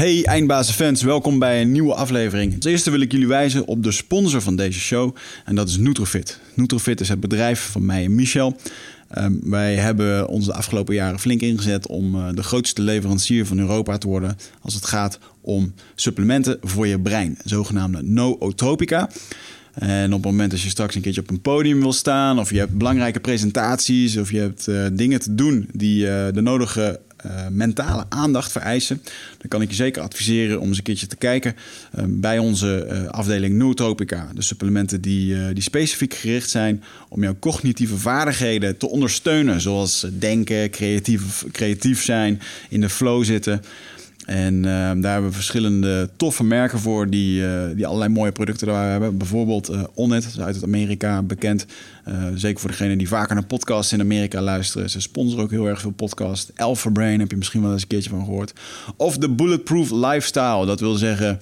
Hey eindbazenfans, welkom bij een nieuwe aflevering. Als eerste wil ik jullie wijzen op de sponsor van deze show en dat is Nutrofit. Nutrofit is het bedrijf van mij en Michel. Ehm, wij hebben ons de afgelopen jaren flink ingezet om uh, de grootste leverancier van Europa te worden als het gaat om supplementen voor je brein, zogenaamde nootropica. En op het moment dat je straks een keertje op een podium wil staan, of je hebt belangrijke presentaties, of je hebt uh, dingen te doen die uh, de nodige uh, mentale aandacht vereisen, dan kan ik je zeker adviseren om eens een keertje te kijken uh, bij onze uh, afdeling Nootropica. De supplementen die, die specifiek gericht zijn om jouw cognitieve vaardigheden te ondersteunen, zoals denken, creatief, creatief zijn, in de flow zitten. En uh, daar hebben we verschillende toffe merken voor die, uh, die allerlei mooie producten daar hebben. Bijvoorbeeld uh, Onnet, uit Amerika bekend. zeker voor degenen die vaker naar podcasts in Amerika luisteren. Ze sponsoren ook heel erg veel podcasts. Alpha Brain heb je misschien wel eens een keertje van gehoord. Of de Bulletproof Lifestyle. Dat wil zeggen,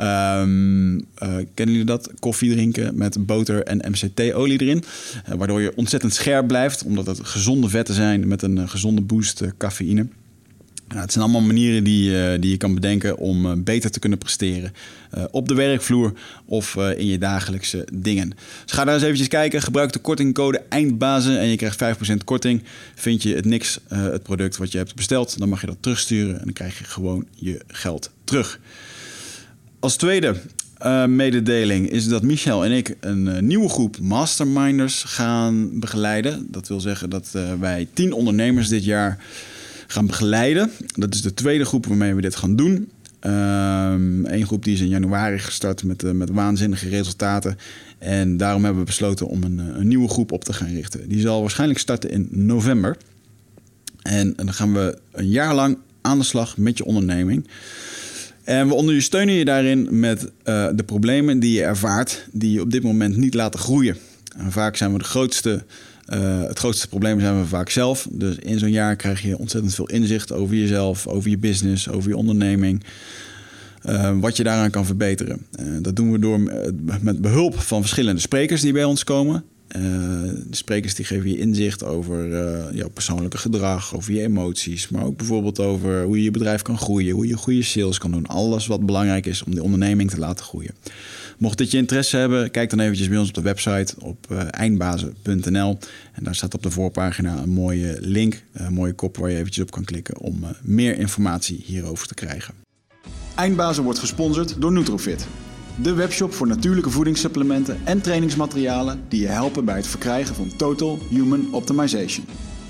um, kennen jullie dat? Koffie drinken met boter en MCT-olie erin. waardoor je ontzettend scherp blijft, omdat het gezonde vetten zijn met een gezonde boost cafeïne. Het zijn allemaal manieren die, uh, die je kan bedenken om uh, beter te kunnen presteren. Uh, op de werkvloer of in je dagelijkse dingen. Dus ga daar eens eventjes kijken. Gebruik de kortingcode EINDBAZEN en je krijgt 5% korting. Vind je het niks, het product wat je hebt besteld, dan mag je dat terugsturen en dan krijg je gewoon je geld terug. Als tweede mededeling is dat Michel en ik een nieuwe groep masterminders gaan begeleiden. Dat wil zeggen dat wij 10 ondernemers dit jaar gaan begeleiden. Dat is de tweede groep waarmee we dit gaan doen. Eén groep die is in januari gestart met, uh, met waanzinnige resultaten. En daarom hebben we besloten om een, een, nieuwe groep op te gaan richten. Die zal waarschijnlijk starten in november. En, dan gaan we een jaar lang aan de slag met je onderneming. En we ondersteunen je daarin met uh, de problemen die je ervaart, die je op dit moment niet laten groeien. En vaak zijn we de grootste uh, het grootste probleem zijn we vaak zelf. Dus in zo'n jaar krijg je ontzettend veel inzicht over jezelf, over je business, over je onderneming. Uh, wat je daaraan kan verbeteren. Uh, dat doen we door met behulp van verschillende sprekers die bij ons komen. de sprekers die geven je inzicht over jouw persoonlijke gedrag, over je emoties, maar ook bijvoorbeeld over hoe je je bedrijf kan groeien, hoe je goede sales kan doen. Alles wat belangrijk is om de onderneming te laten groeien. Mocht dit je interesse hebben, kijk dan eventjes bij ons op de website op uh, eindbazen.nl. En daar staat op de voorpagina een mooie link, een mooie kop waar je eventjes op kan klikken om uh, meer informatie hierover te krijgen. Eindbazen wordt gesponsord door Nutrofit. De webshop voor natuurlijke voedingssupplementen en trainingsmaterialen die je helpen bij het verkrijgen van Total Human Optimization.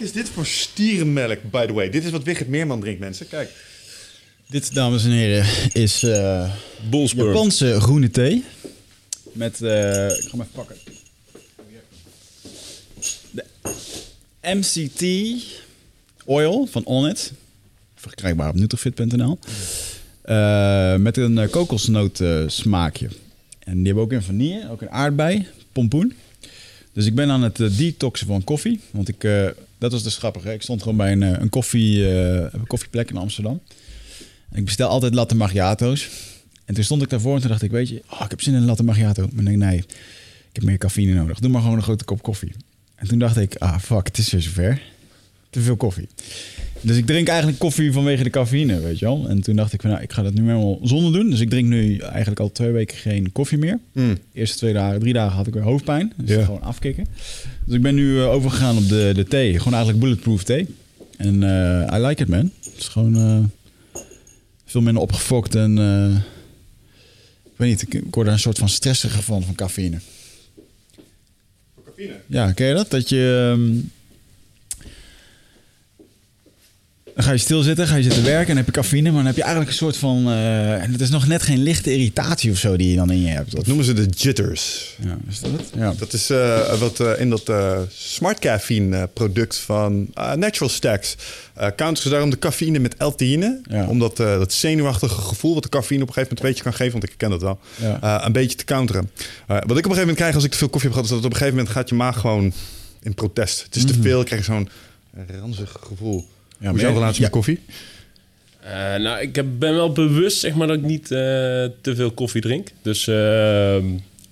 Is dit voor stierenmelk, by the way? Dit is wat Wigert Meerman drinkt, mensen. Kijk. Dit, dames en heren, is uh, Japanse groene thee. Met, uh, ik ga hem even pakken. De MCT oil van Onnit. Verkrijgbaar op nutrifit.nl. Uh, met een kokosnoot smaakje. En die hebben ook een vanille, ook een aardbei, pompoen. Dus ik ben aan het detoxen van koffie. Want ik, uh, dat was dus grappig. Ik stond gewoon bij een, een, koffie, een koffieplek in Amsterdam. Ik bestel altijd latte macchiato's. En toen stond ik daarvoor en toen dacht ik, weet je, oh, ik heb zin in een latte macchiato. Maar denk, nee, ik heb meer cafeïne nodig. Doe maar gewoon een grote kop koffie. En toen dacht ik, ah fuck, het is weer zover. Te veel koffie. Dus ik drink eigenlijk koffie vanwege de cafeïne, weet je wel. En toen dacht ik, van, nou, ik ga dat nu helemaal zonder doen. Dus ik drink nu eigenlijk al twee weken geen koffie meer. Mm. De eerste twee dagen, drie dagen had ik weer hoofdpijn. Dus ja. gewoon afkicken. Dus ik ben nu uh, overgegaan op de, de thee. Gewoon eigenlijk bulletproof thee. En uh, I like it, man. Het is gewoon uh, veel minder opgefokt en... ik weet niet, ik, word er een soort van stressiger van, van cafeïne. Van cafeïne? Ja, ken je dat? Dat je... Um, Dan ga je stilzitten, ga je zitten werken en heb je cafeïne, maar dan heb je eigenlijk een soort van. en het is nog net geen lichte irritatie of zo die je dan in je hebt. Dat noemen ze de jitters. ja, is dat het? Ja. Dat is eh, wat eh, in dat smart caffeine product van Natural Stacks. counteren ze daarom de cafeïne met L-theïne. Ja. Om dat, dat zenuwachtige gevoel wat de cafeïne op een gegeven moment een beetje kan geven, want ik ken dat wel, Ja. een beetje te counteren. Wat ik op een gegeven moment krijg als ik te veel koffie heb gehad, is dat op een gegeven moment gaat je maag gewoon in protest. Het is te veel, ik krijg zo'n ranzig gevoel. Ja, Hoe is jouw relatie ja. met koffie? Eh, nou, ik heb, ben wel bewust zeg maar, dat ik niet eh, te veel koffie drink. Dus eh,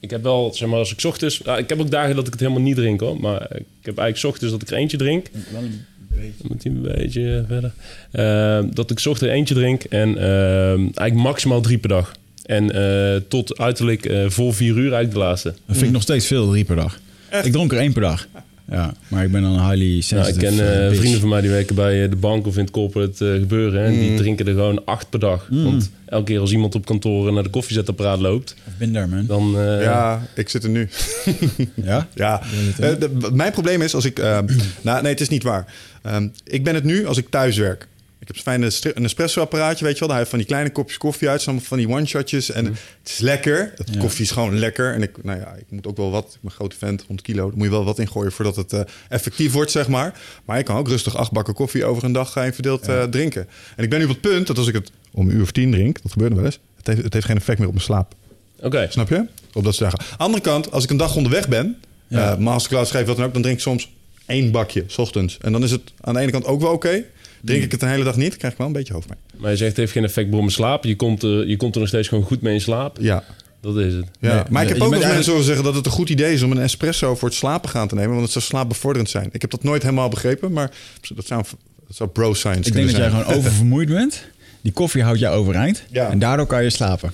ik heb wel, zeg maar, als ik 's ochtends... nou, ik heb ook dagen dat ik het helemaal niet drink, hoor. Maar ik heb eigenlijk 's ochtends dat ik er eentje drink. Wel een beetje. Dan moet hij een beetje verder. Eh, dat ik 's ochtends eentje drink en eh, eigenlijk maximaal drie per dag. En eh, tot uiterlijk eh, voor vier uur eigenlijk de laatste. Dat vind ik nog steeds veel, drie per dag. Ik dronk er één per dag. Ja, maar ik ben dan een highly Nou, sensitive ik ken eh, eh, vrienden van mij die werken bij eh, de bank of in het corporate eh, gebeuren. En die drinken er gewoon acht per dag. Want elke keer als iemand op kantoor naar de koffiezetapparaat loopt, I've been there, man. dan... eh, ja, ik zit er nu. Ja? Ja, Eh, de- mijn probleem is als ik. eh, nou, nee, het is niet waar. Ehm, ik ben het nu als ik thuis werk. Ik heb een een espresso-apparaatje, weet je wel. Daar heb je van die kleine kopjes koffie uit, van die one-shotjes. En het is lekker. Het Ja. koffie is gewoon lekker. En ik, nou ja, ik moet ook wel wat. Ik ben een grote vent, 100 kilo. Daar moet je wel wat in gooien voordat het eh, effectief wordt, zeg maar. Maar ik kan ook rustig acht bakken koffie over een dag gaan verdeeld eh, drinken. En ik ben nu op het punt dat als ik het om een uur of tien drink, dat gebeurt wel eens. Het heeft, het heeft geen effect meer op mijn slaap. Oké. Snap je? Op dat soort dagen. Andere kant, als ik een dag onderweg ben, Ja. masterclass geef, wat dan ook, dan drink ik soms één bakje, s ochtends. En dan is het aan de ene kant ook wel oké. Drink ik het een hele dag niet, krijg ik wel een beetje hoofdpijn. Maar je zegt het heeft geen effect op mijn slaap. Je komt, er, je komt er nog steeds gewoon goed mee in slaap. Ja. Dat is het. ja. Nee, maar ik heb ook wel mensen horen zeggen dat het een goed idee is om een espresso voor het slapen gaan te nemen, want het zou slaapbevorderend zijn. Ik heb dat nooit helemaal begrepen, maar dat zou, dat zou bro-science Ik denk dat kunnen jij zijn. gewoon oververmoeid bent. Die koffie houdt jou overeind. Ja. En daardoor kan je slapen.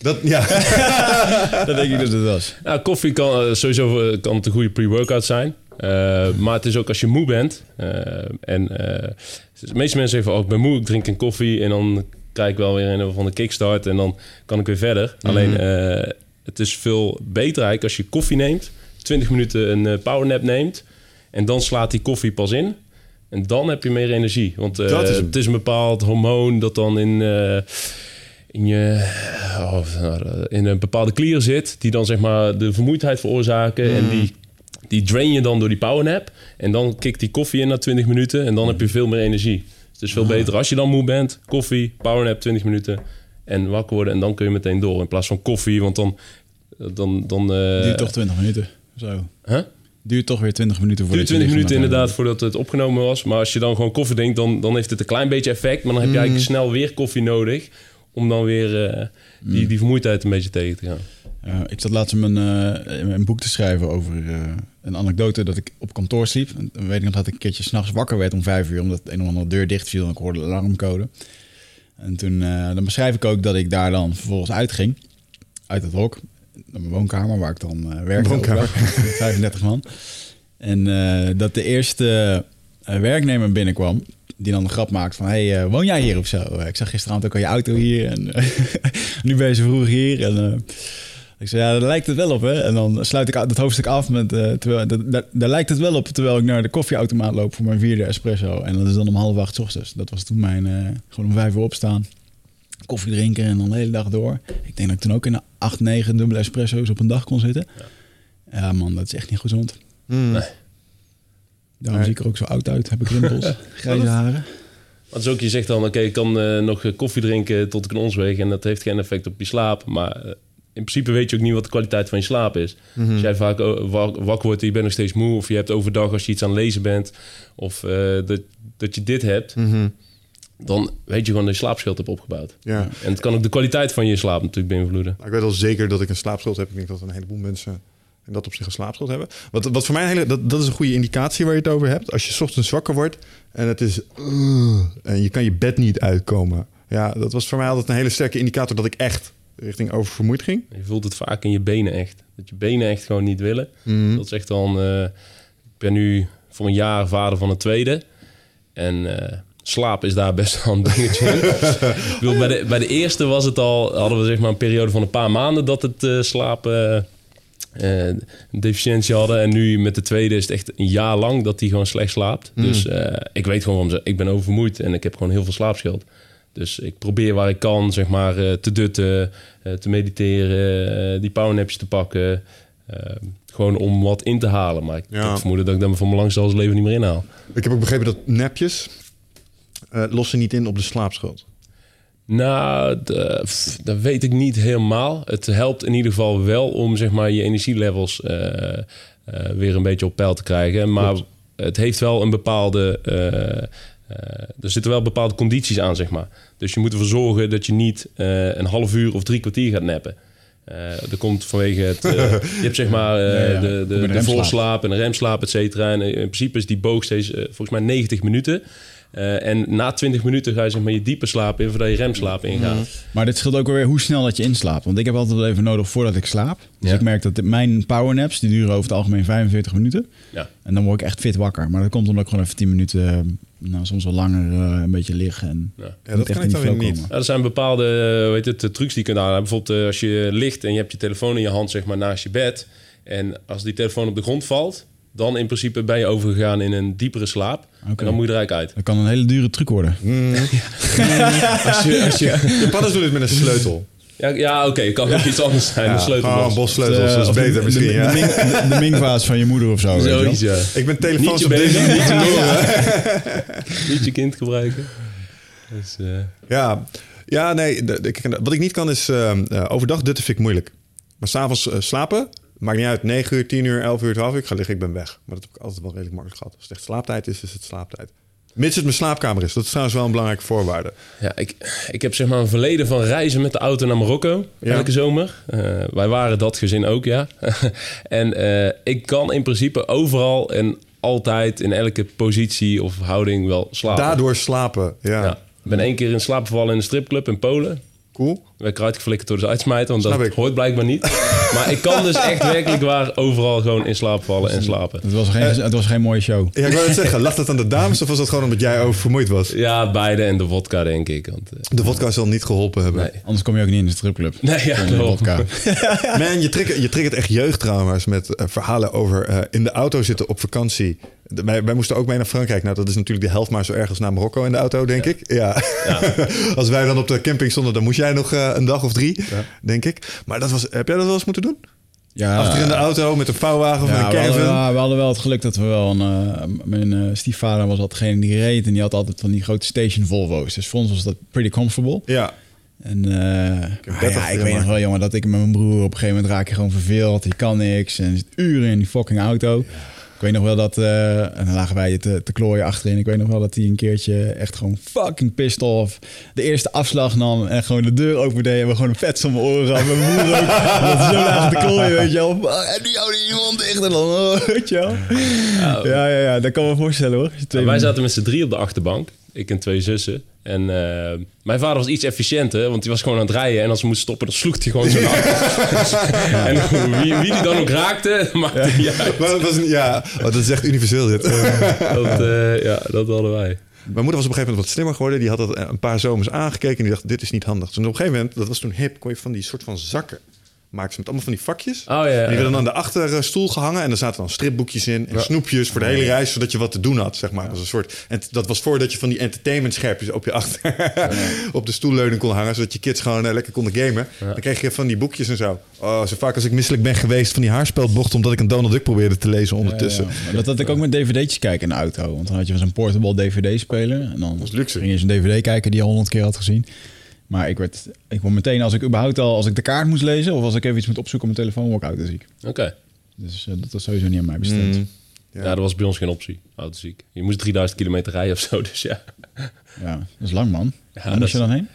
Dat, ja. Dat denk ik dat het was. Nou, koffie kan eh, sowieso eh, kan het een goede pre-workout zijn. Eh, maar het is ook als je moe bent. eh, en eh, de meeste mensen zeggen van, oh, ik ben moe, ik drink een koffie. En dan krijg ik wel weer een van de kickstart. En dan kan ik weer verder. Alleen, eh, het is veel beter eigenlijk als je koffie neemt. 20 minuten een powernap neemt. En dan slaat die koffie pas in. En dan heb je meer energie. Want Dat is hem. het is een bepaald hormoon dat dan in... in, je, oh, in een bepaalde klier zit, die dan zeg maar de vermoeidheid veroorzaken. En die, die drain je dan door die powernap. En dan kikt die koffie in na 20 minuten en dan heb je veel meer energie. Dus het is veel beter als je dan moe bent, koffie, powernap 20 minuten en wakker worden. En dan kun je meteen door in plaats van koffie, want dan... dan, dan eh, Duurt toch 20 minuten. Zo. Huh? Duurt toch weer 20 minuten voor duurt 20 minuten inderdaad voordat het opgenomen was. Maar als je dan gewoon koffie drinkt, dan, dan heeft het een klein beetje effect. Maar dan heb je eigenlijk snel weer koffie nodig om dan weer eh, die, die vermoeidheid een beetje tegen te gaan. Ja, ik zat laatst mijn, eh, in mijn boek te schrijven over eh, een anekdote dat ik op kantoor sliep. En weet ik nog dat ik een keertje s'nachts wakker werd om vijf uur, omdat een of andere deur dicht viel en ik hoorde de alarmcode. En toen eh, dan beschrijf ik ook dat ik daar dan vervolgens uitging, uit het hok, naar mijn woonkamer waar ik dan eh werkte. Woonkamer. overdag, met 35 man. En eh, dat de eerste eh, werknemer binnenkwam, die dan een grap maakt van... hey, eh, woon jij hier of zo? Eh, ik zag gisteravond ook al je auto hier en eh, nu ben je zo vroeg hier. En, eh, ik zei, ja, daar lijkt het wel op, hè? En dan sluit ik dat hoofdstuk af met... eh, terwijl, dat, daar, daar lijkt het wel op, terwijl ik naar de koffieautomaat loop voor mijn vierde espresso. En dat is dan om half acht 's ochtends. Dat was toen mijn... eh, gewoon om vijf uur opstaan, koffie drinken en dan de hele dag door. Ik denk dat ik toen ook in de acht, negen dubbele espresso's op een dag kon zitten. Ja, man, dat is echt niet gezond. Mm. Nee. Daarom zie ik er ook zo oud uit. Heb ik rimpels, grijze haren. Maar het is ook, je zegt dan, oké, ik kan eh, nog koffie drinken tot ik een ons weeg en dat heeft geen effect op je slaap. Maar eh, in principe weet je ook niet wat de kwaliteit van je slaap is. Als jij vaak wa- wakker wordt en je bent nog steeds moe, of je hebt overdag als je iets aan het lezen bent, of eh, dat, dat je dit hebt, dan weet je gewoon dat je slaapschild hebt opgebouwd. Ja. En het kan ook de kwaliteit van je slaap natuurlijk beïnvloeden. Maar ik weet al zeker dat ik een slaapschuld heb. Ik denk dat een heleboel mensen in dat op zich een slaapschuld hebben. Wat, wat voor mij een hele, dat, dat is een goede indicatie waar je het over hebt. Als je 's ochtends wakker wordt en het is uh, en je kan je bed niet uitkomen. Ja, dat was voor mij altijd een hele sterke indicator dat ik echt richting oververmoeid ging. Je voelt het vaak in je benen echt. Dat je benen echt gewoon niet willen. Dat is echt dan... eh, ik ben nu voor een jaar vader van een tweede. En eh, slaap is daar best wel een dingetje in. ik bedoel, bij, de, bij de eerste was het al... Hadden we zeg maar een periode van een paar maanden dat het slapen... eh, een deficiëntie hadden. En nu met de tweede is het echt een jaar lang dat hij gewoon slecht slaapt. Hmm. Dus ik weet gewoon, waarom ze- ik ben oververmoeid en ik heb gewoon heel veel slaapschild. Dus ik probeer waar ik kan, zeg maar, eh, te dutten, eh, te mediteren, eh, die powernapjes te pakken. Gewoon om wat in te halen. Maar ik Ja. heb het vermoeden dat ik dat van mijn langste leven niet meer inhaal. Ik heb ook begrepen dat nepjes eh, lossen niet in op de slaapschuld. Nou, dat weet ik niet helemaal. Het helpt in ieder geval wel om zeg maar, je energielevels weer een beetje op peil te krijgen. Maar het heeft wel een bepaalde. Eh, eh, er zitten wel bepaalde condities aan, zeg maar. Dus je moet ervoor zorgen dat je niet eh, een half uur of drie kwartier gaat nappen. Eh dat komt vanwege het... eh, je hebt zeg maar eh, Ja, ja. de, de, voorslaap en de remslaap, et cetera. En in principe is die boog steeds eh, volgens mij 90 minuten. Eh, en na 20 minuten ga je zeg maar je diepe slaap in voordat je remslaap ingaat. Maar dit scheelt ook weer hoe snel dat je inslaapt. Want ik heb altijd wel even nodig voordat ik slaap. Dus Ja. ik merk dat mijn powernaps, die duren over het algemeen 45 minuten. Ja. En dan word ik echt fit wakker. Maar dat komt omdat ik gewoon even 10 minuten, eh, nou, soms wel langer, eh, een beetje liggen. En Ja. Ja, niet dat echt kan in ik dan weer niet. Ja, er zijn bepaalde weet het, trucs die je kunt aanhouden. Bijvoorbeeld als je ligt en je hebt je telefoon in je hand zeg maar, naast je bed. En als die telefoon op de grond valt, dan in principe ben je overgegaan in een diepere slaap. En dan moet je er eigenlijk uit. Dat kan een hele dure truc worden. Als je, als je, doen het met een sleutel. ja, ja oké, kan ook iets anders zijn. Ja, een bossleutels, Eh, dat is of de- beter misschien. De, ja. de, ming- de, de mingvaas van je moeder of zo. weet je wel. Zoiets, ja. Ik ben telefoons op deze niet te noemen. Niet je kind gebruiken. Dus, eh, Ja, ja nee. de- wat ik niet kan is eh, eh, overdag dutten vind ik moeilijk. Maar s'avonds uh, slapen, maakt niet uit. 9 uur, 10 uur, 11 uur, 12 uur. Ik ga liggen, ik ben weg. Maar dat heb ik altijd wel redelijk makkelijk gehad. Als het echt slaaptijd is, is het slaaptijd. Mits het mijn slaapkamer is. Dat is trouwens wel een belangrijke voorwaarde. Ja, ik, ik heb zeg maar een verleden van reizen met de auto naar Marokko Ja. elke zomer. Eh, wij waren dat gezin ook, ja. en eh, ik kan in principe overal en altijd in elke positie of houding wel slapen. Daardoor slapen. Ja, Ja. Ik ben één keer in slaap gevallen in een stripclub in Polen. cool. Werd eruit geflikkerd door de uitsmijter, want Snap dat ik. hoort blijkbaar niet. maar ik kan dus echt werkelijk waar overal gewoon in slaap vallen en slapen. Het was, geen, het was geen mooie show. Ja, ik wou het zeggen. Lag dat aan de dames of was dat gewoon omdat jij oververmoeid was? Ja, beide en de vodka, denk ik. Want, eh, De vodka zal niet geholpen hebben. nee. Anders kom je ook niet in de stripclub. Nee, ja, klopt. vodka. Man, je triggert, je triggert echt jeugdtrauma's met eh, verhalen over eh, in de auto zitten op vakantie. De- wij, wij moesten ook mee naar Frankrijk. Nou, dat is natuurlijk de helft maar zo erg als naar Marokko in de auto, denk ik. Ja. als wij dan op de camping stonden, dan moest jij nog eh, een dag of drie, denk ik. Maar dat was, heb jij dat wel eens moeten doen? Ja, Achter in de auto met een vouwwagen of Ja, met een we hadden, caravan? ja, we hadden wel het geluk dat we wel een... eh, mijn eh, stiefvader was altijd degene die reed. En die had altijd van die grote station Volvo's. Dus voor ons was dat pretty comfortable. Ja. En ah bed ja, ik weet nog wel, jongen, dat ik met mijn broer op een gegeven moment raak je gewoon verveeld. Je kan niks en je zit uren in die fucking auto. Ik weet nog wel dat, eh, en dan lagen wij te, te klooien achterin. Ik weet nog wel dat hij een keertje echt gewoon fucking pissed off de eerste afslag nam en gewoon de deur opendeed en we gewoon een vet om mijn oren hadden. Mijn broer ook, hij zo lagen te klooien, weet je wel. En die houden die mond dicht en dan, oh, weet je wel. Ja, ja, ja, dat kan me voorstellen hoor. Twee wij zaten met z'n drie op de achterbank. Ik en twee zussen. En eh, mijn vader was iets efficiënter, want die was gewoon aan het rijden. En als we moesten stoppen, dan sloeg hij gewoon zo en wie, wie die dan ook raakte, maakte uit. Maar dat was ja, oh, dat is echt universeel dit. Dat, eh, ja, dat hadden wij. Mijn moeder was op een gegeven moment wat slimmer geworden. Die had dat een paar zomers aangekeken en die dacht, dit is niet handig. Dus op een gegeven moment, dat was toen hip, kon je van die soort van zakken maakten ze met allemaal van die vakjes. Oh ja, En die werden dan aan de achterstoel gehangen. En daar zaten dan stripboekjes in. En snoepjes voor de hele reis. Zodat je wat te doen had, zeg maar. Dat, was een soort, en dat was voordat je van die entertainment scherpjes op je achter... op de stoelleuning kon hangen. Zodat je kids gewoon eh, lekker konden gamen. Dan kreeg je van die boekjes en zo. Oh, zo vaak als ik misselijk ben geweest van die haarspelbocht... omdat ik een Donald Duck probeerde te lezen ondertussen. Dat had ik ook met dvd'tjes kijken in de auto. Want dan had je zo'n portable dvd-speler. En dan was luxe. ging je zo'n dvd kijken die je al honderd keer had gezien. Maar ik werd, ik word meteen, als ik überhaupt al, als ik de kaart moest lezen... of als ik even iets moet opzoeken op mijn telefoon, word ik autoziek. Oké. Dus eh, dat was sowieso niet aan mij bestemd. Mm. Ja. dat was bij ons geen optie. Autoziek. Je moest 3000 kilometer rijden of zo, dus ja. Ja, dat is lang, man. Ja, Waar moest je dan heen?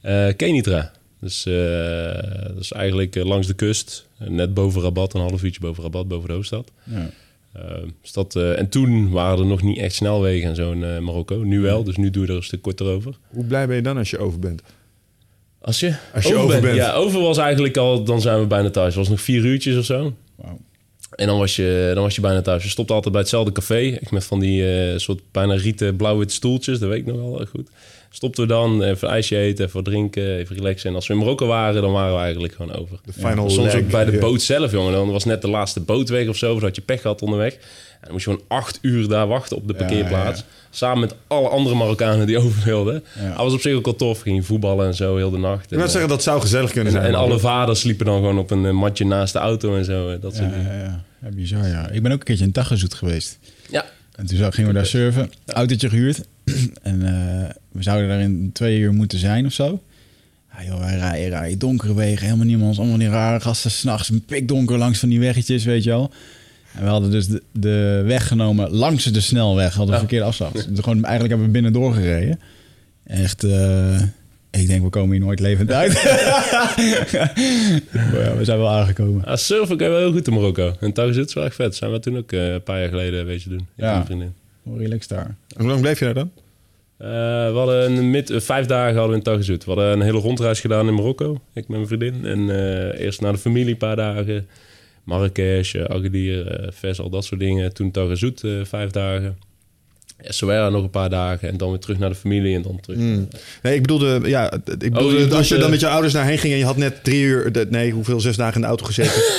Eh Kenitra. Dus eh, dat is eigenlijk langs de kust. Net boven Rabat, een half uurtje boven Rabat, boven de hoofdstad. Ja. Dus dat, en toen waren er nog niet echt snelwegen en zo in Marokko. Nu wel, dus nu doe je er een stuk korter over. Hoe blij ben je dan als je over bent? Als je, Als je over bent. Ja, over was eigenlijk al, dan zijn we bijna thuis. Het was nog vier uurtjes of zo. En dan was, je, dan was je bijna thuis. Je stopt altijd bij hetzelfde café. Ik met van die eh, soort bijna rieten blauw-witte stoeltjes. Dat weet ik nog wel goed. stopten we dan, even een ijsje eten, even drinken, even relaxen. En als we in Marokko waren, dan waren we eigenlijk gewoon over. De final Soms leg, ook bij de ja. boot zelf, jongen. Dan was net de laatste boot weg of zo, of had je pech gehad onderweg. En dan moest je gewoon acht uur daar wachten op de Ja, parkeerplaats. ja. Samen met alle andere Marokkanen die over wilden. Ja. Dat was op zich ook wel tof. Ging voetballen en zo heel de nacht. Ik En, wil zeggen, dat zou gezellig kunnen en, zijn. en alle vaders sliepen dan gewoon op een eh, matje naast de auto en zo. eh, Dat soort Ja, dingen. ja, bizar ja. Ik ben ook een keertje in Tagazoet geweest. Ja. En toen gingen we daar surfen. Autootje gehuurd. en eh, we zouden daar in twee uur moeten zijn of zo. Ja, joh, wij rijden, rijden donkere wegen. Helemaal niemand. Allemaal die rare gasten. S'nachts pikdonker langs van die weggetjes, weet je wel. En we hadden dus de, de weg genomen langs de snelweg. Hadden we Ja. verkeerde afslag. Dus gewoon, eigenlijk hebben we binnen doorgereden. Echt... eh, ik denk, we komen hier nooit levend uit. maar ja, we zijn wel aangekomen. Ah, surfen kan je wel heel goed in Marokko. En thuis is wel echt vet. Zijn we toen ook eh, een paar jaar geleden een beetje doen. Ik Ja. vriendin. Hoe relaxed daar. Hoe lang bleef je daar dan? Eh, we hadden een mid, vijf dagen hadden we in Tagazout. We hadden een hele rondreis gedaan in Marokko. Ik met mijn vriendin. En eh, eerst naar de familie een paar dagen. Marrakesh, uh, Agadir, eh Fes, al dat soort dingen. Toen Tagazout eh vijf dagen. Essaouira nog een paar dagen. En dan weer terug naar de familie en dan terug. Hmm. Nee, ik bedoelde, ja, ik bedoelde Oh, je bedoelt, als je dan eh, met je ouders daarheen ging en je had net drie uur, nee, hoeveel, zes dagen in de auto gezeten.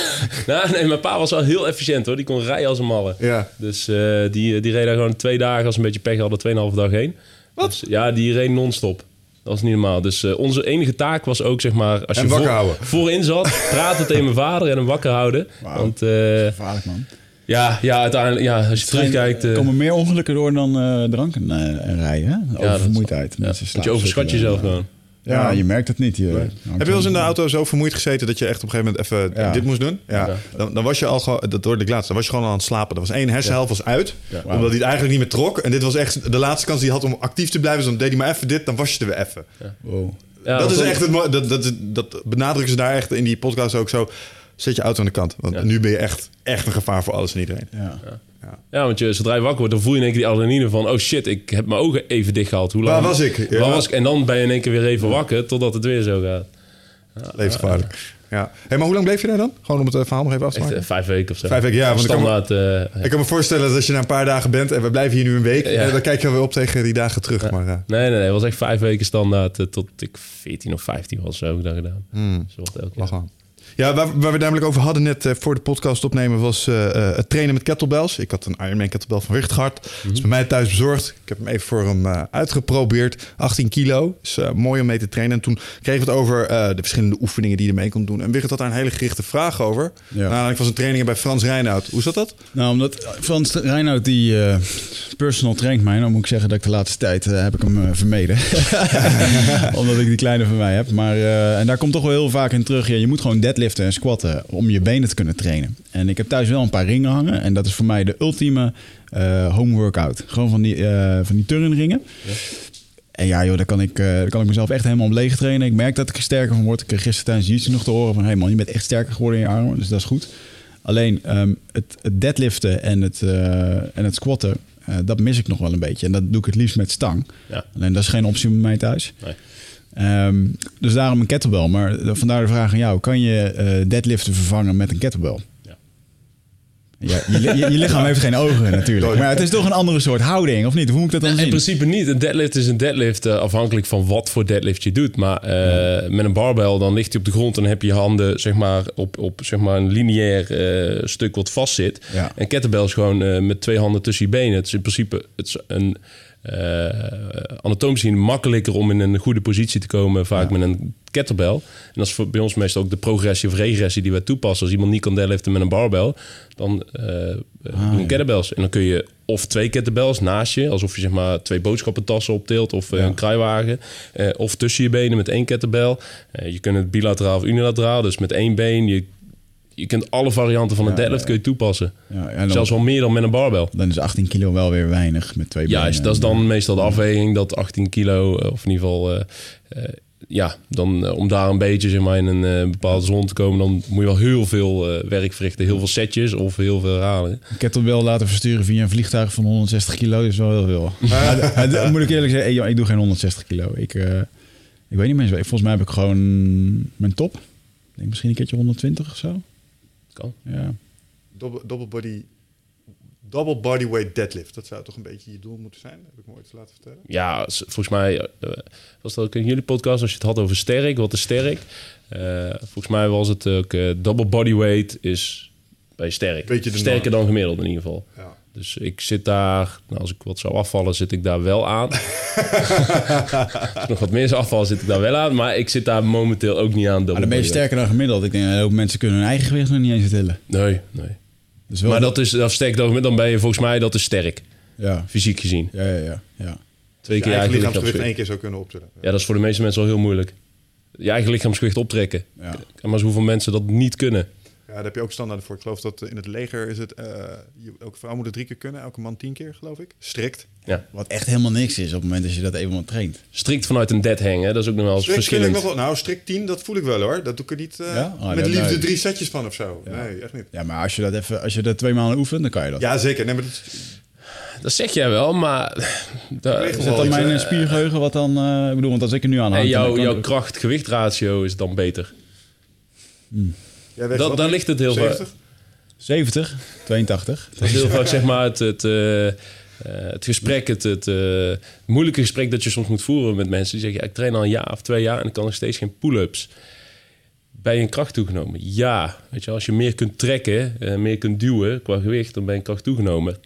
Nou, nee, mijn pa was wel heel efficiënt hoor. Die kon rijden als een malle. ja. Dus eh, die, die reed daar gewoon twee dagen, als een beetje pech hadden, tweeënhalve dag heen. Wat? Dus, ja, die reed non-stop. Dat was niet normaal. Dus eh, onze enige taak was ook, zeg maar... Als En je wakker voor, houden. voorin zat, praten tegen mijn vader en hem wakker houden. Want eh, Gevaarlijk, man. ja, ja, uiteindelijk, ja, als je terugkijkt... Er eh, komen meer ongelukken door dan eh, drank en, en rijden. Hè? dat- Oververmoeidheid. ja, je overschat jezelf gewoon. Ja, je merkt het niet. Je, Heb je wel eens in de auto zo vermoeid gezeten dat je echt op een gegeven moment even Ja. dit moest doen? Ja. Ja. Dan, dan was je al gewoon, dat hoorde ik laatst, dan was je gewoon al aan het slapen. Er was één hersenhelft was uit, omdat hij het eigenlijk niet meer trok. En dit was echt de laatste kans die hij had om actief te blijven. Dus dan deed hij maar even dit, dan was je er weer even. Wow. Ja, dat is echt het dat, dat, dat benadrukken ze daar echt in die podcast ook zo. Zet je auto aan de kant. Want Ja. nu ben je echt, echt een gevaar voor alles en iedereen. Ja. Ja, want je, zodra je wakker wordt, dan voel je in één keer die adrenaline van... oh shit, ik heb mijn ogen even dicht gehaald. Hoe lang? Waar was ik? Ja. Waar was ik? En dan ben je in één keer weer even wakker, totdat het weer zo gaat. Levensgevaarlijk. Ja. Hey, maar hoe lang bleef je daar dan? Gewoon om het eh, verhaal nog even af te Echt maken. eh, vijf weken of zo. Vijf weken, ja, want ik kan me- Standaard... eh, Ik kan me voorstellen dat als je na een paar dagen bent en we blijven hier nu een week, Ja. eh, dan kijk je weer op tegen die dagen terug. Maar, eh, Nee, nee, nee. Het was echt vijf weken standaard tot ik 14 of 15 was. Zo heb ik dat gedaan. hmm, Dus elke lach keer. aan. Ja, waar, waar we namelijk over hadden net eh, voor de podcast opnemen was eh, eh, het trainen met kettlebells. Ik had een Ironman kettlebell van Wichtgard. Dat is bij mij thuis bezorgd. Ik heb hem even voor hem uitgeprobeerd. 18 kilo. Is mooi om mee te trainen. En toen kregen we het over de verschillende oefeningen die je ermee kon doen. En Wicht had daar een hele gerichte vraag over. Ja. Naar aanleiding van zijn trainingen bij Frans Reinoud. Hoe zat dat? Nou, omdat Frans Reinoud die personal traint mij. Dan moet ik zeggen dat ik de laatste tijd heb ik hem vermeden. omdat ik die kleine van mij heb. Maar, en daar komt toch wel heel vaak in terug. Ja, je moet gewoon deadliften en squatten om je benen te kunnen trainen. En ik heb thuis wel een paar ringen hangen. En dat is voor mij de ultieme eh, home workout. Gewoon van die, eh van die turnringen. En ja, joh, daar kan, ik, eh, daar kan ik mezelf echt helemaal op leeg trainen. Ik merk dat ik er sterker van word. Ik kreeg gisteren tijdens jiu nog te horen van... hé hey man, je bent echt sterker geworden in je armen. Dus dat is goed. Alleen ehm, het, het deadliften en het, en het squatten... dat mis ik nog wel een beetje. En dat doe ik het liefst met stang. Ja. Alleen dat is geen optie bij mij thuis. Nee. Ehm, dus daarom een kettlebell. Maar vandaar de vraag aan jou. Kan je eh, deadliften vervangen met een kettlebell? Ja. Ja, je, je, je lichaam heeft geen ogen natuurlijk. Maar het is toch een andere soort houding, of niet? Hoe moet ik dat dan In zien? principe niet. Een deadlift is een deadlift eh, afhankelijk van wat voor deadlift je doet. Maar eh, met een barbell dan ligt hij op de grond en dan heb je je handen zeg maar, op, op zeg maar, een lineair stuk wat vast zit. Ja. En kettlebell is gewoon met twee handen tussen je benen. Het is in principe het is een eh anatomisch gezien makkelijker om in een goede positie te komen, vaak met een kettlebell. En dat is voor, bij ons meestal ook de progressie of regressie die wij toepassen. Als iemand niet kan deadliften met een barbell, dan Ah, doen ja. kettlebells. En dan kun je of twee kettlebells naast je, alsof je zeg maar twee boodschappentassen optilt of Ja. een kruiwagen, of tussen je benen met één kettlebell. Je kunt het bilateraal of unilateraal, dus met één been. Je, je kunt alle varianten van een Ja, deadlift ja. kun je toepassen. Ja, dan, Zelfs wel meer dan met een barbell. dan is 18 kilo wel weer weinig met twee Juist, dat is dan meestal de afweging dat 18 kilo, eh, of in ieder geval, eh, eh, ja, dan om daar een beetje zeg maar, in een bepaalde zone te komen, dan moet je wel heel veel werk verrichten. Heel veel setjes of heel veel herhalingen. Een kettlebell laten versturen via een vliegtuig van 160 kilo is wel heel veel. Maar, moet ik eerlijk zeggen, hey, ik doe geen 160 kilo. Ik, ik weet niet meer. Volgens mij heb ik gewoon mijn top. Ik denk misschien een keertje 120 of zo. Kan. Ja. Double, double body double bodyweight deadlift. Dat zou toch een beetje je doel moeten zijn? Heb ik me ooit laten vertellen. Ja, volgens mij eh, was dat ook in jullie podcast als je het had over sterk. Wat is sterk? Eh, volgens mij was het ook eh, double bodyweight is bij sterk. Beetje Sterker dan gemiddeld in ieder geval. Ja. Dus ik zit daar, nou, als ik wat zou afvallen, zit ik daar wel aan. als ik nog wat meer zou afvallen, zit ik daar wel aan. Maar ik zit daar momenteel ook niet aan. Maar dan ben je sterker dan gemiddeld. Ik denk, hoop mensen kunnen hun eigen gewicht nog niet eens tillen. Nee, nee. Dus wel Maar dat is dat is sterk dan gemiddeld. Dan ben je volgens mij, dat is sterk. Ja, Fysiek gezien. ja, ja, ja. ja. Twee Je keer je eigen eigen lichaamsgewicht één keer zou kunnen optillen. Ja, dat is voor de meeste mensen wel heel moeilijk. Je eigen lichaamsgewicht optrekken. Ja. Maar eens hoeveel mensen dat niet kunnen. Ja, daar heb je ook standaard voor. Ik geloof dat in het leger is het... eh, je, elke vrouw moet het drie keer kunnen, elke man tien keer, geloof ik. Strikt. Ja. Wat echt helemaal niks is op het moment dat je dat eenmaal traint. Strikt vanuit een dead hang, hè? dat is ook nog wel eens Strikt vind ik verschillend. nog wel, nou, strikt 10, dat voel ik wel hoor. Dat doe ik er niet eh, Ja? Oh, met dat- liefde nee. drie setjes van of zo. Nee, echt niet. Ja, maar als je dat even, als je dat twee maanden oefent, dan kan je dat. Ja, zeker. Nee, maar dat, Dat zeg jij wel, maar... weet Is dat dan mijn eh, spiergeheugen wat dan... eh, ik bedoel, want als ik er nu aan hang... en jouw, jouw kracht-gewicht-ratio is dan beter. jij Dat, wat daar ligt het heel vaak. 70? 70, 82. Dat is heel vaak zeg maar het, het, eh, eh, het gesprek, het, het eh, moeilijke gesprek dat je soms moet voeren met mensen. Die zeggen, ja, ik train al een jaar of twee jaar en ik kan nog steeds geen pull-ups. Ben je in kracht toegenomen? Ja. Weet je, als je meer kunt trekken, meer kunt duwen qua gewicht, dan ben je in kracht toegenomen.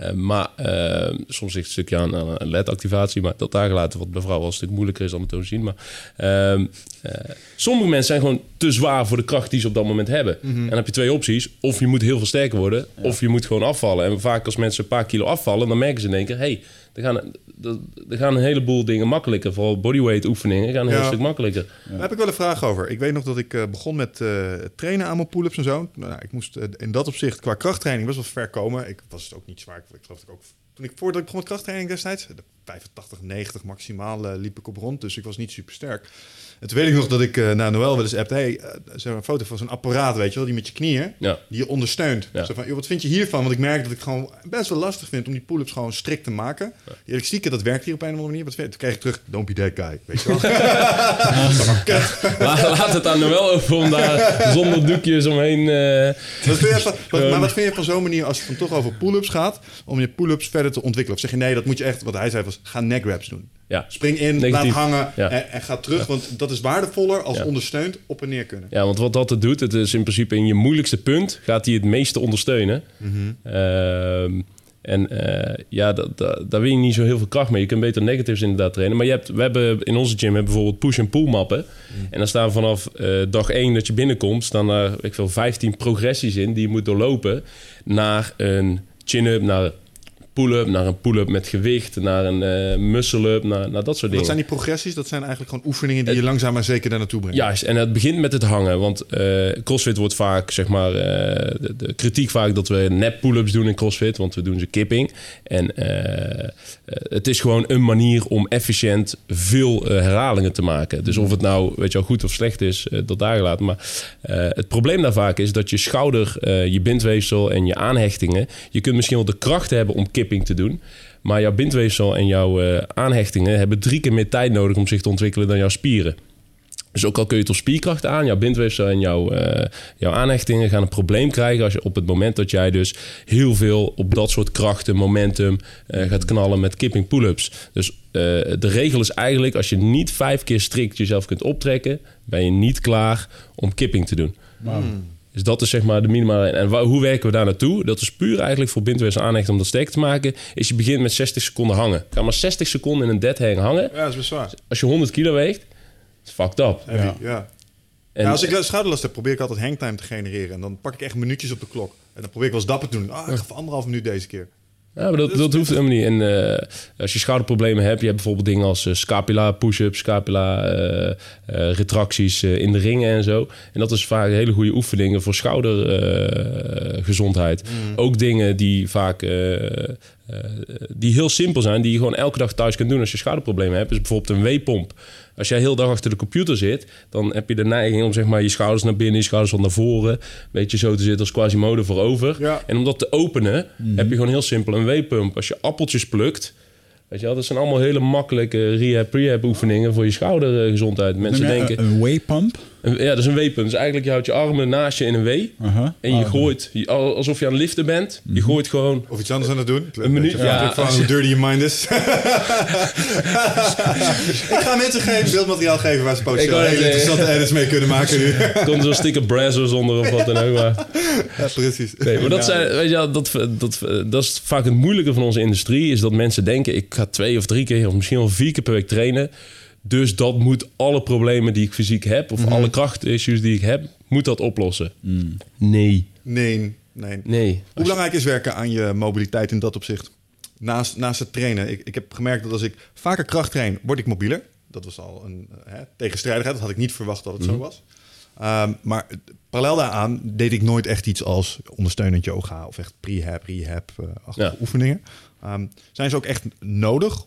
Eh, maar eh, soms zit een stukje aan, aan een LED-activatie, maar dat daar gelaten, wat bij vrouwen wel een stuk moeilijker is dan het te zien. Maar ehm, eh, sommige mensen zijn gewoon te zwaar voor de kracht die ze op dat moment hebben. En dan heb je twee opties. Of je moet heel veel sterker worden, of je moet gewoon afvallen. En vaak als mensen een paar kilo afvallen, dan merken ze in één keer... hey, er gaan, er, gaan een heleboel dingen makkelijker. Vooral bodyweight oefeningen gaan een heel stuk makkelijker. Daar heb ik wel een vraag over. Ik weet nog dat ik eh, begon met eh, trainen aan mijn pull-ups en zo. Nou, ik moest eh, in dat opzicht qua krachttraining best wel ver komen. Ik was het ook niet zwaar. Ik, ik geloof dat ik ook... Toen ik, voordat ik begon met krachttraining destijds... de 85, 90 maximaal liep ik op rond. Dus ik was niet super sterk. En toen weet ik nog dat ik uh, naar Noël wel eens appte... hey, uh, een foto van zo'n apparaat, weet je wel... die met je knieën, Ja. die je ondersteunt. Ja. Zo van, joh, wat vind je hiervan? Want ik merk dat ik gewoon best wel lastig vind... om die pull-ups gewoon strikt te maken. Ja. Stiekem, dat werkt hier op een of andere manier. Wat vind je? Toen kreeg ik terug, don't be that guy. Weet je wel? Laat het aan Noël over om daar zonder doekjes omheen... eh, Wat vind je van, wat- maar wat vind je van zo'n manier als het dan toch over pull-ups gaat... om je pull-ups verder te ontwikkelen? Of zeg je nee, dat moet je echt... Wat hij zei was, ga neck reps doen. Ja. Spring in, Negatief. laat hangen Ja. en, en ga terug. Want dat is waardevoller als ondersteund op en neer kunnen. Ja, want wat dat het doet, het is in principe in je moeilijkste punt gaat hij het meeste ondersteunen. Ehm, en eh, ja, da- da- daar win je niet zo heel veel kracht mee. Je kunt beter negatives inderdaad trainen. Maar je hebt, we hebben in onze gym hebben bijvoorbeeld push- en pull mappen. En dan staan vanaf eh, dag 1 dat je binnenkomt, staan daar ik veel, 15 progressies in die je moet doorlopen naar een chin-up, naar pull-up, naar een pull-up met gewicht, naar een eh muscle-up, naar, naar dat soort dingen. Wat zijn die progressies? Dat zijn eigenlijk gewoon oefeningen die je langzaam maar zeker daar naartoe brengt. Juist, en het begint met het hangen. Want eh, CrossFit wordt vaak, zeg maar, eh, de, de kritiek vaak dat we nep pull-ups doen in CrossFit, want we doen ze kipping. En het is gewoon een manier om efficiënt veel herhalingen te maken. Dus of het nou, weet je wel, goed of slecht is, dat daar gelaten. Maar het probleem daar vaak is dat je schouder, je bindweefsel en je aanhechtingen, je kunt misschien wel de kracht hebben om kipping te doen. Maar jouw bindweefsel en jouw eh, aanhechtingen hebben drie keer meer tijd nodig om zich te ontwikkelen dan jouw spieren. Dus ook al kun je het op spierkracht aan, jouw bindweefsel en jouw, eh, jouw aanhechtingen gaan een probleem krijgen als je op het moment dat jij dus heel veel op dat soort krachten, momentum eh, gaat knallen met kipping pull-ups. Dus eh, de regel is eigenlijk, als je niet vijf keer strikt jezelf kunt optrekken, ben je niet klaar om kipping te doen. Dus dat is zeg maar de minimale. En hoe werken we daar naartoe? Dat is puur eigenlijk voor bindweefsel aanhechten om dat sterk te maken. Is je begint met 60 seconden hangen. Ga maar 60 seconden in een dead hang hangen. Ja, dat is best zwaar. Als je 100 kilo weegt, is fucked up. Heavy, Ja. ja. En, Ja, als ik schouderlast heb, probeer ik altijd hangtime te genereren. En dan pak ik echt minuutjes op de klok. En dan probeer ik wel eens dapper te doen. Ah, ik ga voor anderhalf minuut deze keer. Ja, maar dat, dat hoeft helemaal niet. En eh, als je schouderproblemen hebt, je hebt bijvoorbeeld dingen als eh, scapula push-ups, scapula eh, retracties in de ringen en zo. En dat is vaak hele goede oefeningen voor schoudergezondheid. Ook dingen die vaak eh, eh, die heel simpel zijn, die je gewoon elke dag thuis kunt doen als je schouderproblemen hebt, is bijvoorbeeld een W-pomp. Als jij heel dag achter de computer zit, dan heb je de neiging om zeg maar je schouders naar binnen, je schouders wat naar voren, een beetje zo te zitten als Quasimodo voorover. Ja. En om dat te openen, heb je gewoon heel simpel een W-pump. Als je appeltjes plukt, Weet je wel, dat zijn allemaal hele makkelijke rehab, prehab oefeningen voor je schoudergezondheid. Mensen denken, Een, een waypump? Een- ja, dat is een W-punt. Dus eigenlijk je houdt je armen naast je in een W en je Ah, gooit, je- alsof je aan het liften bent, je gooit gewoon Of iets anders aan het doen. Een minuut, ja. Van hoe dirty your mind is. ik ga mensen geen beeldmateriaal geven waar ze Ik potentieel hele interessante edits mee kunnen maken nu. Komt zo'n sticker brazzers onder of wat dan ook. Maar, ja, precies. nee, maar dat, zijn, weet je, dat, dat, dat is vaak het moeilijke van onze industrie. Is dat mensen denken, ik ga twee of drie keer of misschien wel vier keer per week trainen. Dus dat moet alle problemen die ik fysiek heb... of alle krachtissues die ik heb, moet dat oplossen. Nee. Nee, nee. Nee. Hoe belangrijk is werken aan je mobiliteit in dat opzicht? Naast, naast het trainen. Ik, ik heb gemerkt dat als ik vaker kracht train, word ik mobieler. Dat was al een eh, hè, tegenstrijdigheid. Dat had ik niet verwacht dat het zo was. Ehm, maar parallel daaraan deed ik nooit echt iets als ondersteunend yoga of echt prehab, rehab eh Ja. oefeningen. Ehm, zijn ze ook echt nodig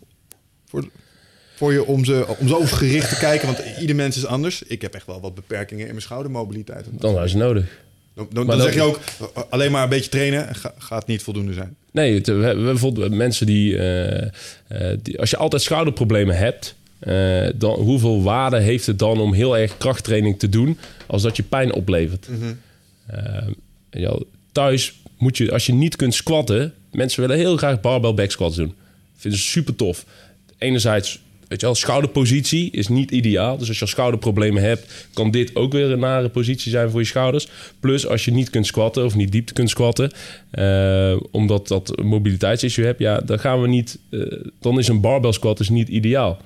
voor, voor je om ze, om zo gericht te kijken? Want ieder mens is anders. Ik heb echt wel wat beperkingen in mijn schoudermobiliteit. Dan zijn ze nodig. Dan, dan, zeg je ook, alleen maar een beetje trainen ga- gaat niet voldoende zijn. Nee, het, we, we hebben bijvoorbeeld mensen die, eh, eh, die... Als je altijd schouderproblemen hebt... eh, dan, hoeveel waarde heeft het dan om heel erg krachttraining te doen... als dat je pijn oplevert? Eh, ja, thuis moet je, als je niet kunt squatten... Mensen willen heel graag barbell back squats doen. Vinden ze super tof. Enerzijds, weet je wel, schouderpositie is niet ideaal. Dus als je schouderproblemen hebt... kan dit ook weer een nare positie zijn voor je schouders. Plus als je niet kunt squatten of niet diep kunt squatten... eh, omdat dat een mobiliteitsissue hebt... ja, dan gaan we niet... eh, dan is een barbell squat dus niet ideaal.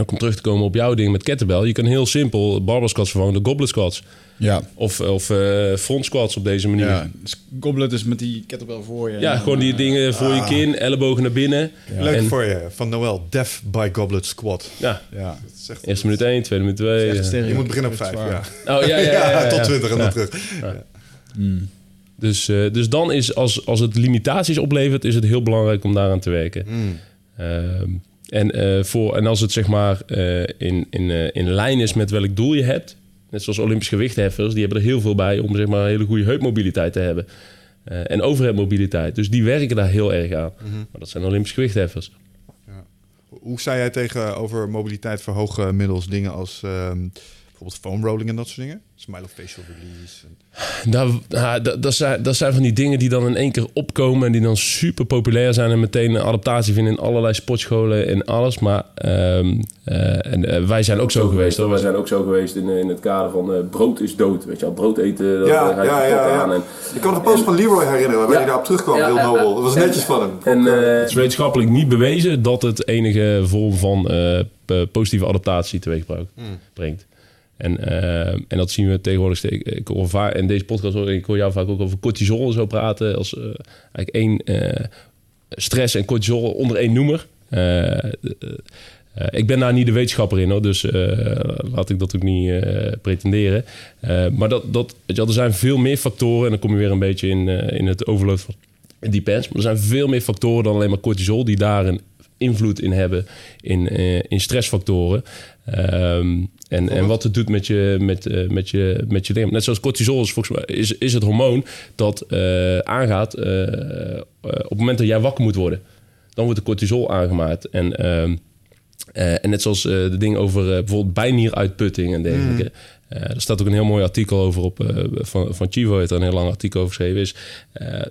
En ook om terug te komen op jouw ding met kettlebell... je kan heel simpel barbell squats vervangen door goblet squats... Ja. Of, of eh, front squats op deze manier. Ja, Ja, dus goblet is met die kettlebell voor je. Dan, gewoon die dingen voor je kin, ellebogen naar binnen. Leuk En- voor je, van Noël. Deaf by Goblet Squat. Ja, Ja. Echt- eerste minuut 1, tweede minuut 2. Echt Ja. stereo. Je moet beginnen op Echt 5, zwaar. ja. Oh ja, ja, ja, ja, ja. tot 20 en dan Ja. terug. Dus, eh, dus dan is, als, als het limitaties oplevert, is het heel belangrijk om daaraan te werken. Ehm, en, eh, voor, en als het zeg maar eh, in, in, eh, in lijn is met welk doel je hebt, net zoals Olympisch gewichtheffers, die hebben er heel veel bij om zeg maar een hele goede heupmobiliteit te hebben. En overheadmobiliteit. Dus die werken daar heel erg aan. Maar dat zijn Olympisch gewichtheffers. Hoe sta jij tegenover mobiliteit voor hoge middels dingen als ehm, bijvoorbeeld foam rolling en dat soort dingen? Smile of facial release. En... Nou, ja, dat, dat, zijn, dat zijn van die dingen die dan in één keer opkomen en die dan super populair zijn en meteen een adaptatie vinden in allerlei sportscholen en alles. Maar ehm, eh, en, eh, wij zijn ook zo geweest hoor. Wij zijn ook zo geweest in, eh, in het kader van eh, brood is dood. Weet je wel, brood eten, dat Ja, je ja, ja, ja. aan. En, Ik kan me de post van Leroy herinneren, Ja. hij daarop terugkwam, Ja, heel nobel. Dat was En- netjes van hem. en eh, het is wetenschappelijk niet bewezen dat het enige vorm van eh, positieve adaptatie teweeg brengt. brengt. En, eh, en dat zien we tegenwoordig. Ik hoor vaak, in deze podcast hoor ik hoor jou vaak ook over cortisol zo praten. Als eh, eigenlijk één eh, stress en cortisol onder één noemer. Ik ben daar niet de wetenschapper in, hoor, dus laat ik dat ook niet pretenderen. Maar dat, dat, er zijn veel meer factoren, en dan kom je weer een beetje in, in het overload van depends. Maar er zijn veel meer factoren dan alleen maar cortisol die daar een invloed in hebben in, in stressfactoren. Ehm, en, en wat het doet met je, met, eh, met je, met je lichaam. Net zoals cortisol is volgens mij is, is het hormoon dat eh, aangaat eh, op het moment dat jij wakker moet worden. Dan wordt de cortisol aangemaakt. En, ehm, eh, en net zoals de ding over bijvoorbeeld bijnieruitputting en dergelijke. Eh, er staat ook een heel mooi artikel over op, van, van Chivo, heeft er een heel lang artikel over geschreven. Is, eh,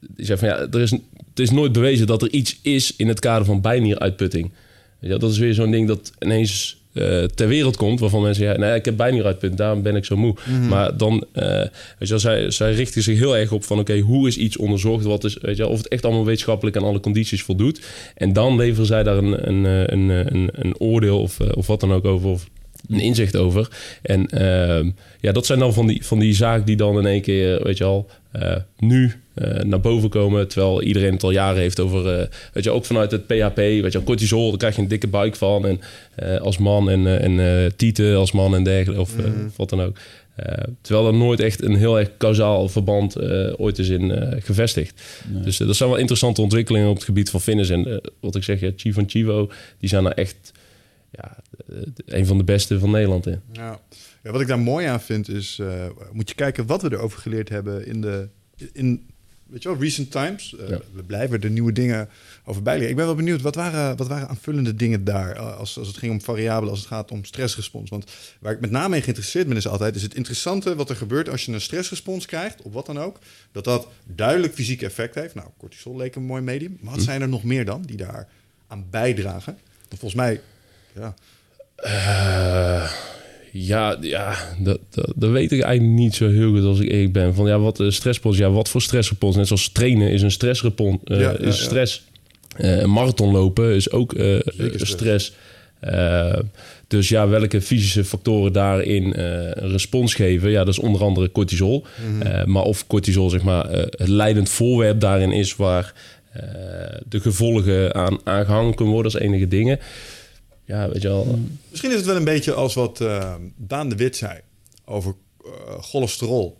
die zegt van ja, er is, het is nooit bewezen dat er iets is in het kader van bijnieruitputting. Wel, dat is weer zo'n ding dat ineens eh, ter wereld komt, waarvan mensen zeggen, nee, ik heb bijnieruitputting, daarom ben ik zo moe. Maar dan, eh, weet je wel, zij, zij richten zich heel erg op van, oké, hoe is iets onderzocht? Wat is, weet je wel, of het echt allemaal wetenschappelijk aan alle condities voldoet. En dan leveren zij daar een, een, eh, een, een, een oordeel of, of wat dan ook over, of een inzicht over. En ehm, ja, dat zijn dan van die, van die zaken die dan in één keer, weet je al, eh, nu eh, naar boven komen. Terwijl iedereen het al jaren heeft over, eh, weet je, ook vanuit het PHP, weet je, cortisol, daar krijg je een dikke buik van. En eh, als man en, en eh, tieten als man en dergelijke, of, of wat dan ook. Eh, terwijl er nooit echt een heel erg kausaal verband eh, ooit is in eh, gevestigd. Dus dat zijn wel interessante ontwikkelingen op het gebied van fitness. En wat ik zeg, ja, Chi van Chivo, die zijn er echt ja, een van de beste van Nederland in. Ja. Ja, wat ik daar mooi aan vind is, eh, moet je kijken wat we erover geleerd hebben in de, in weet je wel, recent times. Eh, Ja. We blijven er nieuwe dingen over bijleren. Ik ben wel benieuwd, wat waren, wat waren aanvullende dingen daar? eh, Als, als het ging om variabelen, als het gaat om stressrespons. Want waar ik met name in geïnteresseerd ben, is altijd... is het interessante wat er gebeurt als je een stressrespons krijgt, op wat dan ook... dat dat duidelijk fysiek effect heeft. Nou, cortisol leek een mooi medium. Maar wat zijn er nog meer dan die daar aan bijdragen? Want volgens mij, ja... ja, ja dat, dat, dat weet ik eigenlijk niet zo heel goed als ik eerlijk ben. Van ja, wat uh, stressrespons? Ja, wat voor stressrespons? Net zoals trainen is een stressrespons. eh, Ja, ja, is stress. Eh, een marathon lopen is ook eh, stress. Eh, dus ja, welke fysische factoren daarin eh, een respons geven? Ja, dat is onder andere cortisol. Eh, maar of cortisol zeg maar eh, het leidend voorwerp daarin is waar eh, de gevolgen aan aangehangen kunnen worden als enige dingen. Ja, weet je wel. Misschien is het wel een beetje als wat eh, Daan de Wit zei over eh, cholesterol.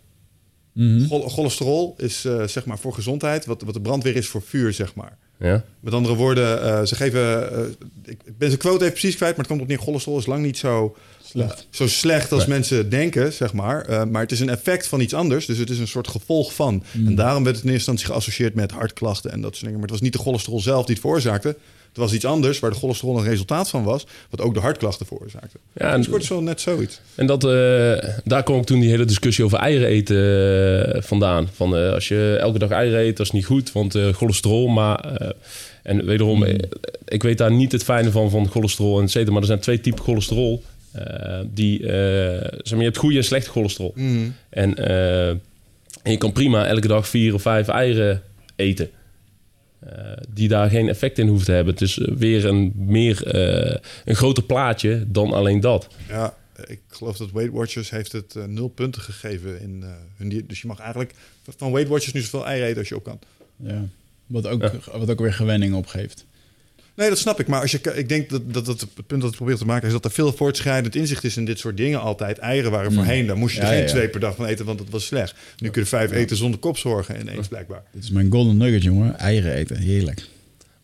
Chol- cholesterol is eh, zeg maar voor gezondheid wat, wat de brandweer is voor vuur, zeg maar. Ja. Met andere woorden, ze geven. ik ik ben zijn quote even precies kwijt, maar het komt op neer: cholesterol is lang niet zo slecht, zo slecht als mensen denken, zeg maar. Eh, maar het is een effect van iets anders, dus het is een soort gevolg van. En daarom werd het in eerste instantie geassocieerd met hartklachten en dat soort dingen. Maar het was niet de cholesterol zelf die het veroorzaakte. Het was iets anders waar de cholesterol een resultaat van was, wat ook de hartklachten veroorzaakte. Ja, dus en- cortisol net zoiets. En dat, eh, daar kwam ook toen die hele discussie over eieren eten eh, vandaan. Van als je elke dag eieren eet, dat is niet goed, want cholesterol. Maar, en wederom, eh, ik weet daar niet het fijne van, van cholesterol en et cetera. Maar er zijn twee typen cholesterol. Eh, die, eh, zeg maar, je hebt goede en slechte cholesterol. En, eh, en je kan prima elke dag vier of vijf eieren eten. eh, die daar geen effect in hoeven te hebben. Het is weer een, meer, eh, een groter plaatje dan alleen dat. Ja, ik geloof dat Weight Watchers heeft het nul punten gegeven in eh, hun dieet. Dus je mag eigenlijk van Weight Watchers nu zoveel eieren eten als je op kan. Ja. Wat, ook, wat ook weer gewenning opgeeft. Nee, dat snap ik. Maar als je, ik denk dat, dat, dat het punt dat ik probeer te maken is dat er veel voortschrijdend inzicht is in dit soort dingen altijd. Eieren waren voorheen, daar moest je er geen twee per dag van eten, want het was slecht. Nu kun je vijf eten zonder kopzorgen ineens blijkbaar. Dit is mijn golden nugget, jongen. Eieren eten. Heerlijk.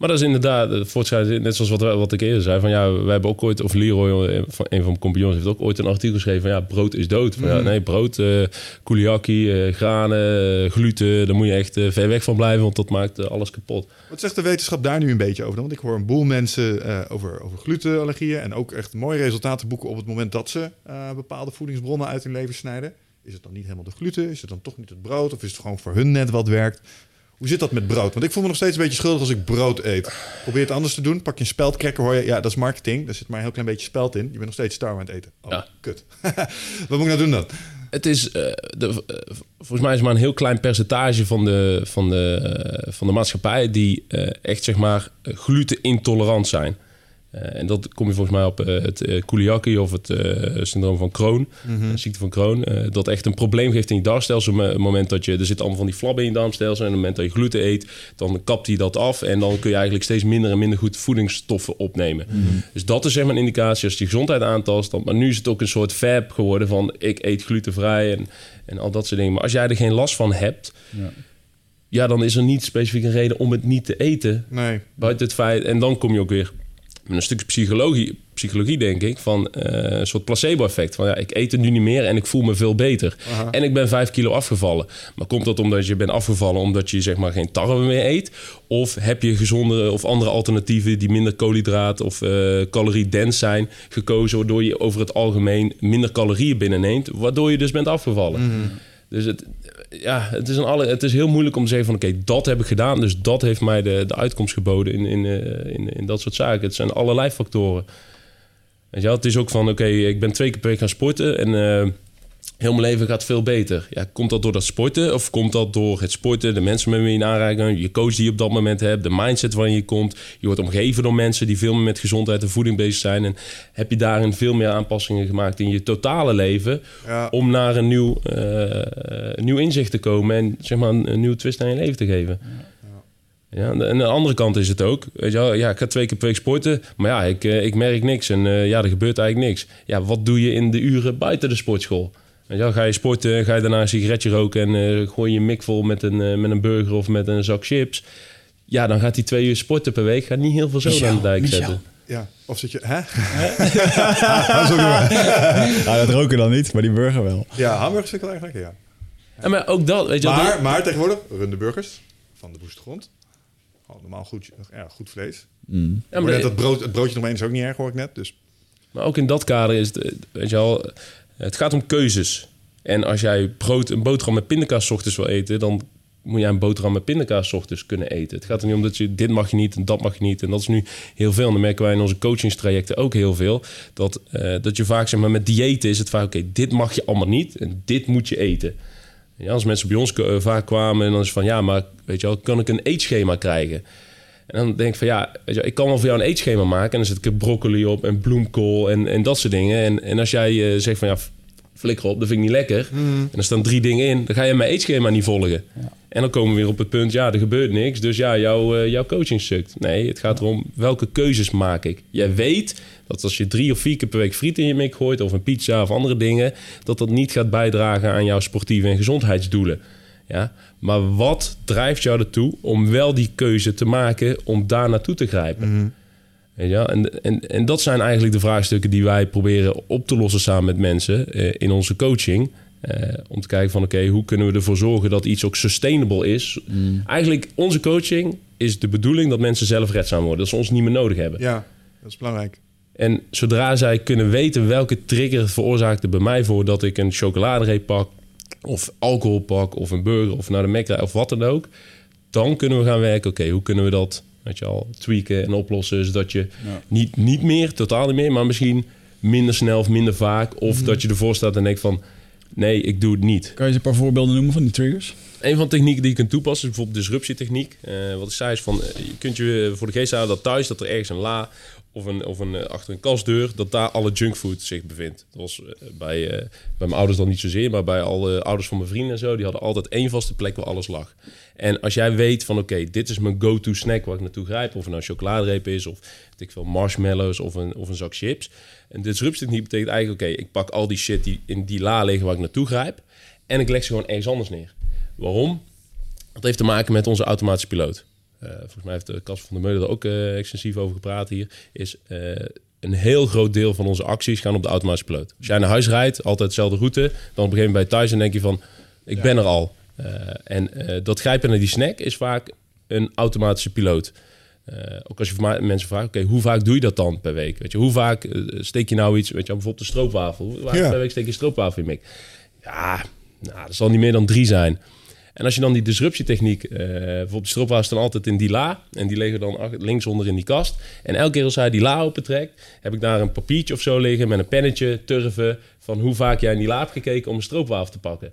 Maar dat is inderdaad eh, voortschrijdend, net zoals wat, wat ik eerder zei. Van ja, wij hebben ook ooit, of Leroy, eh, van, een van mijn compagnons, heeft ook ooit een artikel geschreven van ja, brood is dood. Van, ja, nee, brood, eh, granen, gluten, daar moet je echt ver weg van blijven, want dat maakt alles kapot. Wat zegt de wetenschap daar nu een beetje over? dan? Want ik hoor een boel mensen over, over glutenallergieën en ook echt mooie resultaten boeken op het moment dat ze bepaalde voedingsbronnen uit hun leven snijden. Is het dan niet helemaal de gluten? Is het dan toch niet het brood? Of is het gewoon voor hun net wat werkt? Hoe zit dat met brood? Want ik voel me nog steeds een beetje schuldig als ik brood eet. Probeer het anders te doen. Pak je een speldcracker, hoor je... Ja, dat is marketing. Daar zit maar een heel klein beetje speld in. Je bent nog steeds star aan het eten. Oh, Ja. kut. wat moet ik nou doen dan? Het is, eh, de, eh, volgens mij is het maar een heel klein percentage van de, van de, van de maatschappij die eh, echt zeg maar glutenintolerant zijn. Eh, en dat kom je volgens mij op eh, het celiakie of het syndroom van Crohn, Mhm. de ziekte van Crohn. dat echt een probleem geeft in je darmstelsel. Op het moment dat je, er zit allemaal van die flabben in je darmstelsel. En op het moment dat je gluten eet, dan kapt hij dat af. En dan kun je eigenlijk steeds minder en minder goed voedingsstoffen opnemen. Dus dat is zeg maar een indicatie als je gezondheid aantast. Dan, maar nu is het ook een soort fab geworden van ik eet glutenvrij en, en al dat soort dingen. Maar als jij er geen last van hebt, Ja. ja, dan is er niet specifiek een reden om het niet te eten. Nee. Buiten het feit, en dan kom je ook weer met een stukje psychologie, psychologie denk ik, van eh, een soort placebo-effect. Van ja, ik eet het nu niet meer en ik voel me veel beter. En ik ben vijf kilo afgevallen. Maar komt dat omdat je bent afgevallen omdat je zeg maar geen tarwe meer eet? Of heb je gezondere of andere alternatieven die minder koolhydraat of eh caloriedens zijn gekozen, waardoor je over het algemeen minder calorieën binnenneemt, waardoor je dus bent afgevallen? Dus het, ja, het, is een alle, het is heel moeilijk om te zeggen van... oké, dat heb ik gedaan, dus dat heeft mij de, de uitkomst geboden in, in, eh, in, in dat soort zaken. Het zijn allerlei factoren. Weet je wel, het is ook van, oké, ik ben twee keer per week gaan sporten... en eh, heel mijn leven gaat veel beter. Ja, komt dat door dat sporten of komt dat door het sporten... de mensen met wie je in aanraking, je coach die je op dat moment hebt... de mindset waarin je komt. Je wordt omgeven door mensen die veel meer met gezondheid en voeding bezig zijn... en heb je daarin veel meer aanpassingen gemaakt in je totale leven... Ja. om naar een nieuw, eh, nieuw inzicht te komen... en zeg maar een, een nieuwe twist aan je leven te geven. Ja, en aan de andere kant is het ook. Weet je wel, ja, ik ga twee keer per week sporten. Maar ja, ik, eh, ik merk niks. En eh, ja, er gebeurt eigenlijk niks. Ja, wat doe je in de uren buiten de sportschool? Weet je wel, ga je sporten, ga je daarna een sigaretje roken... en eh, gooi je je mik vol met een, eh, met een burger of met een zak chips... Ja, dan gaat die twee uur sporten per week... gaat niet heel veel zo aan de dijk Michel. zetten. Ja. Of zit je... Hè? Ah, dat roken dan niet, maar die burger wel. Ja, hamburgers vind ik wel erg lekker, ja. En maar ook dat, weet je wel, Maar, maar tegenwoordig, runde burgers van de Boestergrond. Gewoon normaal goed, ja, goed vlees. Ja, Ja, maar dat brood, het broodje nog eens is ook niet erg, hoor ik net. Dus Maar ook in dat kader is het, weet je wel, het gaat om keuzes. En als jij brood, een boterham met pindakaas ochtends wil eten, dan moet jij een boterham met pindakaas ochtends kunnen eten. Het gaat er niet om dat je dit mag je niet en dat mag je niet. En dat is nu heel veel. En dan merken wij in onze coachingstrajecten ook heel veel. Dat, eh, dat je vaak, zeg maar, met diëten is het vaak, oké, dit mag je allemaal niet en dit moet je eten. Ja, als mensen bij ons eh, vaak kwamen en dan is van, ja, maar weet je wel, kan ik een eetschema krijgen? En dan denk ik van ja, weet je, ik kan wel voor jou een eetschema maken. En dan zet ik er broccoli op en bloemkool en, en dat soort dingen. En, en als jij eh, zegt van ja, flikker op, dat vind ik niet lekker. En er staan drie dingen in, dan ga je mijn eetschema niet volgen. En dan komen we weer op het punt, ja, er gebeurt niks. Dus ja, jouw, eh, jouw coaching sukt. Nee, het gaat erom, welke keuzes maak ik? Jij weet dat als je drie of vier keer per week friet in je mik gooit... of een pizza of andere dingen... dat dat niet gaat bijdragen aan jouw sportieve en gezondheidsdoelen. Ja? Maar wat drijft jou ertoe om wel die keuze te maken om daar naartoe te grijpen? Weet je wel? En, en, en dat zijn eigenlijk de vraagstukken die wij proberen op te lossen samen met mensen eh, in onze coaching. Eh, om te kijken van oké, hoe kunnen we ervoor zorgen dat iets ook sustainable is? Eigenlijk onze coaching is de bedoeling dat mensen zelf redzaam worden. Dat ze ons niet meer nodig hebben. ja, dat is belangrijk. En zodra zij kunnen weten welke trigger veroorzaakte bij mij voor dat ik een chocoladereep pak, of alcohol pak, of een burger, of naar de rijd, of wat dan ook, dan kunnen we gaan werken. Oké, hoe kunnen we dat, weet je al, tweaken en oplossen, zodat je niet, niet meer, totaal niet meer, maar misschien minder snel of minder vaak, of dat je ervoor staat en denkt van, nee, ik doe het niet. Kan je eens een paar voorbeelden noemen van die triggers? Een van de technieken die je kunt toepassen is bijvoorbeeld disruptietechniek. Eh wat ik zei is van, eh, je kunt je voor de geest houden dat thuis, dat er ergens een la of, een, of een, eh, achter een kastdeur, dat daar alle junkfood zich bevindt. Dat was eh, bij, eh, bij mijn ouders dan niet zozeer, maar bij alle ouders van mijn vrienden en zo, die hadden altijd één vaste plek waar alles lag. En als jij weet van, oké, dit is mijn go-to snack waar ik naartoe grijp, of het nou chocoladereep is, of ik veel, marshmallows, of een, of een zak chips. En disruptietechniek betekent eigenlijk, oké, ik pak al die shit die in die la liggen waar ik naartoe grijp, en ik leg ze gewoon ergens anders neer. Waarom? Dat heeft te maken met onze automatische piloot. Eh, volgens mij heeft de Kas van der Meulen er ook eh, extensief over gepraat hier. Is eh, een heel groot deel van onze acties gaan op de automatische piloot. Als jij naar huis rijdt, altijd dezelfde route. Dan op een gegeven moment bij thuis en denk je van, ik ben er al. Eh, en eh, dat grijpen naar die snack is vaak een automatische piloot. Eh, ook als je mensen vraagt, oké, hoe vaak doe je dat dan per week? Weet je, hoe vaak eh, steek je nou iets, weet je, bijvoorbeeld de stroopwafel. Hoe vaak Ja. per week steek je een stroopwafel in je mik? Ja, nou, dat zal niet meer dan drie zijn. En als je dan die disruptietechniek, eh bijvoorbeeld stroopwafels staan altijd in die la en die liggen dan ach- linksonder in die kast. En elke keer als hij die la opentrekt, heb ik daar een papiertje of zo liggen met een pennetje, turven, van hoe vaak jij in die la hebt gekeken om een stroopwafel te pakken.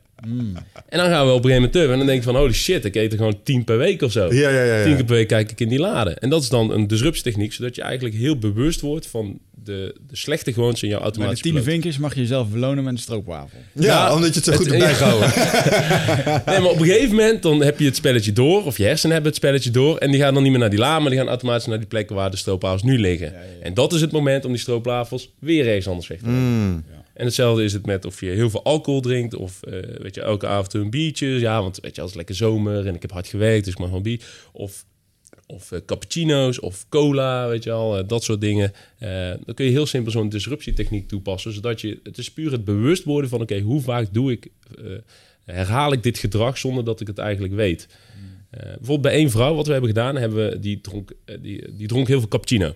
En dan gaan we op een gegeven moment turven en dan denk ik van, holy shit, ik eet er gewoon tien per week of zo. Ja, ja, ja. ja. Tien keer per week kijk ik in die lade. En dat is dan een disruptietechniek, zodat je eigenlijk heel bewust wordt van de, de slechte gewoontes in jouw automatische tiende piloot. vinkjes mag je jezelf belonen met een stroopwafel. Ja, Ja, omdat je het zo goed hebt bijgehouden. Nee, maar op een gegeven moment dan heb je het spelletje door, of je hersenen hebben het spelletje door, en die gaan dan niet meer naar die la, maar die gaan automatisch naar die plekken waar de stroopwafels nu liggen. En dat is het moment om die stroopwafels weer ergens anders weg te. Mm. En hetzelfde is het met of je heel veel alcohol drinkt, of eh, weet je, elke avond een biertje. Ja, want weet je, als het lekker zomer en ik heb hard gewerkt, dus ik mag wel bier. Of of eh, cappuccino's of cola, weet je al, eh, dat soort dingen. Dan kun je heel simpel zo'n disruptietechniek toepassen, zodat je, het is puur het bewust worden van, oké, hoe vaak doe ik, herhaal ik dit gedrag zonder dat ik het eigenlijk weet. Eh, bijvoorbeeld bij één vrouw, wat we hebben gedaan, hebben we, die, dronk, die, die dronk heel veel cappuccino.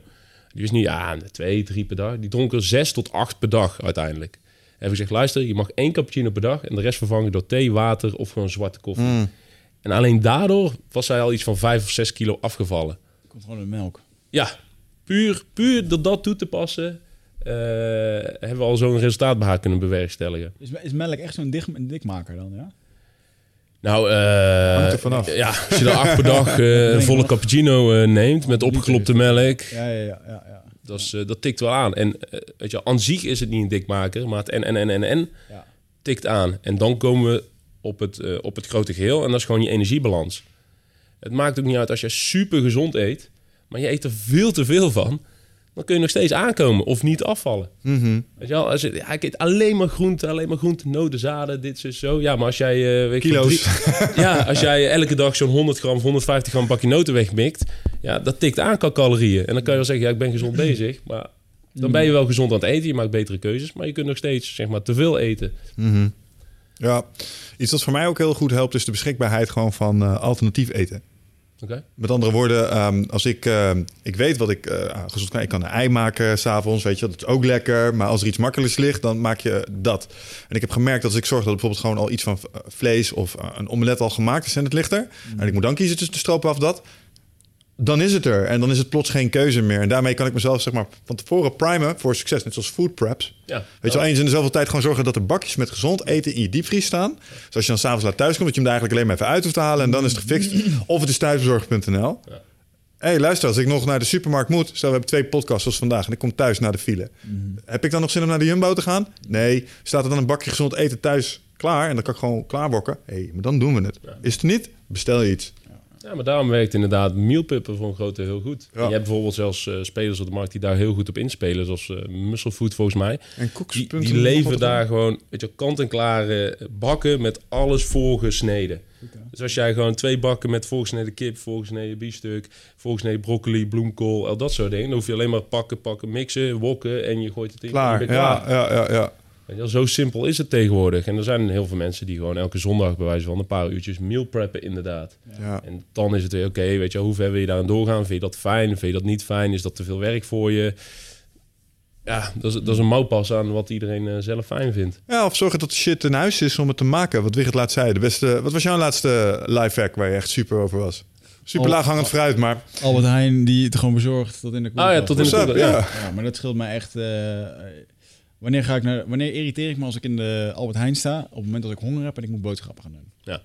Die is niet, ja, twee, drie per dag. Die dronk er zes tot acht per dag uiteindelijk. Heb ik gezegd, luister, je mag één cappuccino per dag en de rest vervangen door thee, water of gewoon zwarte koffie. En alleen daardoor was zij al iets van vijf of zes kilo afgevallen. Komt gewoon in melk. Ja, puur, puur door dat toe te passen, eh, hebben we al zo'n resultaat bij haar kunnen bewerkstelligen. Is, is melk echt zo'n dik, dikmaker dan, ja? Nou, vanaf. ja, als je er acht per dag eh, een volle cappuccino eh, neemt met opgeklopte melk, Ja, ja, ja. ja, ja. dat, is, dat tikt wel aan. En weet je, aan zich is het niet een dikmaker, maar het en en en en en Ja. tikt aan. En dan komen we op het, op het grote geheel en dat is gewoon je energiebalans. Het maakt ook niet uit als je super gezond eet, maar je eet er veel te veel van, dan kun je nog steeds aankomen of niet afvallen. Mhm. Weet je wel, als je, ik eet alleen maar groenten, alleen maar groenten, noten, zaden, dit zo, zo. Ja, maar als jij... eh, Kilo's. drie- ja, als jij elke dag zo'n 100 gram of 150 gram bakje noten wegmikt, ja, dat tikt aan qua calorieën. En dan kan je wel zeggen, ja, ik ben gezond bezig, maar dan ben je wel gezond aan het eten, je maakt betere keuzes, maar je kunt nog steeds, zeg maar, te veel eten. Mhm. Ja, iets wat voor mij ook heel goed helpt is de beschikbaarheid gewoon van eh, alternatief eten. Met andere woorden, ehm, als ik, ehm, ik weet wat ik eh, gezond kan, ik kan een ei maken s'avonds, weet je, dat is ook lekker. Maar als er iets makkelijks ligt, dan maak je dat. En ik heb gemerkt dat als ik zorg dat bijvoorbeeld gewoon al iets van vlees of eh, een omelet al gemaakt is en het ligt er, en ik moet dan kiezen tussen de stroopwafel of dat, dan is het er. En dan is het plots geen keuze meer. En daarmee kan ik mezelf zeg maar van tevoren primen voor succes, net zoals food preps. Ja. Weet je wel, eens in de zoveel tijd gewoon zorgen dat er bakjes met gezond eten in je diepvries staan. Dus als je dan s'avonds laat thuis komt, dat je hem eigenlijk alleen maar even uit hoeft te halen en dan is het gefixt. Of het is thuisbezorgd.nl. Ja. Hé, hey, luister, als ik nog naar de supermarkt moet, stel we hebben twee podcasts zoals vandaag en ik kom thuis naar de file. Heb ik dan nog zin om naar de Jumbo te gaan? Nee. Staat er dan een bakje gezond eten thuis klaar en dan kan ik gewoon klaarwokken? Hé, hey, maar dan doen we het. Is het niet? Bestel je iets. Ja, maar daarom werkt inderdaad mealpippen voor een groot deel heel goed. Ja. En je hebt bijvoorbeeld zelfs eh, spelers op de markt die daar heel goed op inspelen, zoals eh Musclefood volgens mij. En cooks. Die, die leveren daar gewoon weet je, kant-en-klare bakken met alles voorgesneden. Dus als jij gewoon twee bakken met voorgesneden kip, voorgesneden biefstuk, voorgesneden broccoli, bloemkool, al dat soort dingen, dan hoef je alleen maar pakken, pakken, mixen, wokken en je gooit het in. Klaar. Ja, ja, ja, wel, zo simpel is het tegenwoordig. En er zijn heel veel mensen die gewoon elke zondag bij wijze van een paar uurtjes meal preppen inderdaad. ja. En dan is het weer oké, weet je, hoe ver wil je daarin doorgaan? Vind je dat fijn? Vind je dat niet fijn? Is dat te veel werk voor je? Ja, dat is, dat is een mouwpas aan wat iedereen eh, zelf fijn vindt. Ja, of zorgen dat de shit in huis is om het te maken. Wat Wigert laat zei. De beste, wat was jouw laatste live hack waar je echt super over was? Super laag hangend fruit, maar... Albert Heijn die het gewoon bezorgt tot in de Ah ja, koelkast. tot in de koelkast. Ja, maar dat scheelt mij echt. eh, wanneer ga ik naar? Wanneer irriteer ik me als ik in de Albert Heijn sta? Op het moment dat ik honger heb en ik moet boodschappen gaan doen. Ja.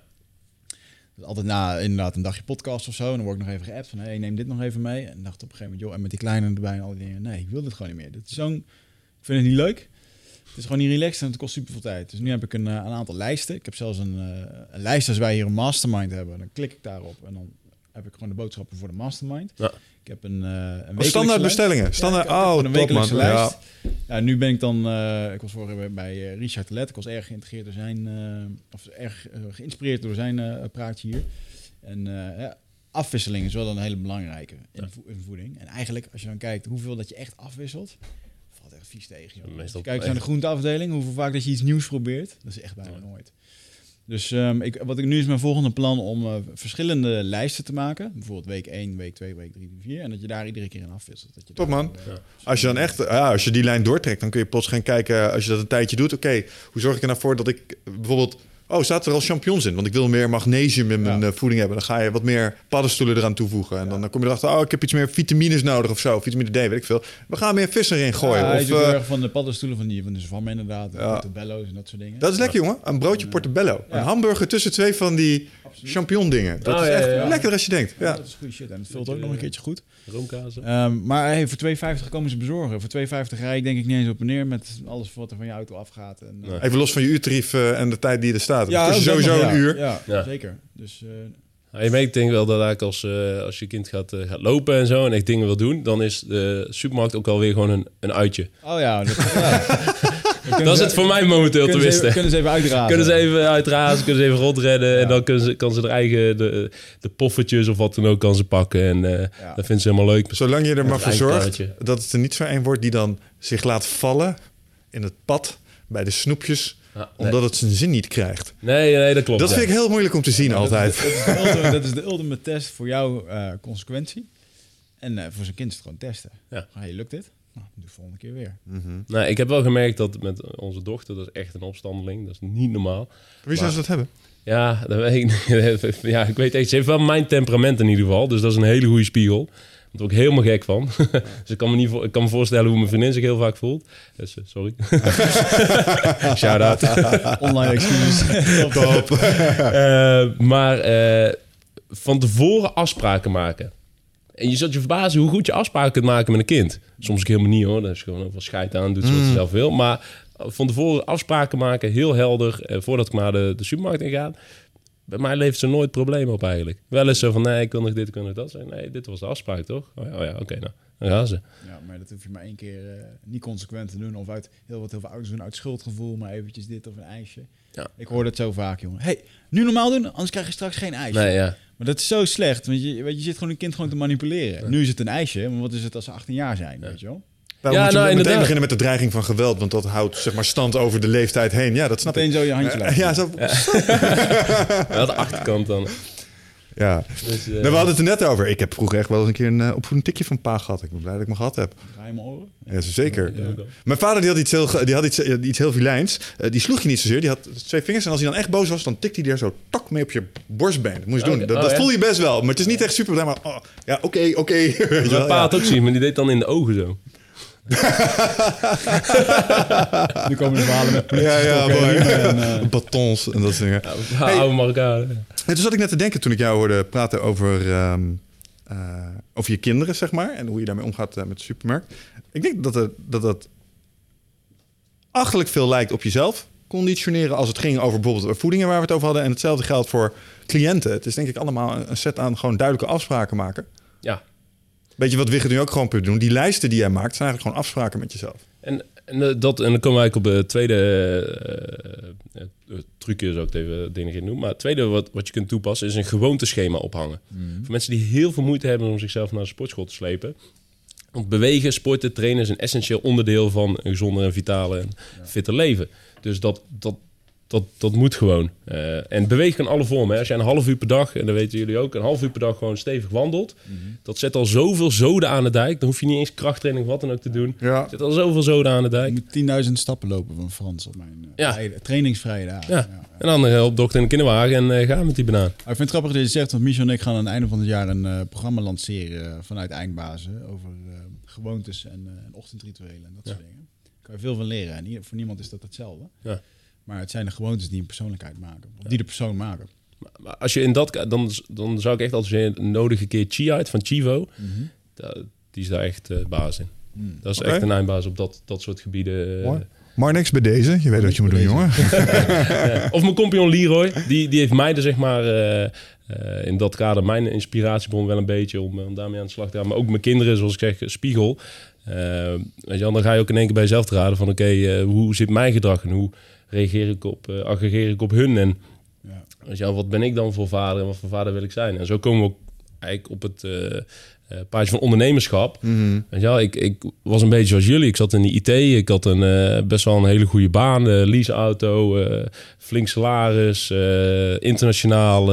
Dus altijd na inderdaad een dagje podcast of zo. En dan word ik nog even geappt van, hey, neem dit nog even mee. En dacht op een gegeven moment, joh, en met die kleine erbij en al die dingen. Nee, ik wil dit gewoon niet meer. Dit is zo'n, ik vind het niet leuk. Het is gewoon niet relaxed en het kost super veel tijd. Dus nu heb ik een, eh, een aantal lijsten. Ik heb zelfs een, eh, een lijst als wij hier een mastermind hebben. Dan klik ik daarop en dan heb ik gewoon de boodschappen voor de mastermind. Ja. Ik heb een, eh een Oh, standaard bestellingen. Standaard, Ja, oh, een top man. Lijst. Ja, nu ben ik dan, eh, ik was vorige week bij eh, Richard Let. Ik was erg geïntegreerd door zijn, of erg geïnspireerd door zijn praatje hier. En ja, afwisseling is wel een hele belangrijke in, Ja. vo- in voeding. En eigenlijk, als je dan kijkt hoeveel dat je echt afwisselt, valt echt vies tegen. joh. Meestal Als je kijkt naar de groenteafdeling, hoeveel vaak dat je iets nieuws probeert, dat is echt bijna nooit. Dus ehm, ik, wat ik nu is mijn volgende plan om eh, verschillende lijsten te maken. Bijvoorbeeld week 1, week 2, week 3, 4. En dat je daar iedere keer in afwisselt. Dat je Top, man. eh, Ja. Als je dan echt, ja, als je die lijn doortrekt, dan kun je plots gaan kijken, als je dat een tijdje doet, oké, hoe zorg ik er nou voor dat ik bijvoorbeeld, oh, staat er al champignons in? Want ik wil meer magnesium in mijn Ja. eh, voeding hebben. Dan ga je wat meer paddenstoelen eraan toevoegen. En dan, dan kom je erachter, oh, ik heb iets meer vitamines nodig of zo, vitamine D, weet ik veel. We gaan meer vis erin gooien. Ja, hij of, erg van de paddenstoelen van die van de zwamme inderdaad. Portobello's en dat soort dingen. dat is lekker, jongen. Een broodje portobello. Een hamburger tussen twee van die champignon dingen. Dat Oh, is ja, echt ja, ja. lekker als je denkt. Ja, Ja. dat is goede shit. En het vult ook nog een keertje goed. Roomkazen. Ehm, maar hey, voor 2,50 komen ze bezorgen. Voor 2,50 rij ik denk ik niet eens op en neer met alles wat er van je auto afgaat. En, eh, Nee. Even los van je uurtarief eh, en de tijd die er staat. Ja, dat sowieso een uur. Ja, Ja. zeker. Dus eh, Ja, je merkt denk ik wel dat eigenlijk als, eh, als je kind gaat, gaat lopen en zo en echt dingen wil doen, dan is de supermarkt ook alweer gewoon een, een uitje. oh ja, dat, ja. Dat is het voor mij momenteel kunnen ze, even, tenminste. kunnen ze even uitrazen. Kunnen ze even uitrazen, kunnen ze even rondrennen Ja. en dan kunnen ze, kan ze er eigen de, de poffertjes of wat dan ook kan ze pakken en eh, Ja. dat vindt ze helemaal leuk. Zolang je er maar voor zorgt dat het er niet zo een wordt die dan zich laat vallen in het pad bij de snoepjes, nee. omdat het zijn zin niet krijgt. nee, nee, dat klopt. Dat ja. vind ik heel moeilijk om te zien altijd. Dat is, de ultimate, dat is de ultimate test voor jouw eh, consequentie. En eh, voor zijn kind is het gewoon testen. Ja. Hey, lukt dit? Nou, doe de volgende keer weer. Nou, ik heb wel gemerkt dat met onze dochter, dat is echt een opstandeling. Dat is niet normaal. Wie zou ze dat hebben? Ja, dat weet ik niet. ja, ik weet echt. Ze heeft wel mijn temperament in ieder geval. Dus dat is een hele goede spiegel. Daar word ik helemaal gek van. dus ik kan, me niet ik kan me voorstellen hoe mijn vriendin zich heel vaak voelt. Dus, eh, sorry. Shout-out. Online excuses. Top. Eh, maar eh, van tevoren afspraken maken. En je zult je verbazen hoe goed je afspraken kunt maken met een kind. Soms ook helemaal niet hoor. Dan is gewoon heel veel scheid aan, doet ze wat ze zelf wil. Maar van tevoren afspraken maken, heel helder. Eh, voordat ik maar de, de supermarkt in ga. Bij mij levert ze nooit problemen op eigenlijk. Wel eens zo van, nee, ik wil nog dit, ik wil nog dat. Zeg, nee, dit was de afspraak toch? Oh ja, oh ja oké, nou. Dan gaan ze. Ja, maar dat hoef je maar één keer eh, niet consequent te doen. Of uit heel wat heel veel ouders doen uit schuldgevoel, maar eventjes dit of een ijsje. Ja. Ik hoor dat zo vaak, jongen. hey, nu normaal doen, anders krijg je straks geen ijsje. Nee, ja. Maar dat is zo slecht, want je, weet je, zit gewoon een kind gewoon te manipuleren. Nu is het een ijsje, maar wat is het als ze 18 jaar zijn, weet je wel? Ja, moet je nou, meteen inderdaad. beginnen met de dreiging van geweld? Want dat houdt zeg maar, stand over de leeftijd heen. Ja, dat snap Meteen ik. zo je handje Eh, laten. ja, zo, Wel de achterkant dan. Ja. Dus, eh, Nou, we hadden het er net over. Ik heb vroeger echt wel eens een keer een uh, opvoedend tikje van pa gehad. Ik ben blij dat ik me gehad heb. Draai mijn oren. Ja, zeker. Ja. Mijn vader die had iets heel, die had iets, eh, iets heel vilijns. Eh, die sloeg je niet zozeer. Die had twee vingers. En als hij dan echt boos was, dan tikte hij er zo tak mee op je borstbeen. Dat moest je Oh, doen. Dat, Oh, dat ja. voel je best wel. Maar het is niet echt super. Maar oh, ja, oké, oké. Je Mijn pa ja. had ook zien, maar die deed dan in de ogen zo. Nu komen de verhalen met Ja, ja, mooi. en, eh, Batons en dat soort dingen. Ja, Oude Marokkanen. En toen zat ik net te denken toen ik jou hoorde praten over, ehm, eh, over je kinderen, zeg maar. En hoe je daarmee omgaat eh, met de supermarkt. Ik denk dat het, dat dat achterlijk veel lijkt op jezelf conditioneren als het ging over bijvoorbeeld voedingen waar we het over hadden. En hetzelfde geldt voor cliënten. Het is denk ik allemaal een- set aan gewoon duidelijke afspraken maken. Ja. Weet je wat Wigger nu ook gewoon punt doen? Die lijsten die jij maakt zijn eigenlijk gewoon afspraken met jezelf. En, en, eh, dat, en dan komen we eigenlijk op de tweede eh, trucje, zou ik het even dingen in noemen. Maar het tweede wat, wat je kunt toepassen is een gewoonteschema ophangen. Voor mensen die heel veel moeite hebben om zichzelf naar de sportschool te slepen. Want bewegen, sporten, trainen is een essentieel onderdeel van een gezonder en vitale en fitter leven. Dus dat, dat, dat, dat moet gewoon. Eh, en bewegen kan alle vormen. Hè. Als jij een half uur per dag, en dat weten jullie ook, een half uur per dag gewoon stevig wandelt. Dat zet al zoveel zoden aan de dijk. Dan hoef je niet eens krachttraining of wat dan ook te doen. Ja. Zet al zoveel zoden aan de dijk. Ik moet 10.000 stappen lopen van Frans op mijn eh, Ja. vrije- trainingsvrije dagen. Ja. En dan op dokter in de kinderwagen en gaan met die banaan. Ik vind het grappig dat je zegt, want Michel en ik gaan aan het einde van het jaar een programma lanceren vanuit Eindbazen over eh, gewoontes en, eh, en ochtendrituelen en dat soort dingen. Daar kan je veel van leren. En voor niemand is dat hetzelfde. Ja. Maar het zijn de gewoontes die een persoonlijkheid maken. Of die de persoon maken. Maar- Maar als je in dat... Dan, dan zou ik echt adviseren, een nodige keer Chi uit van Chivo. Da- die is daar echt eh baas in. Dat is echt een eindbaas op dat, dat soort gebieden. eh. Mooi. Maar niks bij deze. Je weet wat je moet doen, Deze. jongen. Ja. Of mijn compagnon Leroy, die, die heeft mij er zeg maar eh, eh, in dat kader mijn inspiratiebron wel een beetje om, om daarmee aan de slag te gaan. Maar ook mijn kinderen, zoals ik zeg, spiegel. Weet je, dan ga je ook in één keer bij jezelf te raden van oké, hoe zit mijn gedrag en hoe reageer ik op, eh aggregeer ik op hun en Ja. wat ben ik dan voor vader en wat voor vader wil ik zijn? En zo komen we ook eigenlijk op het eh eh, paadje van ondernemerschap. Je wel, ik, ik was een beetje zoals jullie. Ik zat in de IT. Ik had een, best wel een hele goede baan. eh leaseauto, flink salaris, internationaal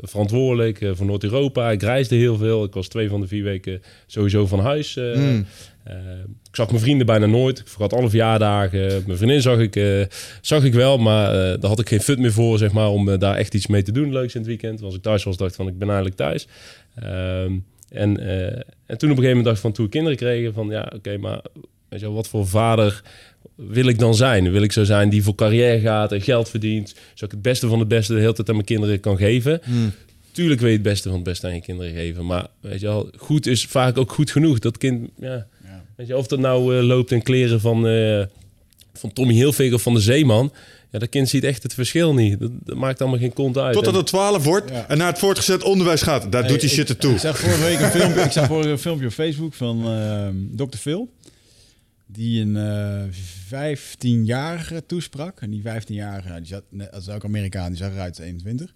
verantwoordelijk voor Noord-Europa. Ik reisde heel veel. Ik was twee van de vier weken sowieso van huis. Mm. Eh, ik zag mijn vrienden bijna nooit. Ik vergat alle verjaardagen. Mijn vriendin zag ik, eh, zag ik wel, maar eh, daar had ik geen fut meer voor, zeg maar, om daar echt iets mee te doen. Leuks in het weekend. Als ik thuis was, dacht ik van, ik ben eigenlijk thuis. Ehm, en, en toen op een gegeven moment dacht ik van, toen we kinderen kregen, van ja, oké, maar weet je wel, wat voor vader wil ik dan zijn? Wil ik zo zijn die voor carrière gaat en geld verdient, zodat ik het beste van het beste de hele tijd aan mijn kinderen kan geven? Tuurlijk wil je het beste van het beste aan je kinderen geven, maar weet je wel, goed is vaak ook goed genoeg. Dat kind, Ja. Weet je, of dat nou eh, loopt in kleren van, eh, van Tommy Hilfiger of van de Zeeman. Ja, dat kind ziet echt het verschil niet. Dat, dat maakt allemaal geen kont uit. Totdat het 12 wordt Ja. en naar het voortgezet onderwijs gaat. Daar doet die shit ik- ertoe. Ik zag vorige week een filmpje, ik zag vorige week een filmpje op Facebook van ehm Dr. Phil. Die een eh 15-jarige toesprak. En die 15-jarige, nou, die zat, net- dat is ook Amerikaan, die zag eruit als 21.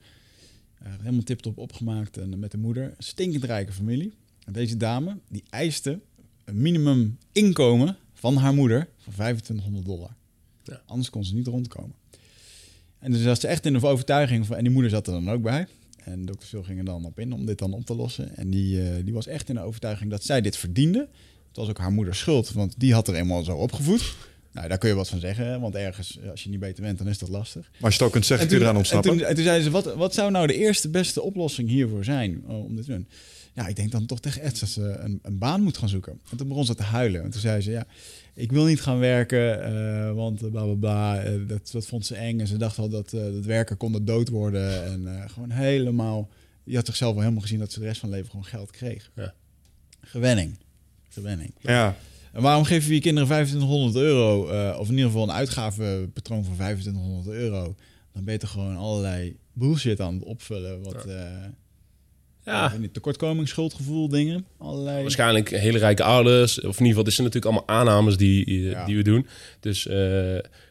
Eh, helemaal tiptop opgemaakt en met de moeder. Stinkend rijke familie. En deze dame, die eiste minimum inkomen van haar moeder van 2500 dollar. Ja. Anders kon ze niet rondkomen. En dus was ze echt in de overtuiging van... En die moeder zat er dan ook bij. En dokter Phil ging er dan op in om dit dan op te lossen. En die, eh, die was echt in de overtuiging dat zij dit verdiende. Het was ook haar moeders schuld, want die had er eenmaal zo opgevoed. Nou, daar kun je wat van zeggen, want ergens, als je niet beter bent, dan is dat lastig. Maar als je het ook kunt zeggen, En kun je eraan en, toen, en toen zeiden ze, wat, wat zou nou de eerste beste oplossing hiervoor zijn oh, om dit te doen? Ja, ik denk dan toch tegen Ed dat ze een, een baan moet gaan zoeken. En toen begon ze te huilen. En toen zei ze, ja, ik wil niet gaan werken, eh, want bla bla bla. eh, dat, dat vond ze eng. En ze dacht al dat, eh, dat werken kon er dood worden. En gewoon helemaal, die had zichzelf al helemaal gezien dat ze de rest van het leven gewoon geld kreeg. Ja. Gewenning. Gewenning. Ja. En waarom geven we je kinderen 2500 euro, of in ieder geval een uitgavenpatroon van 2500 euro? Dan ben je toch gewoon allerlei bullshit aan het opvullen. Wat, Ja. niet, tekortkoming, schuldgevoel, dingen. Allerlei. Waarschijnlijk hele rijke ouders. Of in ieder geval, dit zijn natuurlijk allemaal aannames die, eh, Ja. die we doen. Dus eh,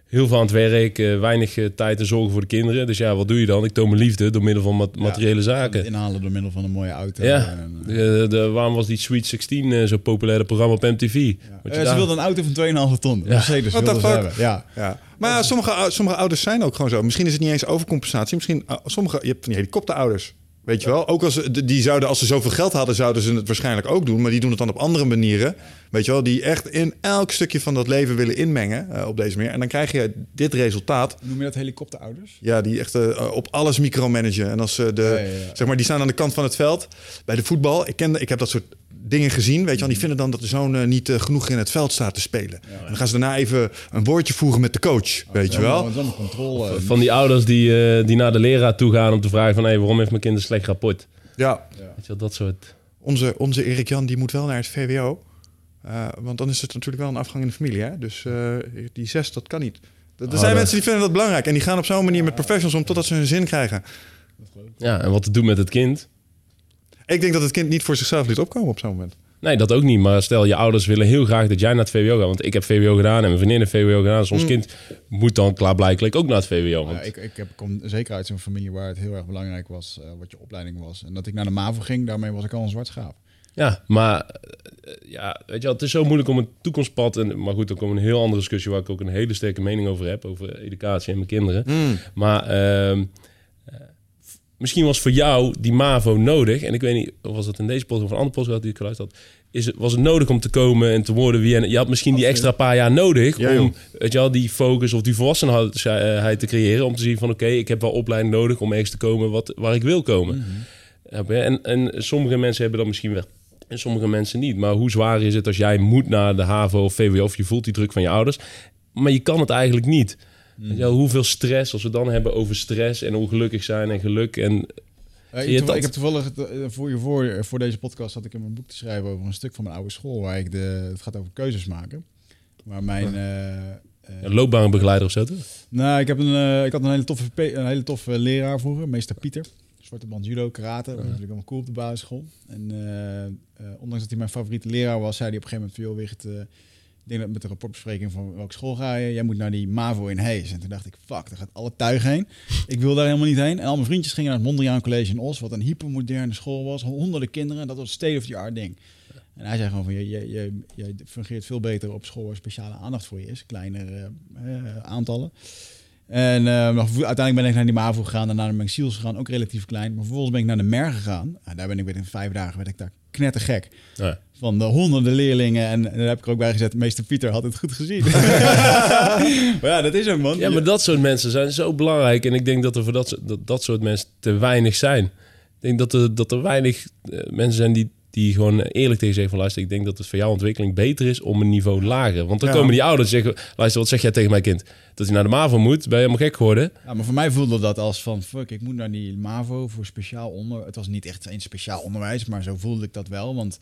heel veel aan het werk, eh, weinig tijd en zorgen voor de kinderen. Dus ja, wat doe je dan? Ik toon mijn liefde door middel van ma- materiële zaken. Inhalen door middel van een mooie auto. Ja, En, de, de, waarom was die Sweet 16 eh, zo populair programma op MTV? Ze daar- wilde een auto van 2,5 ton. Ja. Mercedes ze hebben. Ja. Ja. Maar ja, sommige, sommige ouders zijn ook gewoon zo. Misschien is het niet eens overcompensatie. Misschien uh, sommige, je hebt van die helikopterouders. Weet je wel? Ook als ze, die zouden, als ze zoveel geld hadden, zouden ze het waarschijnlijk ook doen. Maar die doen het dan op andere manieren. Weet je wel? Die echt in elk stukje van dat leven willen inmengen eh, op deze manier. En dan krijg je dit resultaat. Noem je dat helikopterouders? Ja, die echt eh, op alles micromanagen. En als ze de, Ja, ja, ja. zeg maar, die staan aan de kant van het veld. Bij de voetbal, ik, ken, ik heb dat soort dingen gezien. Weet je die vinden dan dat de zoon eh, niet eh, genoeg in het veld staat te spelen. En dan gaan ze daarna even een woordje voegen met de coach. weet je wel? Controle. Van die ouders die, eh, die naar de leraar toe gaan om te vragen van... Hey, waarom heeft mijn kind een slecht rapport? Ja, Weet je wel, dat soort... onze, onze Erik Jan die moet wel naar het VWO. Eh, want dan is het natuurlijk wel een afgang in de familie. Hè? Dus eh, die zes, dat kan niet. Er er zijn dat- mensen die vinden dat belangrijk. En die gaan op zo'n manier met professionals om totdat ze hun zin krijgen. Ja, en wat te doen met het kind? Ik denk dat het kind niet voor zichzelf liet opkomen op zo'n moment. Nee, dat ook niet. Maar stel, je ouders willen heel graag dat jij naar het VWO gaat. Want ik heb VWO gedaan en mijn vriendin heeft VWO gedaan. Dus ons kind moet dan klaarblijkelijk ook naar het VWO. Want Ja, ik, ik heb, kom zeker uit zo'n familie waar het heel erg belangrijk was eh, wat je opleiding was. En dat ik naar de MAVO ging, daarmee was ik al een zwart schaap. Ja, maar eh, ja, weet je wel, het is zo moeilijk om een toekomstpad. En, maar goed, dan komt een heel andere discussie waar ik ook een hele sterke mening over heb. Over educatie en mijn kinderen. Maar ehm, eh, misschien was voor jou die MAVO nodig. En ik weet niet, of was het in deze podcast of een andere podcast die ik geluisterd had. Is het, was het nodig om te komen en te worden wie en je had misschien die extra paar jaar nodig Ja, om weet je wel, die focus of die volwassenheid te creëren om te zien van oké, ik heb wel opleiding nodig om ergens te komen wat, waar ik wil komen. Je? En, en sommige mensen hebben dat misschien wel. En sommige mensen niet. Maar hoe zwaar is het als jij moet naar de HAVO of VWO... of je voelt die druk van je ouders... maar je kan het eigenlijk niet. Wel, hoeveel stress, als we dan hebben over stress... en ongelukkig zijn en geluk... en Eh, je dat? ik heb toevallig eh, voor, je voor, voor deze podcast had ik in mijn boek te schrijven over een stuk van mijn oude school waar ik de het gaat over keuzes maken. Waar mijn eh, eh, een loopbaanbegeleider of zo, toch? nou, ik heb een eh, ik had een hele toffe een hele toffe leraar vroeger, meester Pieter. Zwarte band judo, karate, dat was natuurlijk allemaal cool op de basisschool. En eh, eh, ondanks dat hij mijn favoriete leraar was, zei hij op een gegeven moment: "Joh, Wicht, eh, denk dat met de rapportbespreking van welke school ga je? Jij moet naar die MAVO in Hees. En toen dacht ik, fuck, daar gaat alle tuig heen. Ik wil daar helemaal niet heen. En al mijn vriendjes gingen naar het Mondriaan College in Os, wat een hypermoderne school was. Honderden kinderen, dat was state of the art ding. En hij zei gewoon van, je, je, je, je fungeert veel beter op school waar speciale aandacht voor je is. Kleinere eh, aantallen. En eh, uiteindelijk ben ik naar die MAVO gegaan. Daarna naar Siels gegaan, ook relatief klein. Maar vervolgens ben ik naar de MER gegaan. Nou, daar ben ik in vijf dagen werd ik daar knettergek Ja. van de honderden leerlingen. En, en daar heb ik er ook bij gezet, meester Pieter had het goed gezien. maar ja, dat is ook, man. Ja, maar dat soort mensen zijn zo belangrijk. En ik denk dat er voor dat, soort- dat, dat soort mensen te weinig zijn. Ik denk dat er, dat er weinig eh, mensen zijn die, die gewoon eerlijk tegen zeggen van... luister, ik denk dat het voor jouw ontwikkeling beter is om een niveau lager. Want dan Ja. komen die ouders en zeggen... luister, wat zeg jij tegen mijn kind? Dat hij naar de MAVO moet? Ben je helemaal gek geworden? Ja, maar voor mij voelde dat als van, fuck, ik moet naar die MAVO voor speciaal onder... Het was niet echt een speciaal onderwijs, maar zo voelde ik dat wel. Want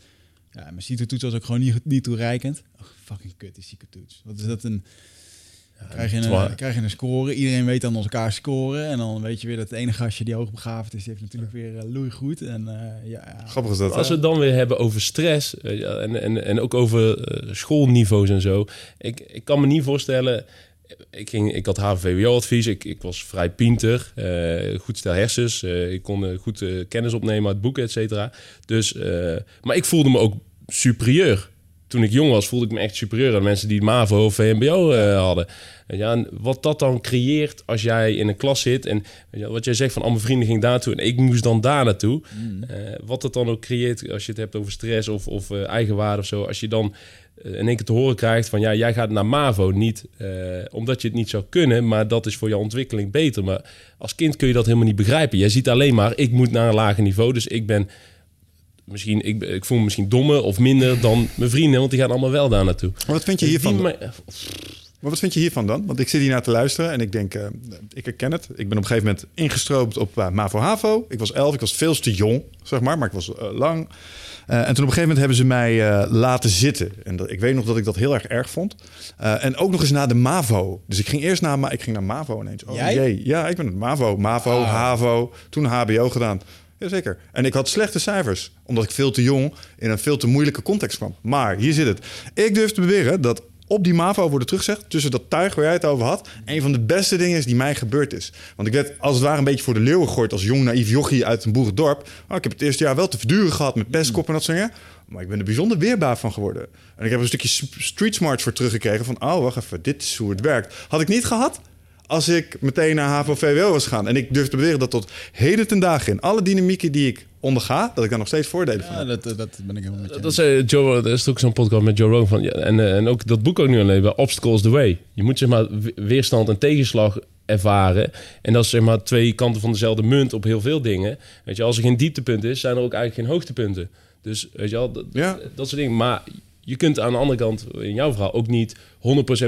ja, mijn CITO-toets was ook gewoon niet, niet toereikend. Oh, fucking kut, die CITO-toets. Wat is dat een... krijg, je een, krijg je een score. Iedereen weet dan elkaar scoren. En dan weet je weer dat het ene gastje die hoogbegaafd is, die heeft natuurlijk weer uh, loei goed. En eh, ja, ja. Grappig is dat. Als we het dan weer hebben over stress weet je, en, en, en ook over eh, schoolniveaus en zo. Ik, ik kan me niet voorstellen. Ik, ging, ik had HVWO-advies, ik, ik was vrij pinter, eh, goed stel hersens. eh, ik kon eh, goed eh, kennis opnemen uit boeken, et cetera. Dus, eh, maar ik voelde me ook superieur. Toen ik jong was, voelde ik me echt superieur aan mensen die MAVO of VMBO eh, hadden. Je, en wat dat dan creëert als jij in een klas zit... en weet je, wat jij zegt van al mijn vrienden gingen daar naartoe... en ik moest dan daar naartoe. Eh, wat dat dan ook creëert als je het hebt over stress of, of eh, eigenwaarde of zo... als je dan in één keer te horen krijgt van... ja, jij gaat naar MAVO niet omdat je het niet zou kunnen... maar dat is voor jouw ontwikkeling beter. Maar als kind kun je dat helemaal niet begrijpen. Jij ziet alleen maar, ik moet naar een lager niveau... dus ik ben... Misschien, ik, ik voel me misschien dommer of minder dan mijn vrienden, want die gaan allemaal wel daar naartoe. Maar wat vind je hiervan? Maar wat vind je hiervan dan? Want ik zit hier naar te luisteren en ik denk, eh, ik herken het. Ik ben op een gegeven moment ingestroopt op uh, MAVO-HAVO. Ik was elf, ik was veel te jong, zeg maar, maar ik was eh, lang. Uh, en toen op een gegeven moment hebben ze mij uh, laten zitten. En dat, ik weet nog dat ik dat heel erg erg vond. Uh, en ook nog eens naar de MAVO. Dus ik ging eerst naar, ma ik ging naar MAVO ineens. Oh Jij? jee, ja, ik ben het MAVO, MAVO, Ah. HAVO, toen HBO gedaan. Jazeker. En ik had slechte cijfers, omdat ik veel te jong in een veel te moeilijke context kwam. Maar hier zit het. Ik durf te beweren dat op die MAVO worden teruggezegd, tussen dat tuig waar jij het over had, een van de beste dingen is die mij gebeurd is. Want ik werd als het ware een beetje voor de leeuwen gegooid als jong naïef jochie uit een boerendorp. Maar ik heb het eerste jaar wel te verduren gehad met pestkop en dat soort. Maar ik ben er bijzonder weerbaar van geworden. En ik heb een stukje street smarts voor teruggekregen van, oh wacht even, dit is hoe het werkt. Had ik niet gehad, als ik meteen naar HAVO-VWO was gegaan. En ik durf te beweren dat tot heden ten dagen in alle dynamieken die ik onderga, dat ik daar nog steeds voordelen van Ja, heb. dat, dat ben ik helemaal met je Dat eens. zei Joe, er is ook zo'n podcast met Joe Rogan van. Ja, en, eh, en ook dat boek ook nu alleen bij Obstacles the Way. Je moet zeg maar we- weerstand en tegenslag ervaren. En dat is zeg maar twee kanten van dezelfde munt op heel veel dingen. Weet je, als er geen dieptepunt is, zijn er ook eigenlijk geen hoogtepunten. Dus weet je wel, dat, Ja. dat soort dingen. Maar je kunt aan de andere kant in jouw verhaal ook niet 100%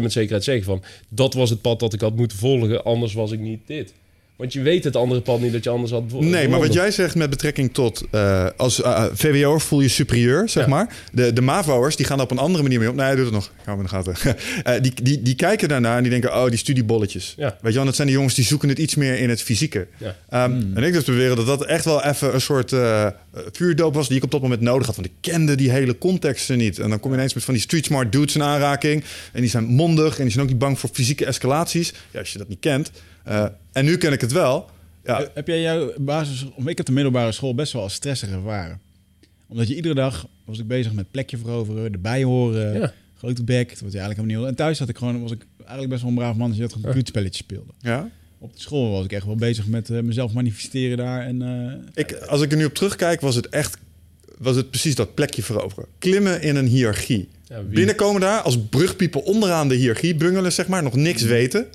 met zekerheid zeggen van dat was het pad dat ik had moeten volgen, anders was ik niet dit. Want je weet het andere pad niet dat je anders had Nee, maar wat jij zegt met betrekking tot... eh, als eh, VWO'er voel je superieur, zeg Ja. maar. De, de MAVO'ers, die gaan daar op een andere manier mee om. Nee, hij doet het nog. Gaan we in de gaten. Eh, die, die, die kijken daarna en die denken... Oh, die studiebolletjes. Ja. Weet je wel, dat zijn die jongens die zoeken het iets meer in het fysieke. Ja. Ehm, En ik durf te beweren dat dat echt wel even een soort eh, vuurdoop was... die ik op dat moment nodig had. Want ik kende die hele contexten niet. En dan kom je ineens met van die street smart dudes in aanraking. En die zijn mondig en die zijn ook niet bang voor fysieke escalaties. Ja, als je dat niet kent. Eh, en nu ken ik het wel... Ja, Heb jij jouw basis... Of ik heb de middelbare school best wel als stressig ervaren. Omdat je iedere dag was ik bezig met plekje veroveren, erbij horen, Ja. grote bek. Dat was eigenlijk helemaal niet. En thuis had ik gewoon, was ik eigenlijk best wel een braaf man dat je dat gewoon computerspelletjes speelde. ja. Op de school was ik echt wel bezig met eh, mezelf manifesteren daar. En, eh, Ik, als ik er nu op terugkijk, was het echt was het precies dat plekje veroveren. Klimmen in een hiërarchie. Ja, wie- Binnenkomen daar als brugpieper onderaan de hiërarchie bungelen, zeg maar, nog niks weten.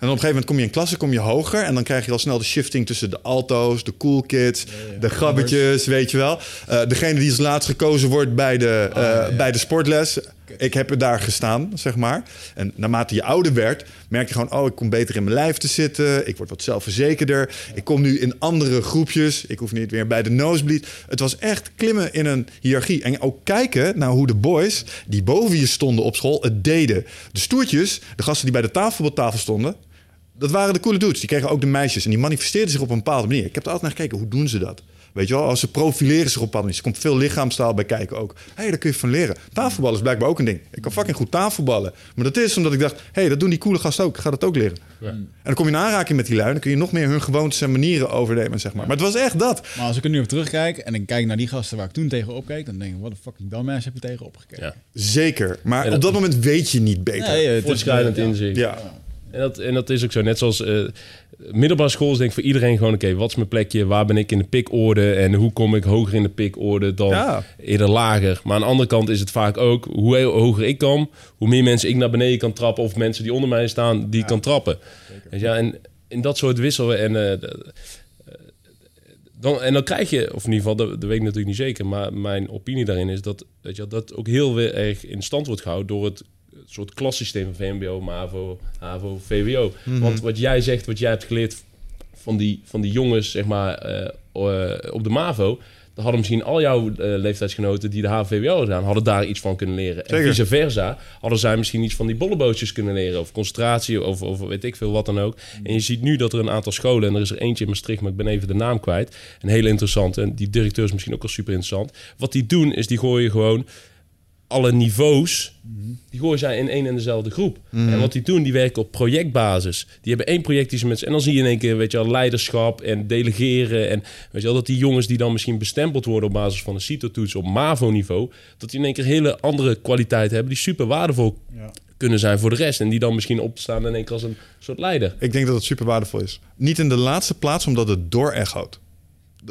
En op een gegeven moment kom je in klasse, kom je hoger. En dan krijg je al snel de shifting tussen de alto's, de cool kids, de grabbetjes, weet je wel. Eh, degene die als laatst gekozen wordt bij de, eh, bij de sportles. Ik heb er daar gestaan, zeg maar. En naarmate je ouder werd, merk je gewoon... oh, ik kom beter in mijn lijf te zitten. Ik word wat zelfverzekerder. Ik kom nu in andere groepjes. Ik hoef niet meer bij de nosebleed. Het was echt klimmen in een hiërarchie. En ook kijken naar hoe de boys die boven je stonden op school het deden. De stoertjes, de gasten die bij de tafeltafel stonden... dat waren de coole dudes. Die kregen ook de meisjes. En die manifesteerden zich op een bepaalde manier. Ik heb er altijd naar gekeken, hoe doen ze dat? Weet je wel, als ze profileren zich op een bepaalde manier. Er komt veel lichaamstaal bij kijken ook. Hé, hey, daar kun je van leren. Tafelballen is blijkbaar ook een ding. Ik kan fucking goed tafelballen. Maar dat is omdat ik dacht, hé, hey, dat doen die coole gasten ook. Ik ga dat ook leren. En dan kom je in aanraking met die lui. Dan kun je nog meer hun gewoontes en manieren overnemen, zeg maar. Maar het was echt dat. maar als ik er nu op terugkijk en ik kijk naar die gasten waar ik toen tegen opkeek, dan denk ik, wat een fucking dumbass heb je tegen opgekeken. Ja. Zeker. Maar op dat- moment weet je niet beter. Nee, het is- ja. inzicht. Ja. En dat, en dat is ook zo. Net zoals eh, middelbare school is denk ik voor iedereen gewoon... oké, wat is mijn plekje? Waar ben ik in de pikorde? En hoe kom ik hoger in de pikorde dan Ja. eerder lager? Maar aan de andere kant is het vaak ook... hoe hoger ik kom, hoe meer mensen ik naar beneden kan trappen... of mensen die onder mij staan, die ik kan trappen. Weet je, en in dat soort wisselen... En, eh, eh, dan, en dan krijg je, of in ieder geval, dat, dat weet ik natuurlijk niet zeker... maar mijn opinie daarin is dat weet je, dat ook heel erg in stand wordt gehouden... door het soort klassysteem van VMBO, MAVO, HAVO, VWO. Want wat jij zegt, wat jij hebt geleerd van die, van die jongens, zeg maar, eh, eh, op de MAVO... dan hadden misschien al jouw eh, leeftijdsgenoten die de HVWO gedaan... hadden daar iets van kunnen leren. En vice versa hadden zij misschien iets van die bollebootjes kunnen leren... of concentratie, of, of weet ik veel, wat dan ook. En je ziet nu dat er een aantal scholen... en er is er eentje in Maastricht, maar ik ben even de naam kwijt... een hele interessante, en die directeur is misschien ook wel super interessant. Wat die doen, is die gooien gewoon alle niveaus, die gooien zij in één en dezelfde groep. En wat die doen, die werken op projectbasis. Die hebben één project die ze met En dan zie je in één keer, weet je wel, leiderschap en delegeren. En weet je wel, dat die jongens die dan misschien bestempeld worden op basis van een CITO-toets op MAVO-niveau, dat die in één keer hele andere kwaliteit hebben, die super waardevol Ja. kunnen zijn voor de rest. En die dan misschien opstaan in één keer als een soort leider. Ik denk dat het super waardevol is. Niet in de laatste plaats omdat het door-echoot.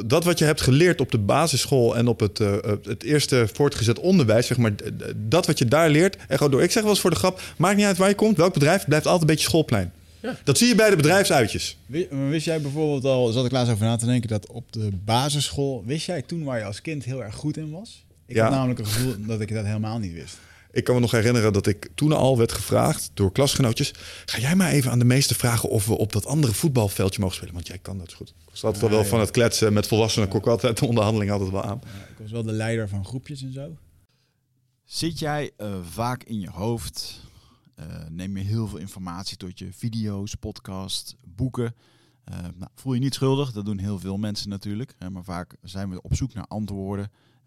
Dat wat je hebt geleerd op de basisschool en op het, eh, het eerste voortgezet onderwijs, zeg maar, dat wat je daar leert, echo door. Ik zeg wel eens voor de grap, maakt niet uit waar je komt, welk bedrijf, blijft altijd een beetje schoolplein. Ja. Dat zie je bij de bedrijfsuitjes. Wist jij bijvoorbeeld al, zat ik laatst over na te denken, dat op de basisschool, wist jij toen waar je als kind heel erg goed in was? Ik Ja. had namelijk een gevoel dat ik dat helemaal niet wist. Ik kan me nog herinneren dat ik toen al werd gevraagd door klasgenootjes... ga jij maar even aan de meeste vragen of we op dat andere voetbalveldje mogen spelen. Want jij kan dat goed. Ik was altijd wel Ja, wel ja. van het kletsen met volwassenen. Ik ook altijd de onderhandeling altijd wel aan. Ja, ik was wel de leider van groepjes en zo. Zit jij eh, vaak in je hoofd? Eh, neem je heel veel informatie tot je video's, podcast, boeken? Eh, nou, voel je niet schuldig, dat doen heel veel mensen natuurlijk. Hè, maar vaak zijn we op zoek naar antwoorden.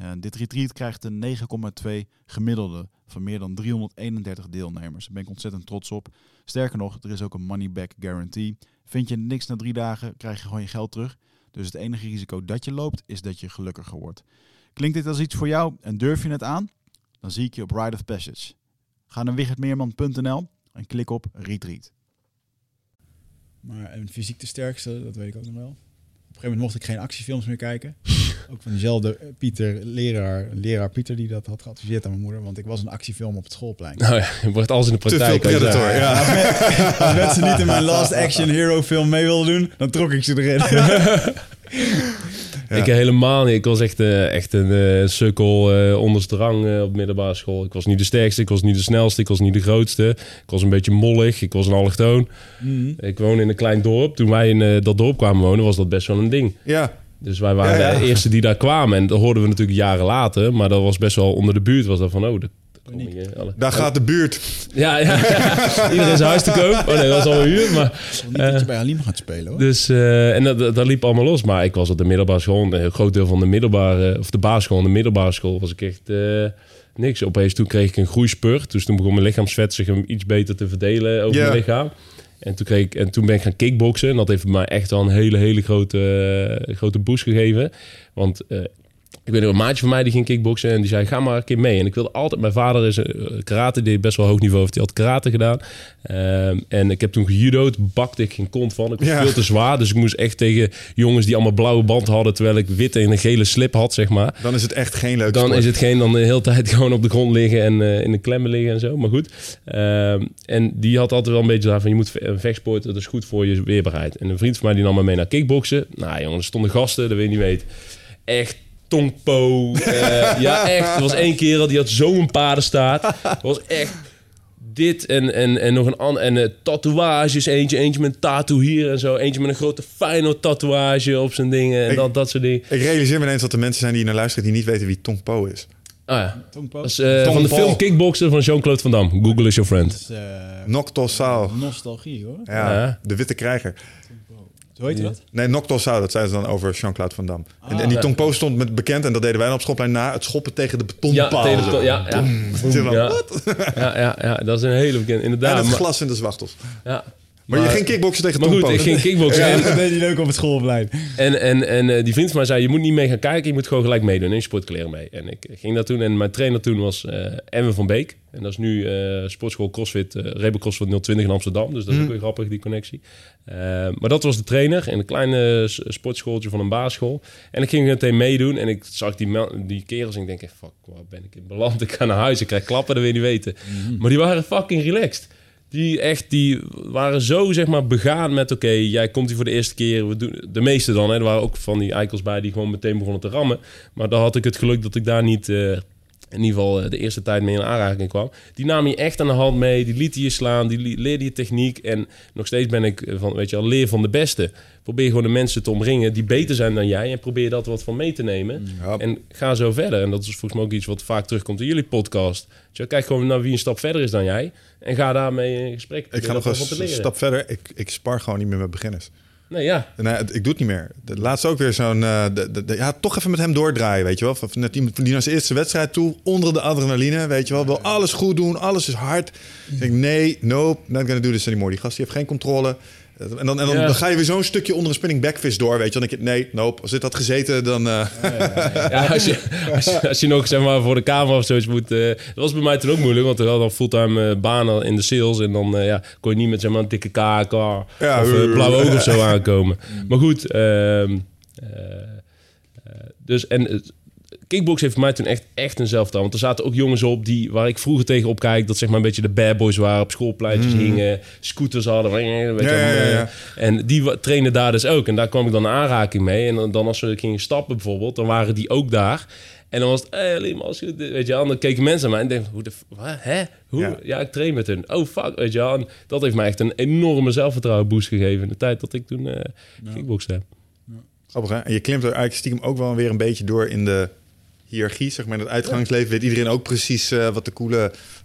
Uh, dit retreat krijgt een 9,2 gemiddelde van meer dan 331 deelnemers. Daar ben ik ontzettend trots op. Sterker nog, er is ook een money back guarantee. Vind je niks na drie dagen, krijg je gewoon je geld terug. Dus het enige risico dat je loopt, is dat je gelukkiger wordt. Klinkt dit als iets voor jou en durf je het aan? Dan zie ik je op Ride of Passage. Ga naar wichertmeerman.nl en klik op Retreat. Maar een fysiek de sterkste, dat weet ik ook nog wel. Op een gegeven moment mocht ik geen actiefilms meer kijken. Ook van diezelfde Pieter, leraar, leraar Pieter, die dat had geadviseerd aan mijn moeder. Want ik was een actiefilm op het schoolplein. Nou ja, je wordt alles in de praktijk. Te veel predator, ja. ja. Als, men- als mensen niet in mijn Last Action Hero film mee wilden doen, dan trok ik ze erin. Ik helemaal niet. Ik was echt, eh, echt een eh, sukkel eh onderste rang eh, op middelbare school. Ik was niet de sterkste, ik was niet de snelste, ik was niet de grootste. Ik was een beetje mollig, ik was een allochtoon. Ik woon in een klein dorp. Toen wij in eh, dat dorp kwamen wonen, was dat best wel een ding. Ja, Dus wij waren Ja, ja. de eerste die daar kwamen. En dat hoorden we natuurlijk jaren later. Maar dat was best wel onder de buurt. Was dat van, oh, alle... daar gaat de buurt. Ja, ja, ja. Iedereen zijn huis te koop. Oh nee, dat was al huur. Maar, niet dat je bij gaat spelen hoor. dus, eh, en dat, dat, dat liep allemaal los. Maar ik was op de middelbare school. en Een groot deel van de middelbare, of de basisschool en de middelbare school was ik echt eh, niks. Opeens toen kreeg ik een groeispurt. Dus toen begon mijn lichaamsvet zich een iets beter te verdelen over mijn lichaam. En toen, kreeg ik, en toen ben ik gaan kickboksen. En dat heeft mij echt wel een hele, hele grote, eh, grote boost gegeven. Want eh, ik weet nog, een maatje van mij die ging kickboksen. En die zei, ga maar een keer mee. En ik wilde altijd... Mijn vader is een karate, die best wel hoog niveau heeft. Die had karate gedaan. Ehm, en ik heb toen gejudo'd. Bakte ik geen kont van. Ik was Ja. veel te zwaar. Dus ik moest echt tegen jongens die allemaal blauwe band hadden... terwijl ik witte en een gele slip had, zeg maar. Dan is het echt geen leuk Dan sport. is het geen dan de hele tijd gewoon op de grond liggen en eh, in de klemmen liggen en zo. Maar goed. Ehm, en die had altijd wel een beetje daarvan, je moet ve- vechtsporten, dat is goed voor je weerbaarheid. En een vriend van mij die nam me mee naar kickboksen. Nou jongen, er stonden gasten, dat weet je niet weet. Echt tongpo. eh, ja, echt. Er was één kerel, die had zo'n paardenstaart. Dat was echt dit en, en, en nog een ander. En eh, tatoeages, eentje, eentje met een tattoo hier en zo. Eentje met een grote Feyenoord tatoeage op zijn dingen en Ik- dat, dat soort dingen. Ik realiseer me ineens dat er mensen zijn die naar luisteren die niet weten wie Tong Po is. Ah ja. Tongpo. Dat is, eh, van de film Kickboxer van Jean-Claude Van Damme. Google is your friend. Dat is, eh, Nocto Sao. nostalgie hoor. Ja, Ja. de witte krijger. Heet je dat? Nee, Nocto Sao, dat zeiden ze dan over Jean-Claude Van Damme. en, en die ja. Po stond met bekend, en dat deden wij dan op schoolplein na, het schoppen tegen de Ja, betonpaal. tegen de to- ja, ja. Ja. wat? Ja, ja, ja, dat is een hele bekende. En Inderdaad. het maar, glas in de zwachtels. ja. Maar, je ging kickboksen tegen Maar goed, ik ging kickboksen. En, Dat deed hij ook op het schoolplein. en, en, en eh, die vriend van mij zei, je moet niet mee gaan kijken, je moet gewoon gelijk meedoen. En je sportkleren mee. En ik ging dat doen. En mijn trainer toen was eh Emmen van Beek. En dat is nu eh, sportschool CrossFit, eh Rebel CrossFit 020 in Amsterdam. Dus dat is ook weer grappig, die connectie. Eh, maar dat was de trainer in een kleine sportschooltje van een basisschool. En ik ging meteen meedoen. En ik zag die, die kerels en ik denk, fuck, waar ben ik in beland? Ik ga naar huis, ik krijg klappen, dat wil je niet weten. Maar die waren fucking relaxed. Die echt, die waren zo zeg maar begaan met, oké, jij komt hier voor de eerste keer. We doen, de meeste dan, hè, er waren ook van die eikels bij die gewoon meteen begonnen te rammen. Maar dan had ik het geluk dat ik daar niet, eh, in ieder geval eh, de eerste tijd mee in aanraking kwam. Die nam je echt aan de hand mee, die liet je slaan, die leerde je techniek. En nog steeds ben ik eh, van, weet je al, leer van de beste. Probeer gewoon de mensen te omringen die beter zijn dan jij. En probeer dat wat van mee te nemen. Ja. En ga zo verder. En dat is volgens mij ook iets wat vaak terugkomt in jullie podcast. Dus kijk gewoon naar wie een stap verder is dan jij. En ga daarmee in gesprek. Ik ga nog een stap verder. Ik, ik spar gewoon niet meer met beginners. Nee, ja. Nee, het- ik doe het niet meer. De laatste ook weer zo'n... eh, ja, toch even met hem doordraaien, weet je wel. Van net iemand die naar zijn eerste wedstrijd toe, onder de adrenaline, weet je wel. Wil alles goed doen, alles is hard. Ik denk, nee, nope, not gonna do this anymore. Die gast die heeft geen controle. En dan, en dan, Ja. dan ga je weer zo'n stukje onder een spinning backfist door, weet je. Dan denk je, nee, nope, als dit had gezeten, dan... eh, Ja, als je, als, je, als je nog zeg maar, voor de camera of zoiets moet... eh, dat was bij mij toen ook moeilijk, want ik had dan fulltime eh, banen in de sales. En dan ja, kon je niet met zeg maar, een dikke KK Ja, of blauwe ogen of zo aankomen. Maar goed, ehm, eh, eh, dus en... Kickbox heeft voor mij toen echt, echt een zelftaal. Want er zaten ook jongens op die, waar ik vroeger tegenop kijk... dat zeg maar een beetje de bad boys waren, op schoolpleintjes hingen... scooters hadden, weet je, Mm. Ja, ja, ja, ja. en die trainen daar dus ook. En daar kwam ik dan in aanraking mee. En dan, dan als we gingen stappen bijvoorbeeld, dan waren die ook daar. En dan was het, hey, alleen als je, weet je. En dan keken mensen naar mij en denken, hoe de, wat, hè? Hoe? Ja. Ja. ik train met hun. Oh, fuck, weet je. En dat heeft mij echt een enorme zelfvertrouwen boost gegeven in de tijd dat ik toen eh kickboxde heb. Grappig, hè? En je klimt er eigenlijk stiekem ook wel weer een beetje door in de hiërarchie, zeg maar. In het uitgangsleven weet iedereen ook precies eh, wat de coole,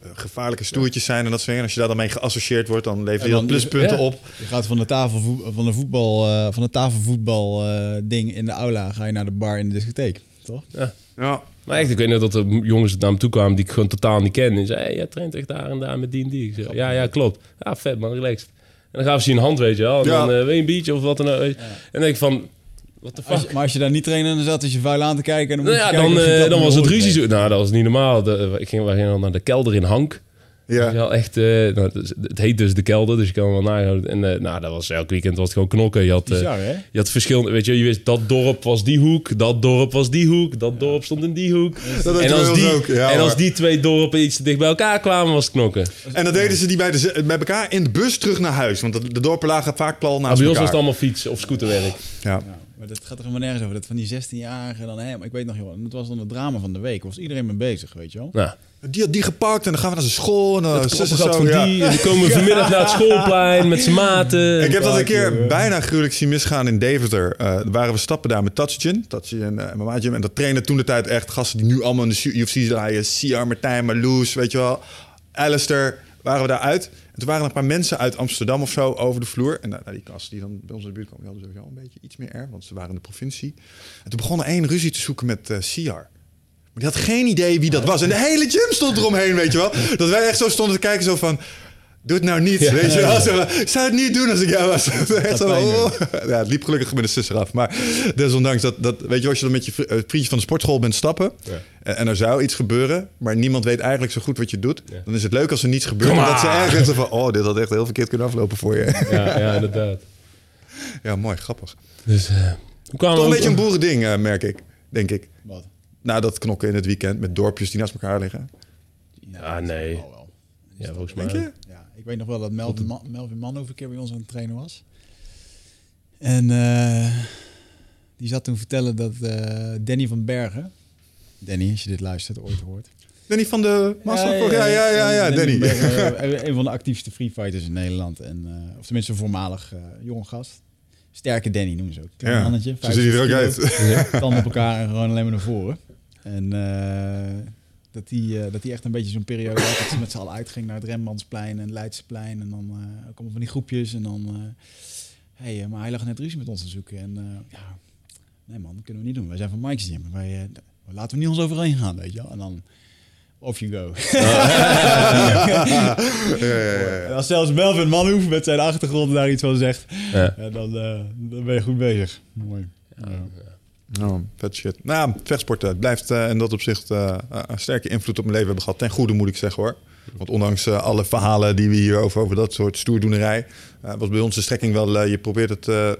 eh, gevaarlijke stoertjes zijn en dat soort dingen. En als je daar dan mee geassocieerd wordt, dan levert je dan- pluspunten ja. op. Je gaat van de, tafelvoet, van de voetbal, eh, van de tafelvoetbal eh, ding in de aula, ga je naar de bar in de discotheek, toch? Ja. Maar echt, ik weet nog dat er jongens naar me toe kwamen die ik gewoon totaal niet kende. En zeiden, hey, jij traint echt daar en daar met die en die. Ik zei, ja, ja, klopt. Ja, vet man, relaxed. En dan gaven ze je een hand, weet je wel. En Ja. dan, wil je een biertje of wat dan ook. En dan denk ik van, what the fuck? Als maar als je daar niet trainen, dan zat je vuil aan te kijken. En dan, Nou ja, je kijken dan, eh, dat dan was het ruzie. zo- Nou, dat was niet normaal. De, ik ging, wij gingen dan naar de kelder in Hank. Ja. Ja, echt. eh, nou, het, is- het heet dus de kelder, dus je kan wel nagaan. En eh, nou, dat was elk weekend was het gewoon knokken. Je had, eh, Bizar, je had verschillende, weet je, je wist dat dorp was die hoek, dat dorp was die hoek, dat dorp stond in die hoek. Dat en als, die, ook. Ja, en als die twee dorpen iets te dicht bij elkaar kwamen, was het knokken. En dan deden ze die bij, de, bij elkaar in de bus terug naar huis. Want de, de dorpen lagen vaak Maar naast bij ons was elkaar. het allemaal fiets of scooterwerk. Ja. Ja, maar dat gaat er helemaal nergens over. Dat van die 16-jarigen dan, hè, maar ik weet nog, joh, dat was dan het drama van de week. Was iedereen mee bezig, weet je wel? Nou, Die had die gepakt en dan gaan we naar zijn school. En dan het zus en zo, van ja. die, en die komen vanmiddag naar het schoolplein met zijn maten. Ik heb dat een keer joh. bijna gruwelijk zien misgaan in Deventer. Eh waren we stappen daar met Tatsugen. Tatsugen en Gym. En dat trainen toen de tijd echt gasten die nu allemaal in de UFC draaien. Siar, Martijn, Marloes, weet je wel. Alistair, waren we daar uit. En toen waren een paar mensen uit Amsterdam of zo over de vloer. En nou, nou, die gasten die dan bij ons in de buurt kwamen, die hadden sowieso een beetje iets meer erg. Want ze waren in de provincie. En toen begon er één ruzie te zoeken met Siar. Maar die had geen idee wie dat was. En de hele gym stond eromheen, weet je wel. Dat wij echt zo stonden te kijken, zo van... Doe het nou niet, weet je wel. Zou het niet doen als ik jou was. Echt zo, pijn oh. Ja, het liep gelukkig met de sisser af. Maar desondanks, dat, dat, weet je, als je dan met je vri- eh, vriendje van de sportschool bent stappen... En, en er zou iets gebeuren, maar niemand weet eigenlijk zo goed wat je doet... dan is het leuk als er niets gebeurt. Omdat ze ergens van, oh, dit had echt heel verkeerd kunnen aflopen voor je. Ja, ja, inderdaad. Ja, mooi, grappig. Dus, eh, hoe Toch een beetje een boerending, eh, merk ik, denk ik. Wat? Na dat knokken in het weekend met dorpjes die naast elkaar liggen. Ja, nee. Ja, volgens mij. Denk je? Ik weet nog wel dat Melvin, Man, Melvin Manhoef een keer bij ons aan het trainen was. En eh, die zat toen te vertellen dat eh, Danny van Bergen... Danny, als je dit luistert, ooit hoort. Danny van de Massa? Ja, ja, ja, ja, ja, Danny. Bergen, eh, een van de actiefste free fighters in Nederland. En, eh, of tenminste een voormalig jonge gast. Sterke Danny noemen ze ook. Klein Ja, mannetje. zo ziet hij er ook 65 uit. Tanden op elkaar en gewoon alleen maar naar voren. En eh, dat hij dat die echt een beetje zo'n periode had dat ze met z'n allen uitging naar het Rembrandtsplein en Leidseplein. En dan eh komen van die groepjes en dan... eh hey, eh, maar hij lag net ruzie met ons te zoeken. En eh, ja, nee man, dat kunnen we niet doen. Wij zijn van Mike's Gym. Wij, eh, laten we niet ons overheen gaan, weet je wel. En dan... Off you go. ja, ja, ja. En als zelfs Melvin Manhoef met zijn achtergrond daar iets van zegt, Ja. ja, dan, eh, dan ben je goed bezig. Mooi. Oh, vet shit. Nou, vechtsporten het blijft uh, in dat opzicht uh, een sterke invloed op mijn leven hebben gehad. Ten goede moet ik zeggen hoor. Want ondanks uh, alle verhalen die we hier over, over dat soort stoerdoenerij... Was bij ons de strekking wel, je probeert het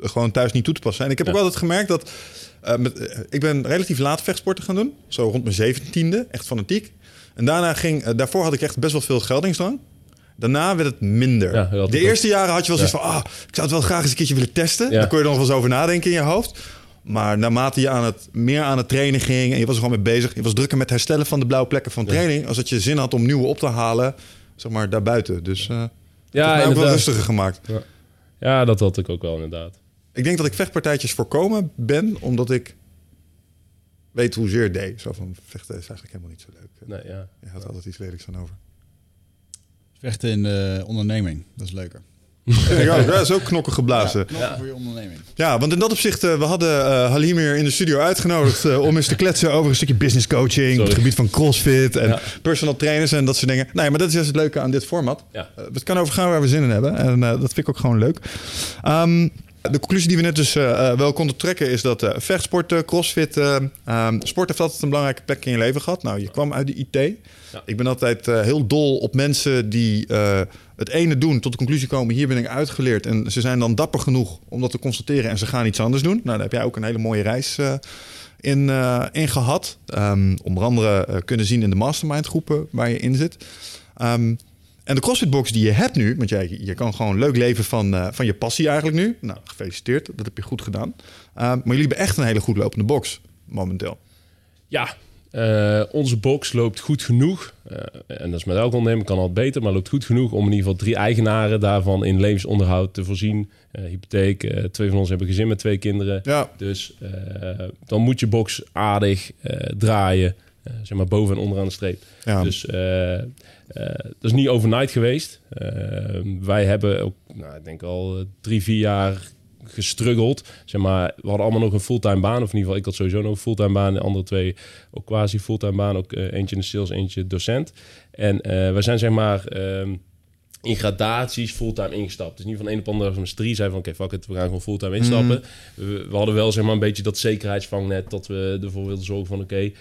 gewoon thuis niet toe te passen. En ik heb ja. ook altijd gemerkt dat... Met, ik ben relatief laat vechtsporten gaan doen. Zo rond mijn zeventiende, echt fanatiek. En daarna ging, daarvoor had ik echt best wel veel geldingsdrang. Daarna werd het minder. Ja, de eerste jaren had je wel zoiets ja. van... Ah, ik zou het wel graag eens een keertje willen testen. Ja. Daar kon je er nog wel eens over nadenken in je hoofd. Maar naarmate je aan het, meer aan het trainen ging... en je was er gewoon mee bezig... je was drukker met herstellen van de blauwe plekken van training... als dat je zin had om nieuwe op te halen... zeg maar daarbuiten. Dus uh, ja, dat ook wel rustiger gemaakt. Ja. ja, dat had ik ook wel inderdaad. Ik denk dat ik vechtpartijtjes voorkomen ben... omdat ik weet hoezeer deed. Zo van, vechten is eigenlijk helemaal niet zo leuk. Nee, ja. Je had altijd iets lelijks aan over. Vechten in de onderneming, dat is leuker. Ik ook, dat is ook knokken geblazen. Knoppen voor je onderneming. Ja, want in dat opzicht, eh, we hadden eh Halim hier in de studio uitgenodigd eh, om eens te kletsen over een stukje business coaching, op het gebied van crossfit en Ja. personal trainers en dat soort dingen. Nee, maar dat is juist het leuke aan dit format. Ja. Eh, het kan overgaan waar we zin in hebben en eh, dat vind ik ook gewoon leuk. Ehm, de conclusie die we net dus eh, eh, wel konden trekken is dat eh vechtsport, eh, crossfit, eh, ehm, sport heeft altijd een belangrijke plek in je leven gehad. Nou, je kwam uit de IT. Ik ben altijd eh, heel dol op mensen die eh, het ene doen tot de conclusie komen, hier ben ik uitgeleerd. En ze zijn dan dapper genoeg om dat te constateren en ze gaan iets anders doen. Nou, daar heb jij ook een hele mooie reis eh, in, eh, in gehad. Ehm, onder andere eh, kunnen zien in de mastermind groepen waar je in zit. Ehm, en de CrossFit-box die je hebt nu, want jij, je kan gewoon leuk leven van, van je passie eigenlijk nu. Nou, gefeliciteerd, dat heb je goed gedaan. Ehm, maar jullie hebben echt een hele goed lopende box momenteel. Ja, eh, onze box loopt goed genoeg. Eh, en dat is met elk ondernemer kan altijd beter, maar loopt goed genoeg om in ieder geval drie eigenaren daarvan in levensonderhoud te voorzien. Eh, hypotheek, twee van ons hebben gezin met twee kinderen. Ja, Dus dan moet je box aardig draaien, zeg maar boven en onderaan de streep. ja. Dus dat is niet overnight geweest. Wij hebben ook, nou, ik denk al drie, vier jaar gestruggeld. Zeg maar, we hadden allemaal nog een fulltime baan. Of in ieder geval, ik had sowieso nog een fulltime baan. De andere twee ook quasi fulltime baan. Ook eh, eentje in de sales, eentje docent. En eh wij zijn zeg maar... ehm, in gradaties fulltime ingestapt. Dus niet van een op andere dag drie zei van... oké, fuck it, we gaan gewoon fulltime instappen. We, we hadden wel zeg maar een beetje dat zekerheidsvangnet... dat we ervoor wilden zorgen van... oké, we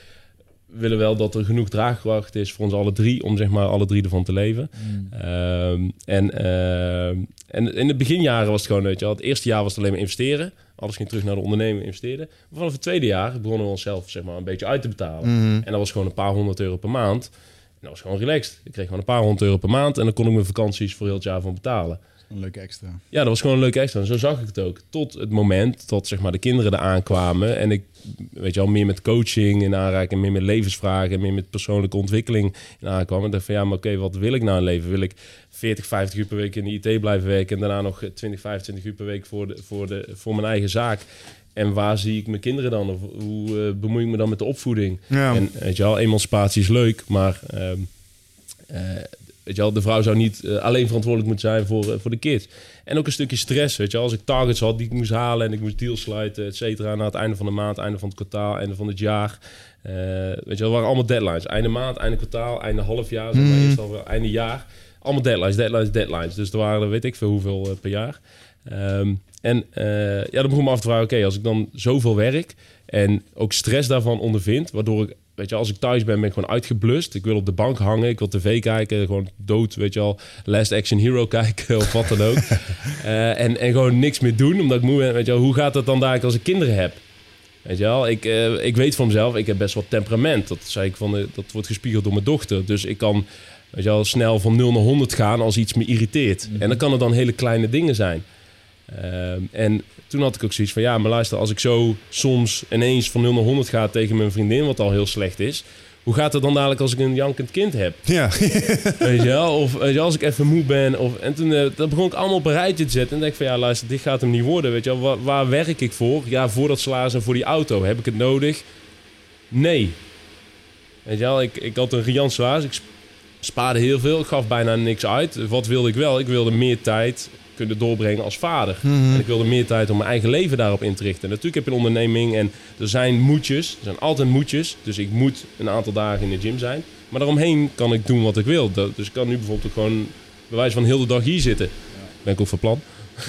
willen wel dat er genoeg draagkracht is voor ons alle drie... om zeg maar alle drie ervan te leven. Ehm, en, ehm, en in de beginjaren was het gewoon, weet je wel... het eerste jaar was het alleen maar investeren. Alles ging terug naar de onderneming investeren. Maar vanaf het tweede jaar begonnen we onszelf zeg maar, een beetje uit te betalen. En dat was gewoon een paar honderd euro per maand... En dat was gewoon relaxed. Ik kreeg gewoon een paar honderd euro per maand... en dan kon ik mijn vakanties voor heel het jaar van betalen. Een leuke extra. Ja, dat was gewoon een leuk extra. En zo zag ik het ook. Tot het moment dat zeg maar, de kinderen eraan kwamen. En ik, weet je wel, meer met coaching in aanraking. Meer met levensvragen. Meer met persoonlijke ontwikkeling in aankwam. En dacht van, ja, maar oké, wat wil ik nou in leven? Wil ik 40, 50 uur per week in de IT blijven werken... en daarna nog 20, 25 uur per week voor, de, voor, de, voor mijn eigen zaak? En waar zie ik mijn kinderen dan? Of hoe eh, bemoei ik me dan met de opvoeding? Ja. En weet je wel, emancipatie is leuk, maar... ehm, eh, weet je wel, de vrouw zou niet eh, alleen verantwoordelijk moeten zijn voor, eh, voor de kids. En ook een stukje stress, weet je wel. Als ik targets had die ik moest halen en ik moest deals sluiten, et cetera... na het einde van de maand, einde van het kwartaal, einde van het jaar... eh, weet je wel, waren allemaal deadlines. Einde maand, einde kwartaal, einde halfjaar, zeg maar, eerst al einde jaar. Allemaal deadlines, deadlines, deadlines. Dus er waren weet ik veel hoeveel per jaar. Ehm, en ja, dan begon ik me af te vragen... oké, als ik dan zoveel werk en ook stress daarvan ondervind... waardoor ik Weet je, als ik thuis ben, ben ik gewoon uitgeblust. Ik wil op de bank hangen, ik wil tv kijken, gewoon dood, weet je al, Last Action Hero kijken of wat dan ook. Eh, en, en gewoon niks meer doen, omdat ik moe ben. Weet je wel, hoe gaat het dan daar als ik kinderen heb? Weet je wel, ik, eh, ik weet van mezelf, ik heb best wel temperament. Dat zei ik van, dat wordt gespiegeld door mijn dochter. Dus ik kan, weet je wel, snel van 0 naar 100 gaan als iets me irriteert. En dan kan het dan hele kleine dingen zijn. Ehm, en toen had ik ook zoiets van, ja, maar luister, als ik zo soms ineens van 0 naar 100 ga tegen mijn vriendin, wat al heel slecht is, hoe gaat het dan dadelijk als ik een jankend kind heb? ja. Weet je wel? Of weet je, als ik even moe ben. Of, en toen eh, dat begon ik allemaal op een rijtje te zetten. En denk ik van, ja, luister, dit gaat hem niet worden. Weet je wel? Waar, waar werk ik voor? Ja, voor dat salaris en voor die auto. Heb ik het nodig? Nee. Weet je wel, ik, ik had een riant salaris. Ik sp- spaarde heel veel. Ik gaf bijna niks uit. Wat wilde ik wel? Ik wilde meer tijd kunnen doorbrengen als vader. En ik wilde meer tijd om mijn eigen leven daarop in te richten. En natuurlijk heb je een onderneming en er zijn moetjes. Er zijn altijd moetjes. Dus ik moet een aantal dagen in de gym zijn. Maar daaromheen kan ik doen wat ik wil. Dus ik kan nu bijvoorbeeld ook gewoon bij wijze van heel de dag hier zitten. Ben ik ook van plan.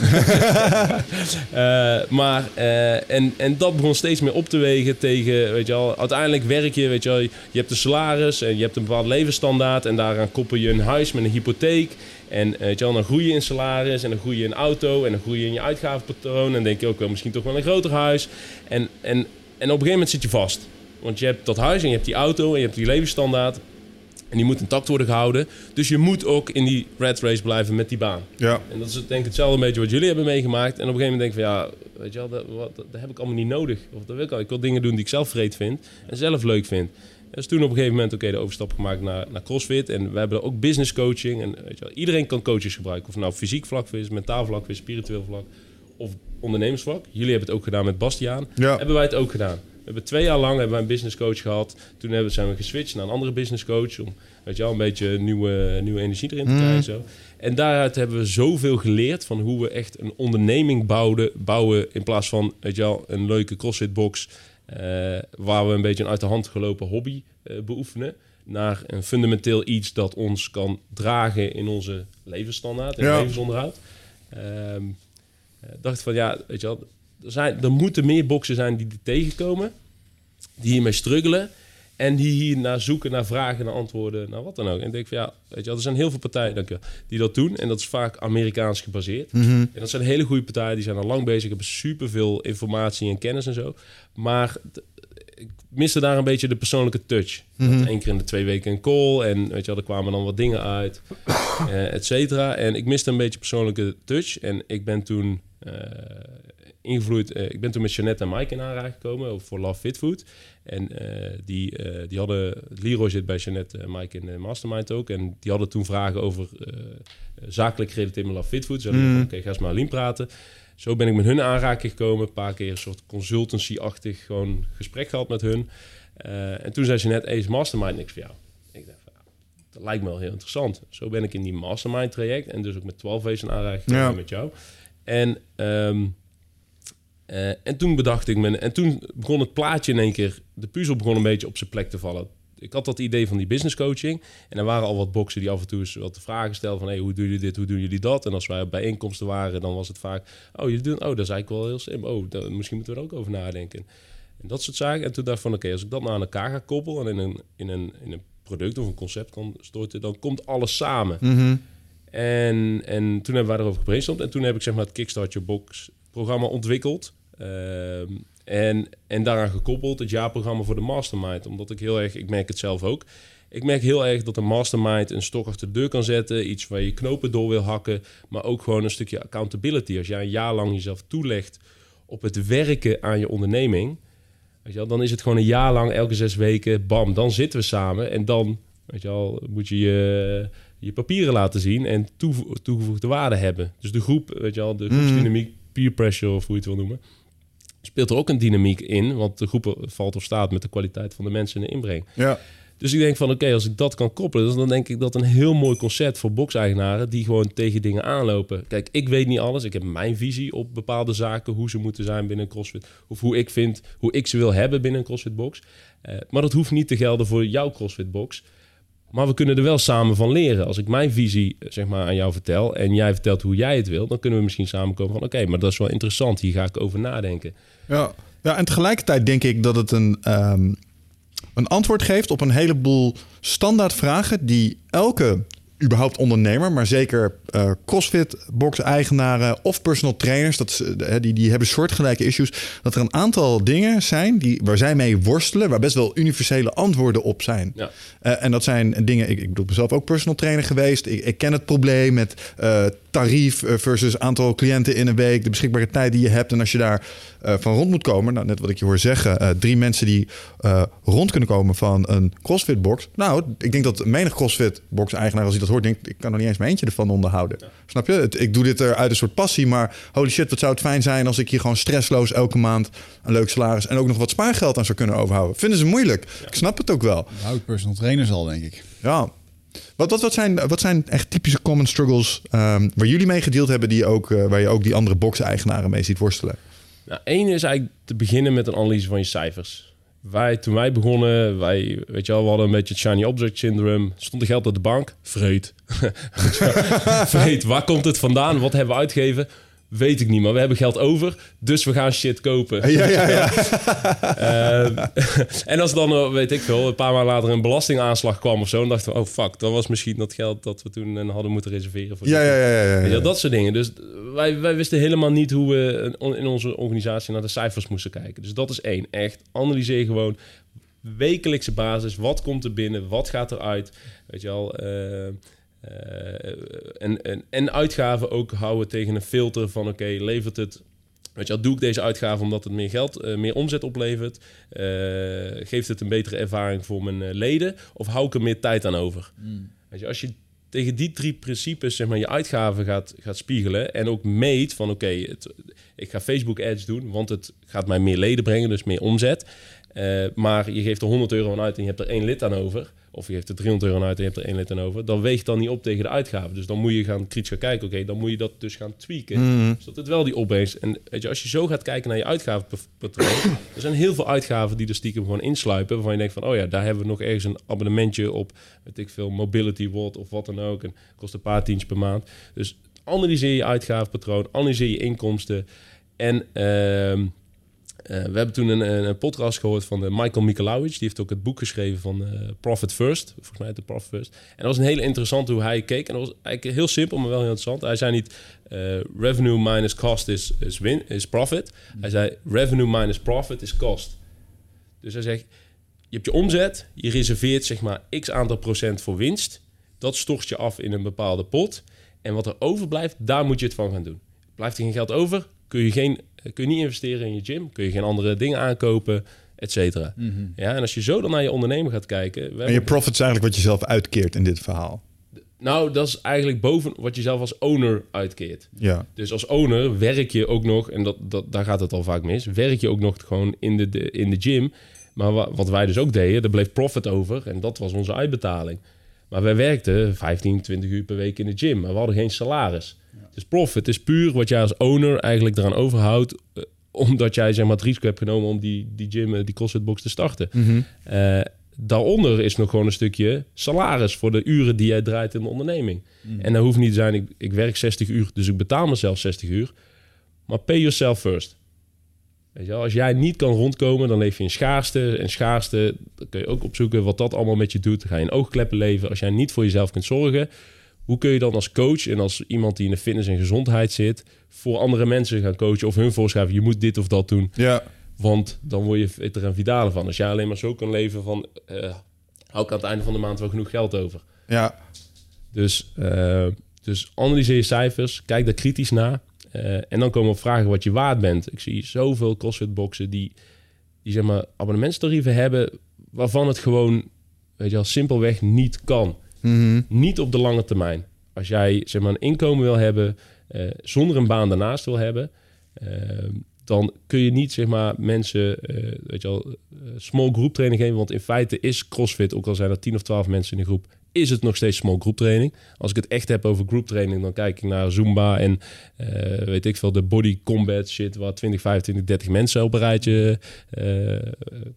Eh, maar, eh, en, en dat begon steeds meer op te wegen tegen, weet je wel, uiteindelijk werk je, weet je wel, je hebt een salaris en je hebt een bepaald levensstandaard en daaraan koppel je een huis met een hypotheek. En eh, weet je wel, dan groei je in salaris en dan groei je in auto en dan groei je in je uitgavenpatroon en dan denk je ook wel misschien toch wel een groter huis. En, en, en op een gegeven moment zit je vast. Want je hebt dat huis en je hebt die auto en je hebt die levensstandaard. En die moet intact worden gehouden. Dus je moet ook in die red race blijven met die baan. ja. En dat is denk ik hetzelfde beetje wat jullie hebben meegemaakt. En op een gegeven moment denk ik van ja, weet je wel, dat, wat, dat, dat heb ik allemaal niet nodig. Of dat wil ik al. Ik wil dingen doen die ik zelf vreed vind en zelf leuk vind. Dus toen op een gegeven moment oké de overstap gemaakt naar, naar CrossFit. En we hebben ook business coaching. En weet je wel, iedereen kan coaches gebruiken. Of nou fysiek vlak is, mentaal vlak is, spiritueel vlak of ondernemersvlak. Jullie hebben het ook gedaan met Bastiaan. Ja. Hebben wij het ook gedaan. We hebben twee jaar lang hebben een business coach gehad. Toen hebben, zijn we geswitcht naar een andere business coach. Om weet je wel, een beetje nieuwe, nieuwe energie erin te Mm. krijgen. Zo. En daaruit hebben we zoveel geleerd van hoe we echt een onderneming bouwden, bouwen. In plaats van weet je wel, een leuke crossfit box. Eh, waar we een beetje een uit de hand gelopen hobby eh, beoefenen. Naar een fundamenteel iets dat ons kan dragen in onze levensstandaard en Ja. levensonderhoud. Eh, dacht van ja, weet je wel, er, zijn, er moeten meer boksen zijn die dit tegenkomen, die hiermee struggelen en die hier naar zoeken, naar vragen, naar antwoorden, naar wat dan ook. En ik denk van ja, weet je wel, er zijn heel veel partijen dank je wel, die dat doen en dat is vaak Amerikaans gebaseerd. En dat zijn hele goede partijen, die zijn al lang bezig, hebben superveel informatie en kennis en zo. Maar ik miste daar een beetje de persoonlijke touch. Want Eén keer in de twee weken een call en weet je wel, er kwamen dan wat dingen uit, eh, et cetera. En ik miste een beetje persoonlijke touch. En ik ben toen eh, ingevloeid. eh, ik ben toen met Jeannette en Mike in aanraking gekomen voor Love Fit Food. En eh, die, eh, die hadden, Leroy zit bij Jeannette en Mike in de mastermind ook. En die hadden toen vragen over eh, zakelijk gerelateerd met Love Fit Food. Ze hadden van, oké, ga eens Aline praten. Zo ben ik met hun in aanraking gekomen. Een paar keer een soort consultancy-achtig gewoon gesprek gehad met hun. Eh, en toen zei ze net, is mastermind niks voor jou? Ik dacht, ja, dat lijkt me wel heel interessant. Zo ben ik in die mastermind traject en dus ook met 12 wezen in aanraking Ja. met jou. En, ehm, eh, en toen bedacht ik me, en toen begon het plaatje in één keer, de puzzel begon een beetje op zijn plek te vallen. Ik had dat idee van die business coaching. En er waren al wat boksen die af en toe eens wat vragen stelden van... Hey, hoe doen jullie dit, hoe doen jullie dat? En als wij op bijeenkomsten waren, dan was het vaak... Oh, jullie doen, oh dat is eigenlijk wel heel slim. Oh, dat- misschien moeten we er ook over nadenken. En dat soort zaken. En toen dacht ik van, oké, als ik dat nou aan elkaar ga koppelen... en in een, in een, in een product of een concept kan storten... dan komt alles samen. En, en toen hebben wij erover gebrainstormd. En toen heb ik zeg maar het Kickstart Your Box programma ontwikkeld. Ehm, en, en daaraan gekoppeld het jaarprogramma voor de Mastermind. Omdat ik heel erg, ik merk het zelf ook. Ik merk heel erg dat een Mastermind een stok achter de deur kan zetten. Iets waar je knopen door wil hakken. Maar ook gewoon een stukje accountability. Als jij een jaar lang jezelf toelegt op het werken aan je onderneming. Weet je wel, dan is het gewoon een jaar lang, elke zes weken, bam, dan zitten we samen. En dan weet je wel, moet je je, je papieren laten zien en toegevoegde waarde hebben. Dus de groep, weet je wel, de groepsdynamiek, peer pressure of hoe je het wil noemen, speelt er ook een dynamiek in. Want de groep valt of staat met de kwaliteit van de mensen in de inbreng. Ja. Dus ik denk van, oké, als ik dat kan koppelen... dan denk ik dat een heel mooi concept voor box-eigenaren... die gewoon tegen dingen aanlopen. Kijk, ik weet niet alles. Ik heb mijn visie op bepaalde zaken... hoe ze moeten zijn binnen een CrossFit... of hoe ik vind, hoe ik ze wil hebben binnen een CrossFit-box. Eh, maar dat hoeft niet te gelden voor jouw CrossFit-box. Maar we kunnen er wel samen van leren. Als ik mijn visie eh, zeg maar, aan jou vertel... en jij vertelt hoe jij het wil... dan kunnen we misschien samenkomen van... oké, maar dat is wel interessant. Hier ga ik over nadenken. Ja. ja, en tegelijkertijd denk ik dat het een, ehm, een antwoord geeft op een heleboel standaard vragen die elke überhaupt ondernemer, maar zeker eh CrossFit box eigenaren of personal trainers, dat eh, die, die hebben soortgelijke issues, dat er een aantal dingen zijn die, waar zij mee worstelen, waar best wel universele antwoorden op zijn. Ja. Eh, en dat zijn dingen, ik, ik bedoel mezelf ook personal trainer geweest. Ik, ik ken het probleem met eh, tarief eh, versus aantal cliënten in een week, de beschikbare tijd die je hebt. En als je daar eh, van rond moet komen, nou, net wat ik je hoor zeggen, eh, drie mensen die eh, rond kunnen komen van een CrossFit box. Nou, ik denk dat menig CrossFit box eigenaar als hij dat hoort, denkt, ik kan er niet eens mijn eentje ervan onderhouden. Snap je? Het, ik doe dit er uit een soort passie, maar holy shit, wat zou het fijn zijn als ik hier gewoon stressloos elke maand een leuk salaris en ook nog wat spaargeld aan zou kunnen overhouden. Vinden ze moeilijk. Ik snap het ook wel. Houd personal trainers al, denk ik. Ja. Wat, wat, wat, zijn, wat zijn echt typische common struggles ehm, waar jullie mee gedeeld hebben, die ook, eh, waar je ook die andere box-eigenaren mee ziet worstelen? Nou, één is eigenlijk te beginnen met een analyse van je cijfers. Wij, toen wij begonnen, wij, weet je wel, we hadden een beetje het shiny object syndrome. Stond er geld op de bank? Wel? Vreet. Waar komt het vandaan? Wat hebben we uitgegeven? Weet ik niet, maar we hebben geld over, dus we gaan shit kopen. Ja, ja, ja. Ehm, en als dan, eh, weet ik veel, een paar maanden later een belastingaanslag kwam of zo, dan dachten we, oh fuck, dat was misschien dat geld dat we toen eh, hadden moeten reserveren. Voor Ja, ja, ja, ja, ja, wel, dat soort dingen. Dus wij, wij wisten helemaal niet hoe we in onze organisatie naar de cijfers moesten kijken. Dus dat is één. Echt, analyseer gewoon wekelijkse basis. Wat komt er binnen? Wat gaat eruit? Weet je wel... eh, eh, en, en, en uitgaven ook houden tegen een filter van... oké, levert het... Weet je doe ik deze uitgave omdat het meer geld, eh, meer omzet oplevert? Eh, geeft het een betere ervaring voor mijn eh, leden? Of hou ik er meer tijd aan over? Weet je, als je tegen die drie principes zeg maar, je uitgaven gaat, gaat spiegelen. En ook meet van oké, ik ga Facebook ads doen, want het gaat mij meer leden brengen, dus meer omzet. Eh, maar je geeft er 100 euro aan uit en je hebt er één lid aan over. Of je geeft er 300 euro uit en je hebt er één lid aan over. Dan weegt dan niet op tegen de uitgaven. Dus dan moet je gaan kritisch gaan kijken. Oké, dan moet je dat dus gaan tweaken. Mhm. Zodat het wel die opbrengst... En weet je, als je zo gaat kijken naar je uitgavenpatroon... er zijn heel veel uitgaven die er stiekem gewoon insluipen... waarvan je denkt van... oh ja, daar hebben we nog ergens een abonnementje op... weet ik veel, Mobility World of wat dan ook. En kost een paar tientjes per maand. Dus analyseer je uitgavenpatroon, analyseer je inkomsten... En ehm, eh, we hebben toen een, een, podcast gehoord van de Michael Michalowicz. Die heeft ook het boek geschreven van eh, Profit First. Volgens mij de Profit First. En dat was een hele interessante hoe hij keek. En dat was eigenlijk heel simpel, maar wel heel interessant. Hij zei niet revenue minus cost is, is, win, is profit. Hij zei revenue minus profit is cost. Dus hij zegt, je hebt je omzet. Je reserveert zeg maar x aantal procent voor winst. Dat stort je af in een bepaalde pot. En wat er overblijft, daar moet je het van gaan doen. Blijft er geen geld over, kun je, geen, kun je niet investeren in je gym, kun je geen andere dingen aankopen, et cetera. Ja, en als je zo dan naar je ondernemer gaat kijken... En je profit is eigenlijk wat je zelf uitkeert in dit verhaal. Nou, dat is eigenlijk boven wat je zelf als owner uitkeert. Ja. Dus als owner werk je ook nog, en dat, dat, daar gaat het al vaak mis, werk je ook nog gewoon in de, de in de gym. Maar wa, wat wij dus ook deden, er bleef profit over en dat was onze uitbetaling. Maar wij werkten 15, 20 uur per week in de gym, maar we hadden geen salaris. Dus profit is puur wat jij als owner eigenlijk eraan overhoudt. eh, omdat jij zeg maar, het risico hebt genomen om die, die gym, eh, die CrossFit-box te starten. Eh, daaronder is nog gewoon een stukje salaris voor de uren die jij draait in de onderneming. En dat hoeft niet te zijn, ik, ik werk 60 uur, dus ik betaal mezelf 60 uur. Maar pay yourself first. Weet je wel, als jij niet kan rondkomen, dan leef je in schaarste. En schaarste, dan kun je ook opzoeken wat dat allemaal met je doet. Dan ga je in oogkleppen leven. Als jij niet voor jezelf kunt zorgen, hoe kun je dan als coach en als iemand die in de fitness en gezondheid zit, voor andere mensen gaan coachen of hun voorschrijven, je moet dit of dat doen. Ja. Want dan word je fitter en vitaler van. Als jij alleen maar zo kan leven van, eh hou ik aan het einde van de maand wel genoeg geld over. Ja. Dus, eh, dus analyseer je cijfers, kijk daar kritisch naar. eh, en dan komen we op vragen wat je waard bent. Ik zie zoveel CrossFit-boxen die, die zeg maar, abonnementstarieven hebben... waarvan het gewoon, weet je wel, simpelweg niet kan. Mhm. Niet op de lange termijn. Als jij zeg maar, een inkomen wil hebben, eh, zonder een baan daarnaast wil hebben... eh, dan kun je niet zeg maar, mensen eh, weet je wel, eh, small group training geven. Want in feite is CrossFit, ook al zijn er 10 of 12 mensen in de groep, is het nog steeds small group training. Als ik het echt heb over group training, dan kijk ik naar Zumba en eh, weet ik veel, de body combat shit, waar 20, 25, 30 mensen op een rijtje eh,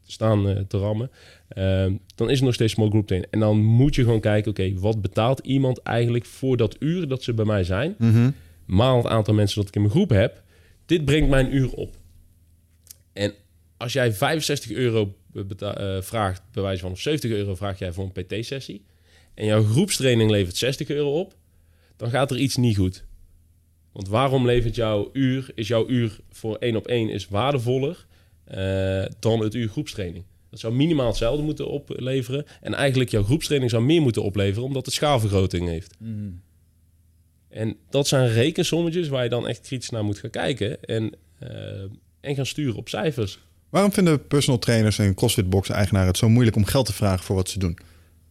staan eh, te rammen. Ehm, dan is het nog steeds small group training. En dan moet je gewoon kijken, oké, wat betaalt iemand eigenlijk voor dat uur dat ze bij mij zijn? Mhm. maal het aantal mensen dat ik in mijn groep heb. Dit brengt mijn uur op. En als jij 65 euro vraagt, bij wijze van of 70 euro vraag jij voor een PT-sessie. En jouw groepstraining levert 60 euro op. Dan gaat er iets niet goed. Want waarom levert jouw uur, is jouw uur voor één op één is waardevoller eh, dan het uur groepstraining? Dat zou minimaal hetzelfde moeten opleveren. En eigenlijk jouw groepstraining zou meer moeten opleveren, omdat het schaalvergroting heeft. En dat zijn rekensommetjes waar je dan echt kritisch naar moet gaan kijken. En, eh, en gaan sturen op cijfers. Waarom vinden personal trainers en CrossFit-box eigenaren het zo moeilijk om geld te vragen voor wat ze doen?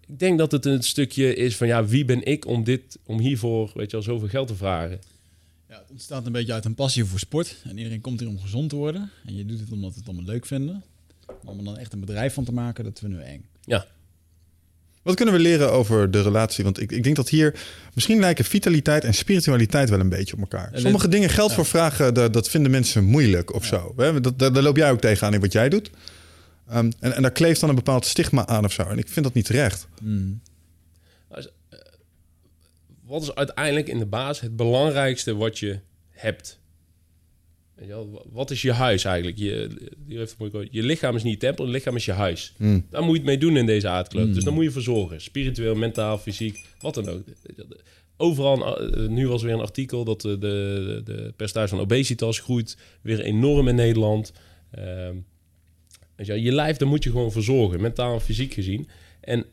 Ik denk dat het een stukje is van ja, wie ben ik om dit, om hiervoor, weet je wel, zoveel geld te vragen. Ja, het ontstaat een beetje uit een passie voor sport. En iedereen komt hier om gezond te worden. En je doet het omdat we het allemaal leuk vinden. Maar om er dan echt een bedrijf van te maken, dat vinden we eng. Ja, Wat kunnen we leren over de relatie? Want ik, ik denk dat hier misschien lijken vitaliteit en spiritualiteit wel een beetje op elkaar. En Sommige dingen geld voor vragen, dat, dat vinden mensen moeilijk of zo. Hè? Dat, daar, daar loop jij ook tegenaan in wat jij doet. Ehm, en, en daar kleeft dan een bepaald stigma aan of zo. En ik vind dat niet terecht. wat is uiteindelijk in de basis het belangrijkste wat je hebt? Wat is je huis eigenlijk? Je, je lichaam is niet je tempel, je lichaam is je huis. Daar moet je het mee doen in deze aardkloot. Dus daar moet je voor zorgen. Spiritueel, mentaal, fysiek, wat dan ook. Overal, eh, nu was weer een artikel dat de, de, de percentage van obesitas groeit weer enorm in Nederland. Ehm, je, je lijf, daar moet je gewoon voor zorgen, mentaal en fysiek gezien. En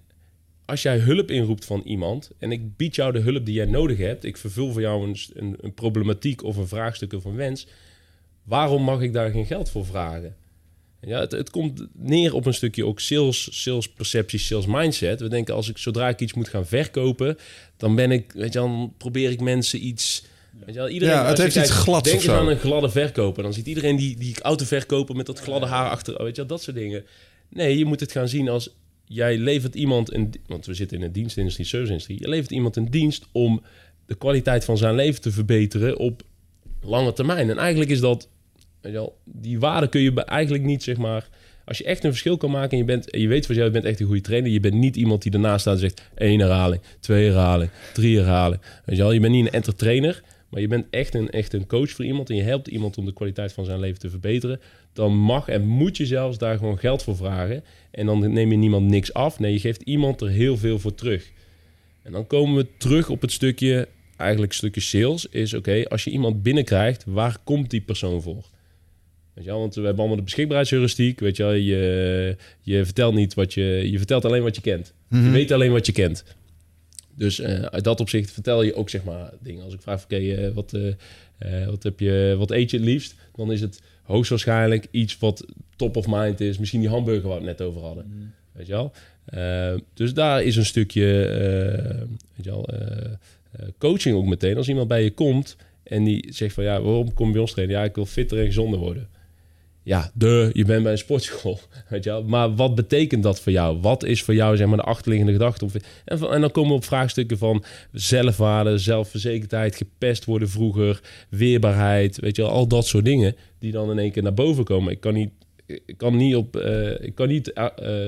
als jij hulp inroept van iemand en ik bied jou de hulp die jij nodig hebt, ik vervul voor jou een, een, een problematiek of een vraagstuk of een wens, waarom mag ik daar geen geld voor vragen? Ja, het, het komt neer op een stukje ook sales, sales perceptie, sales mindset. We denken als ik zodra ik iets moet gaan verkopen, dan ben ik, weet je, dan probeer ik mensen iets. Weet je wel, iedereen, Ja, het heeft iets glads Denk of zo. aan een gladde verkoper. Dan ziet iedereen die, die autoverkoper met dat gladde haar achter, weet je, wel, dat soort dingen. Nee, je moet het gaan zien als jij levert iemand een, want we zitten in een dienstindustrie, serviceindustrie. Je levert iemand een dienst om de kwaliteit van zijn leven te verbeteren op lange termijn. En eigenlijk is dat, weet je wel, die waarde kun je eigenlijk niet, zeg maar, als je echt een verschil kan maken en je, bent, en je weet van jou, je bent echt een goede trainer. Je bent niet iemand die ernaast staat en zegt één herhaling, twee herhaling, drie herhaling. Weet je wel, je bent niet een entertainer, maar je bent echt een, echt een coach voor iemand en je helpt iemand om de kwaliteit van zijn leven te verbeteren. Dan mag en moet je zelfs daar gewoon geld voor vragen. En dan neem je niemand niks af. Nee, je geeft iemand er heel veel voor terug. En dan komen we terug op het stukje, eigenlijk stukje sales, is oké, als je iemand binnenkrijgt, waar komt die persoon voor? Weet je wel, want we hebben allemaal de beschikbaarheidsheuristiek, weet je wel, je, je vertelt niet wat je, je vertelt alleen wat je kent. Je weet alleen wat je kent. Dus eh, uit dat opzicht vertel je ook zeg maar dingen. Als ik vraag, oké, eh, wat, eh, wat heb je, wat eet je het liefst? Dan is het hoogstwaarschijnlijk iets wat top of mind is. Misschien die hamburger waar we het net over hadden. Weet je wel? Dus daar is een stukje weet je wel, coaching ook meteen. Als iemand bij je komt en die zegt van ja, waarom kom je bij ons trainen? Ja, ik wil fitter en gezonder worden. Ja, de, je bent bij een sportschool. Weet je? Maar wat betekent dat voor jou? Wat is voor jou zeg maar, de achterliggende gedachte? En, en dan komen we op vraagstukken van zelfwaarde, zelfverzekerdheid, gepest worden vroeger, weerbaarheid, weet je wel, al dat soort dingen die dan in één keer naar boven komen. Ik kan niet, ik kan niet, op, eh, ik kan niet eh,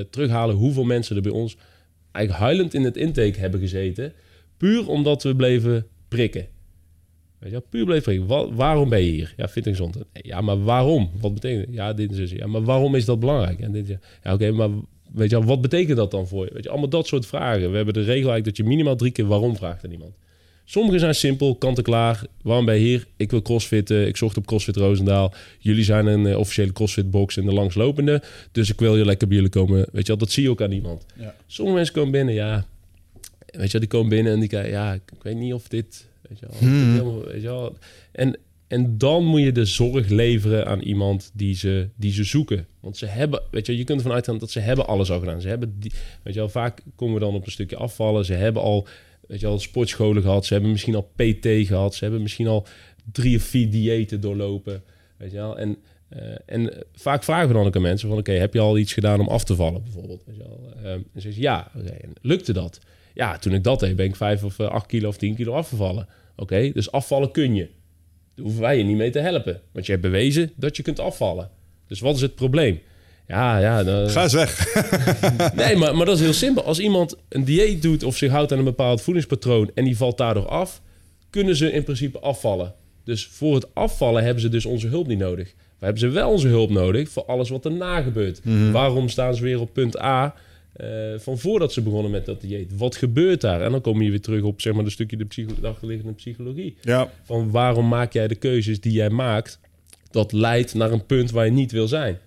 terughalen hoeveel mensen er bij ons eigenlijk huilend in het intake hebben gezeten, puur omdat we bleven prikken. Weet je wel, puur bleef. Wa- waarom ben je hier? Ja, fit en gezond. Ja, maar waarom? Wat betekent? Ja, dit is dus. Ja, maar waarom is dat belangrijk? En dit, ja, ja oké, maar weet je wel, wat betekent dat dan voor je? Weet je, allemaal dat soort vragen. We hebben de regel eigenlijk dat je minimaal drie keer waarom vraagt aan iemand. Sommige zijn simpel, kant en klaar. Waarom ben je hier? Ik wil crossfitten. Ik zocht op CrossFit Roosendaal. Jullie zijn een eh, officiële CrossFit box en de langslopende. Dus ik wil hier lekker bij jullie komen. Weet je wel, dat zie je ook aan iemand. Ja. Sommige mensen komen binnen, ja. Weet je wel, die komen binnen en die kijken, ja, ik, ik weet niet of dit... Weet je wel, of dit helemaal- weet je wel. En, en dan moet je de zorg leveren aan iemand die ze, die ze zoeken. Want ze hebben, weet je, je kunt ervan uitgaan dat ze hebben alles al gedaan. Ze hebben, die, weet je wel, vaak komen we dan op een stukje afvallen. Ze hebben al, weet je wel, sportscholen gehad. Ze hebben misschien al PT gehad. Ze hebben misschien al drie of vier diëten doorlopen. Weet je wel, en... eh, en vaak vragen we dan ook aan mensen van... oké, heb je al iets gedaan om af te vallen bijvoorbeeld? Weet je wel? Ehm, en ze zeggen ja. En lukte dat? Ja, toen ik dat deed ben ik vijf of eh, acht kilo of tien kilo afgevallen. Oké, dus afvallen kun je. Daar hoeven wij je niet mee te helpen. Want je hebt bewezen dat je kunt afvallen. Dus wat is het probleem? Ja, ja. dan- Ga eens weg. Nee, maar, maar dat is heel simpel. Als iemand een dieet doet of zich houdt aan een bepaald voedingspatroon en die valt daardoor af, kunnen ze in principe afvallen. Dus voor het afvallen hebben ze dus onze hulp niet nodig. We hebben ze wel onze hulp nodig voor alles wat erna gebeurt. Waarom staan ze weer op punt A eh, van voordat ze begonnen met dat dieet? Wat gebeurt daar? En dan kom je weer terug op zeg maar, een stukje de, psycho- de achterliggende psychologie. Ja. Van waarom maak jij de keuzes die jij maakt, dat leidt naar een punt waar je niet wil zijn.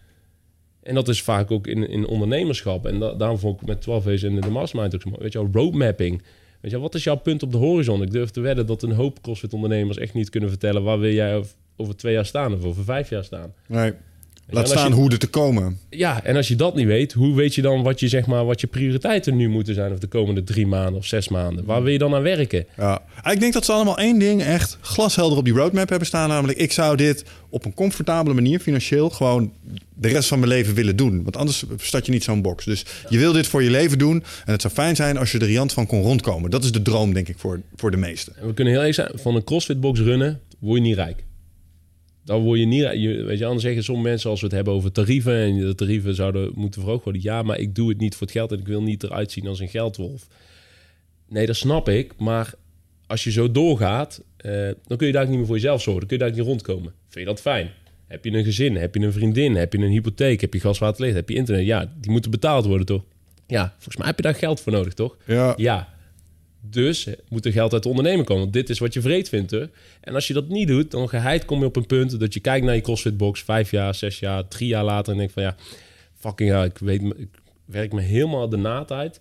En dat is vaak ook in, in ondernemerschap. En da- daarom vond ik met 12 A's en de Mastermind ook zo. Weet je wel, roadmapping. Weet je wel, wat is jouw punt op de horizon? Ik durf te wedden dat een hoop CrossFit-ondernemers echt niet kunnen vertellen... waar wil jij over, over twee jaar staan of over vijf jaar staan. Nee. Laat staan je- hoe er te komen. Ja, en als je dat niet weet, hoe weet je dan wat je, zeg maar, wat je prioriteiten nu moeten zijn... of de komende drie maanden of zes maanden? Waar wil je dan aan werken? Ja. Ik denk dat ze allemaal één ding echt glashelder op die roadmap hebben staan. Namelijk, ik zou dit op een comfortabele manier financieel gewoon de rest van mijn leven willen doen. Want anders start je niet zo'n box. Dus je wil dit voor je leven doen. En het zou fijn zijn als je er riant van kon rondkomen. Dat is de droom, denk ik, voor, voor de meesten. En we kunnen heel eerlijk zijn, van een CrossFit-box runnen word je niet rijk. Dan word je niet. Je, weet je, anders zeggen sommige mensen als we het hebben over tarieven... en de tarieven zouden moeten verhoogd worden. Ja, maar ik doe het niet voor het geld en ik wil niet eruit zien als een geldwolf. Nee, dat snap ik. Maar als je zo doorgaat, eh, dan kun je daar niet meer voor jezelf zorgen. Dan kun je daar niet rondkomen. Vind je dat fijn? Heb je een gezin? Heb je een vriendin? Heb je een hypotheek? Heb je gas, water, licht? Heb je internet? Ja, die moeten betaald worden, toch? Ja, volgens mij heb je daar geld voor nodig, toch? Ja. Ja. Dus moet er geld uit de ondernemer komen. Want dit is wat je vreed vindt, hè? En als je dat niet doet, dan geheid kom je op een punt... dat je kijkt naar je CrossFit-box... vijf jaar, zes jaar, drie jaar later... en denkt van ja, fucking ja, ik, weet, ik werk me helemaal de naad uit.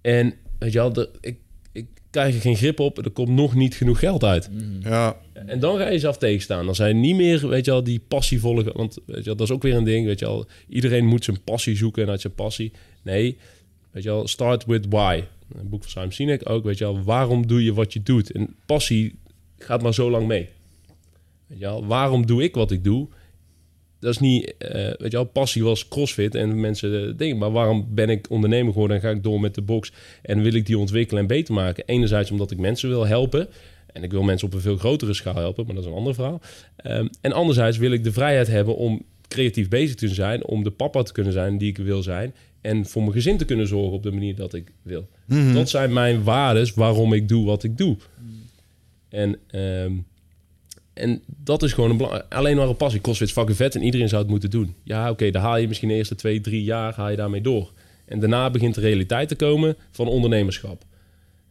En weet je wel, de, ik, ik, krijg je geen grip op. Er komt nog niet genoeg geld uit. Ja, En dan ga je jezelf tegenstaan. Dan zijn niet meer, weet je wel, die passievolle... Want weet je wel, dat is ook weer een ding, weet je wel. Iedereen moet zijn passie zoeken en uit zijn passie. Nee, weet je wel, start with why. Een boek van Simon Sinek ook, weet je wel. Waarom doe je wat je doet? En passie gaat maar zo lang mee. Weet je wel, waarom doe ik wat ik doe? Dat is niet, eh, weet je wel, passie was crossfit en mensen eh, denken, maar waarom ben ik ondernemer geworden en ga ik door met de box en wil ik die ontwikkelen en beter maken? Enerzijds omdat ik mensen wil helpen en ik wil mensen op een veel grotere schaal helpen, maar dat is een ander verhaal. Ehm, en anderzijds wil ik de vrijheid hebben om creatief bezig te zijn, om de papa te kunnen zijn die ik wil zijn en voor mijn gezin te kunnen zorgen op de manier dat ik wil. Dat zijn mijn waardes waarom ik doe wat ik doe. En, ehm, en dat is gewoon een belangrijk. Alleen maar een passie. CrossFit is fucking vet en iedereen zou het moeten doen. Ja, oké, dan haal je misschien de eerste twee, drie jaar haal je daarmee door. En daarna begint de realiteit te komen van ondernemerschap.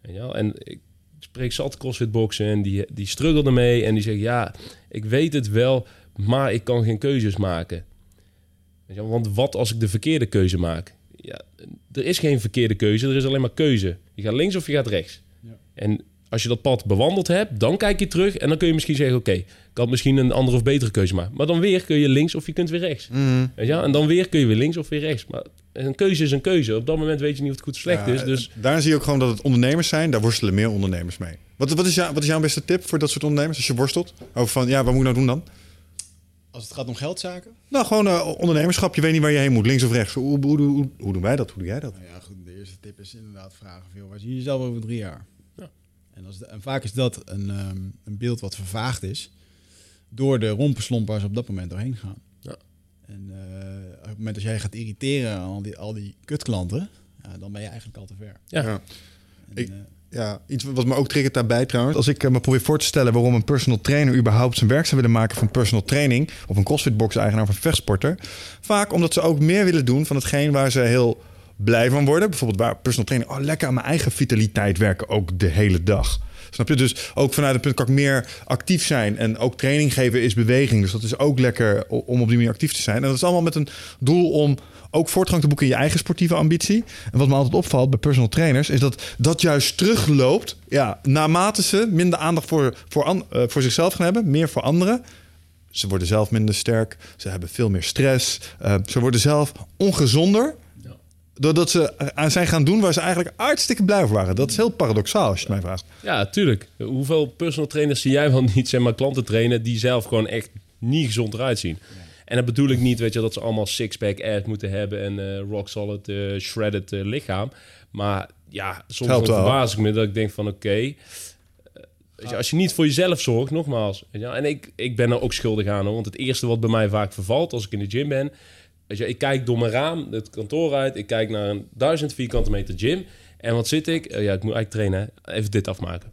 Je wel? En ik spreek zat CrossFit boksen en die, die struggle ermee. En die zeggen, ja, ik weet het wel, maar ik kan geen keuzes maken. Want wat als ik de verkeerde keuze maak? Ja, er is geen verkeerde keuze, er is alleen maar keuze. Je gaat links of je gaat rechts. En als je dat pad bewandeld hebt, dan kijk je terug en dan kun je misschien zeggen: Oké, ik had misschien een andere of betere keuze maken. Maar dan weer kun je links of je kunt weer rechts. Weet je wel? En dan weer kun je weer links of weer rechts. Maar een keuze is een keuze. Op dat moment weet je niet of het goed of slecht Ja, is. Dus Daar zie je ook gewoon dat het ondernemers zijn. Daar worstelen meer ondernemers mee. Wat, wat, is, jou, wat is jouw beste tip voor dat soort ondernemers als je worstelt? Over van, ja, wat moet ik nou doen dan? Als het gaat om geldzaken? Nou, gewoon eh, ondernemerschap. Je weet niet waar je heen moet. Links of rechts. Hoe, hoe, hoe, doen wij dat? Hoe doe jij dat? Nou ja, goed. De eerste tip is inderdaad vragen veel. Waar zie je jezelf over drie jaar? Ja. En, als de- en vaak is dat een, ehm, een beeld wat vervaagd is door de rompenslomp waar ze op dat moment doorheen gaan. Ja. En eh, op het moment dat jij gaat irriteren aan al die, al die kutklanten, ja, dan ben je eigenlijk al te ver. ja, Ja. En, Ik- eh, Ja, iets wat me ook triggert daarbij trouwens. Als ik eh, me probeer voor te stellen waarom een personal trainer überhaupt zijn werk zou willen maken van personal training. Of een crossfitbox eigenaar of een vechtsporter. Vaak omdat ze ook meer willen doen van hetgeen waar ze heel blij van worden. Bijvoorbeeld waar personal training, oh lekker aan mijn eigen vitaliteit werken ook de hele dag. Snap je? Dus ook vanuit het punt kan ik meer actief zijn. En ook training geven is beweging. Dus dat is ook lekker om op die manier actief te zijn. En dat is allemaal met een doel om ook voortgang te boeken in je eigen sportieve ambitie. En wat me altijd opvalt bij personal trainers... is dat dat juist terugloopt... Ja, naarmate ze minder aandacht voor, voor, eh, voor zichzelf gaan hebben... meer voor anderen... Ze worden zelf minder sterk. Ze hebben veel meer stress. eh, ze worden zelf ongezonder. Doordat ze aan zijn gaan doen waar ze eigenlijk hartstikke blij voor waren. Dat is heel paradoxaal als je het mij vraagt. ja, tuurlijk. Hoeveel personal trainers zie jij wel niet zeg maar, klanten trainen die zelf gewoon echt niet gezond eruit zien? En dat bedoel ik niet, weet je, dat ze allemaal six-pack abs moeten hebben en eh, rock solid, eh, shredded eh, lichaam. Maar ja, soms verbaas ik me dat ik denk van oké, eh, als je niet voor jezelf zorgt, nogmaals. En ik, ik ben er ook schuldig aan, hoor, want het eerste wat bij mij vaak vervalt als ik in de gym ben, je, ik kijk door mijn raam het kantoor uit, ik kijk naar een duizend vierkante meter gym. En wat zit ik? Eh, ja, ik moet eigenlijk trainen. hè. Even dit afmaken.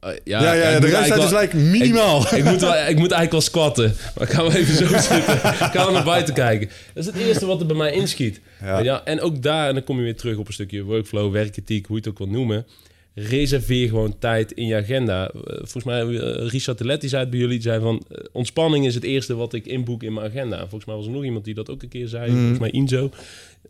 Eh, Ja, ja, ja de rest is like minimaal. ik, ik, moet wel, ik moet eigenlijk wel squatten. Maar ik ga wel even zo zitten. Ik ga naar buiten kijken. Dat is het eerste wat er bij mij inschiet. Ja. Ja. en ook daar, en dan kom je weer terug op een stukje workflow, werkethiek, hoe je het ook wil noemen. Reserveer gewoon tijd in je agenda. Eh, Volgens mij, uh, Richard de Letti zei het bij jullie, die zei van... eh, ontspanning is het eerste wat ik inboek in mijn agenda. En Volgens mij was er nog iemand die dat ook een keer zei. Volgens mij Inzo.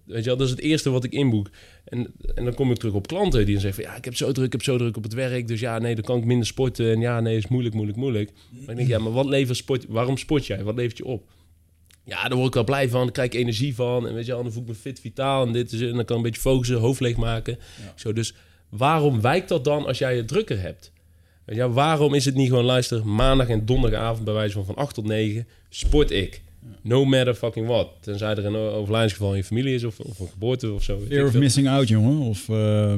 Weet je wel, dat is het eerste wat ik inboek. En, en dan kom ik terug op klanten die dan zeggen van... ja, ik heb zo druk, ik heb zo druk op het werk. Dus ja, nee, dan kan ik minder sporten. En ja, nee, is moeilijk, moeilijk, moeilijk. Maar ik denk, ja, maar wat levert sport... Waarom sport jij? Wat levert je op? Ja, daar word ik wel blij van. Daar krijg ik energie van. En weet je wel, dan voel ik me fit, vitaal. En dit is, en dan kan ik een beetje focussen, hoofd leeg maken. Zo, dus waarom wijkt dat dan als jij het drukker hebt? Wel, waarom is het niet gewoon, luister, maandag en donderdagavond bij wijze van van 8 tot 9 sport ik. No matter fucking what. Tenzij er een overlijdensgeval in je familie is of, of een geboorte of zo. fear of missing out, jongen. Of eh,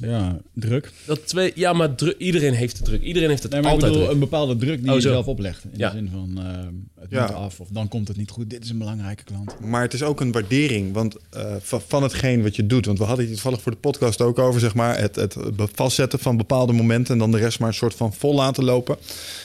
ja, druk. Dat twee, ja, maar iedereen heeft het druk. Iedereen heeft het Nee, maar ik altijd bedoel, druk. een bepaalde druk die Oh, je zelf oplegt. In Ja. de zin van, eh, het Ja. moet af of dan komt het niet goed. Dit is een belangrijke klant. Maar het is ook een waardering want, eh, van, van hetgeen wat je doet. Want we hadden het toevallig voor de podcast ook over, zeg maar, het, het vastzetten van bepaalde momenten en dan de rest maar een soort van vol laten lopen.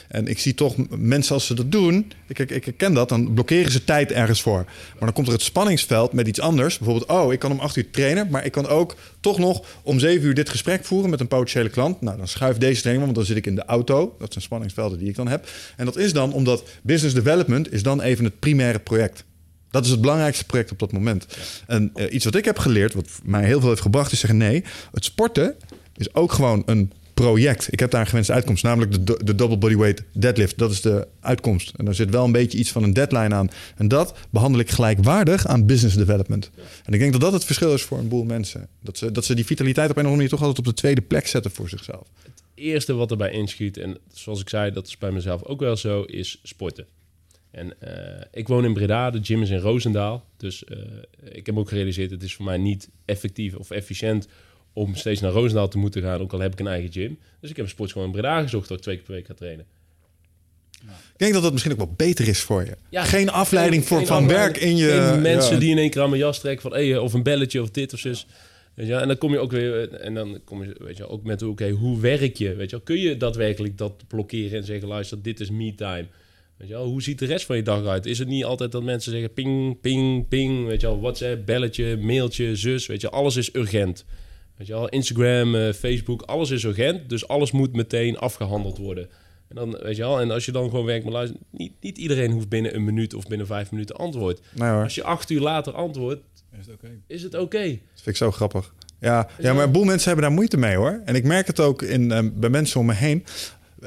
En ik zie toch mensen als ze dat doen, ik, ik, ik herken dat, dan blokkeren ze tijd ergens voor. Maar dan komt er het spanningsveld met iets anders. Bijvoorbeeld, oh, ik kan om acht uur trainen, maar ik kan ook toch nog om zeven uur dit gesprek voeren met een potentiële klant. Nou, dan schuif deze training, want dan zit ik in de auto. Dat zijn spanningsvelden die ik dan heb. En dat is dan omdat business development is dan even het primaire project. Dat is het belangrijkste project op dat moment. En eh, iets wat ik heb geleerd, wat mij heel veel heeft gebracht, is zeggen: nee, het sporten is ook gewoon een project. Ik heb daar een gewenste uitkomst, namelijk de, de double bodyweight deadlift. Dat is de uitkomst. En daar zit wel een beetje iets van een deadline aan. En dat behandel ik gelijkwaardig aan business development. En ik denk dat dat het verschil is voor een boel mensen. Dat ze, dat ze die vitaliteit op een of andere manier toch altijd op de tweede plek zetten voor zichzelf. eerste wat erbij inschiet, en zoals ik zei, dat is bij mezelf ook wel zo, is sporten. En eh, ik woon in Breda, de gym is in Roosendaal. Dus eh, ik heb ook gerealiseerd, het is voor mij niet effectief of efficiënt om steeds naar Roosendaal te moeten gaan, ook al heb ik een eigen gym. Dus ik heb een sport gewoon in Breda gezocht, dat ik twee keer per week ga trainen. Ik denk dat dat misschien ook wel beter is voor je. Ja, geen afleiding voor, Geen van werk in je... geen mensen ja. die in één keer aan mijn jas trekken van... Hey, of een belletje of dit of zus. Weet je, en dan kom je ook weer... En dan kom je weet je, ook met... Oké, hoe werk je? Weet je. Kun je daadwerkelijk dat blokkeren en zeggen... Luister, dit is me time. Weet je, wel. hoe ziet de rest van je dag uit? Is het niet altijd dat mensen zeggen... Ping, ping, ping. Weet je wel, WhatsApp, belletje, mailtje, zus. Weet je, alles is urgent. Weet je wel, Instagram, eh, Facebook, alles is urgent. Dus alles moet meteen afgehandeld worden. En dan, weet je wel, en als je dan gewoon werkt, maar luister, niet, niet iedereen hoeft binnen een minuut of binnen vijf minuten antwoord. Nee Als je acht uur later antwoordt, Is het oké? is het oké. dat vind ik zo grappig. Ja, ja, maar een boel mensen hebben daar moeite mee hoor. En ik merk het ook in, eh, bij mensen om me heen.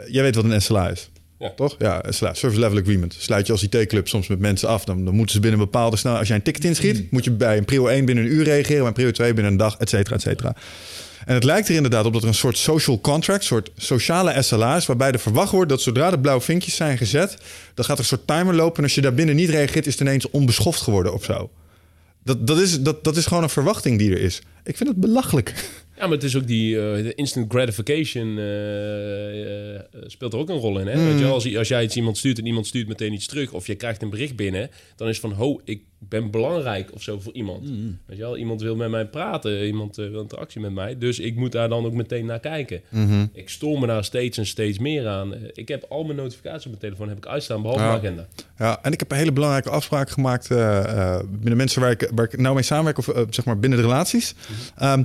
Jij weet wat een SLA is. Ja. Toch? Ja, Service Level Agreement. Sluit je als IT-club soms met mensen af. Dan, dan moeten ze binnen een bepaalde snelheid... Als jij een ticket inschiet, moet je bij een prio 1 binnen een uur reageren... bij een prio 2 binnen een dag, et cetera, et cetera. En het lijkt er inderdaad op dat er een soort social contract... een soort sociale SLA is... waarbij er verwacht wordt dat zodra de blauwe vinkjes zijn gezet... dan gaat er een soort timer lopen... en als je daar binnen niet reageert... is het ineens onbeschoft geworden of zo. Dat, dat, is, dat, dat is gewoon een verwachting die er is. Ik vind het belachelijk. Ja, maar het is ook die eh, instant gratification eh, eh, speelt er ook een rol in. Hè? Weet je, wel, als, als jij iets iemand stuurt en iemand stuurt meteen iets terug... of je krijgt een bericht binnen, dan is van... ho, ik ben belangrijk of zo voor iemand. Weet je wel, iemand wil met mij praten, iemand wil interactie met mij... dus ik moet daar dan ook meteen naar kijken. Ik stoor me daar steeds en steeds meer aan. Ik heb al mijn notificaties op mijn telefoon heb ik uitstaan, behalve Ja. mijn agenda. Ja, en ik heb een hele belangrijke afspraak gemaakt binnen mensen waar ik, waar ik nou mee samenwerk, of zeg maar binnen de relaties. Ehm,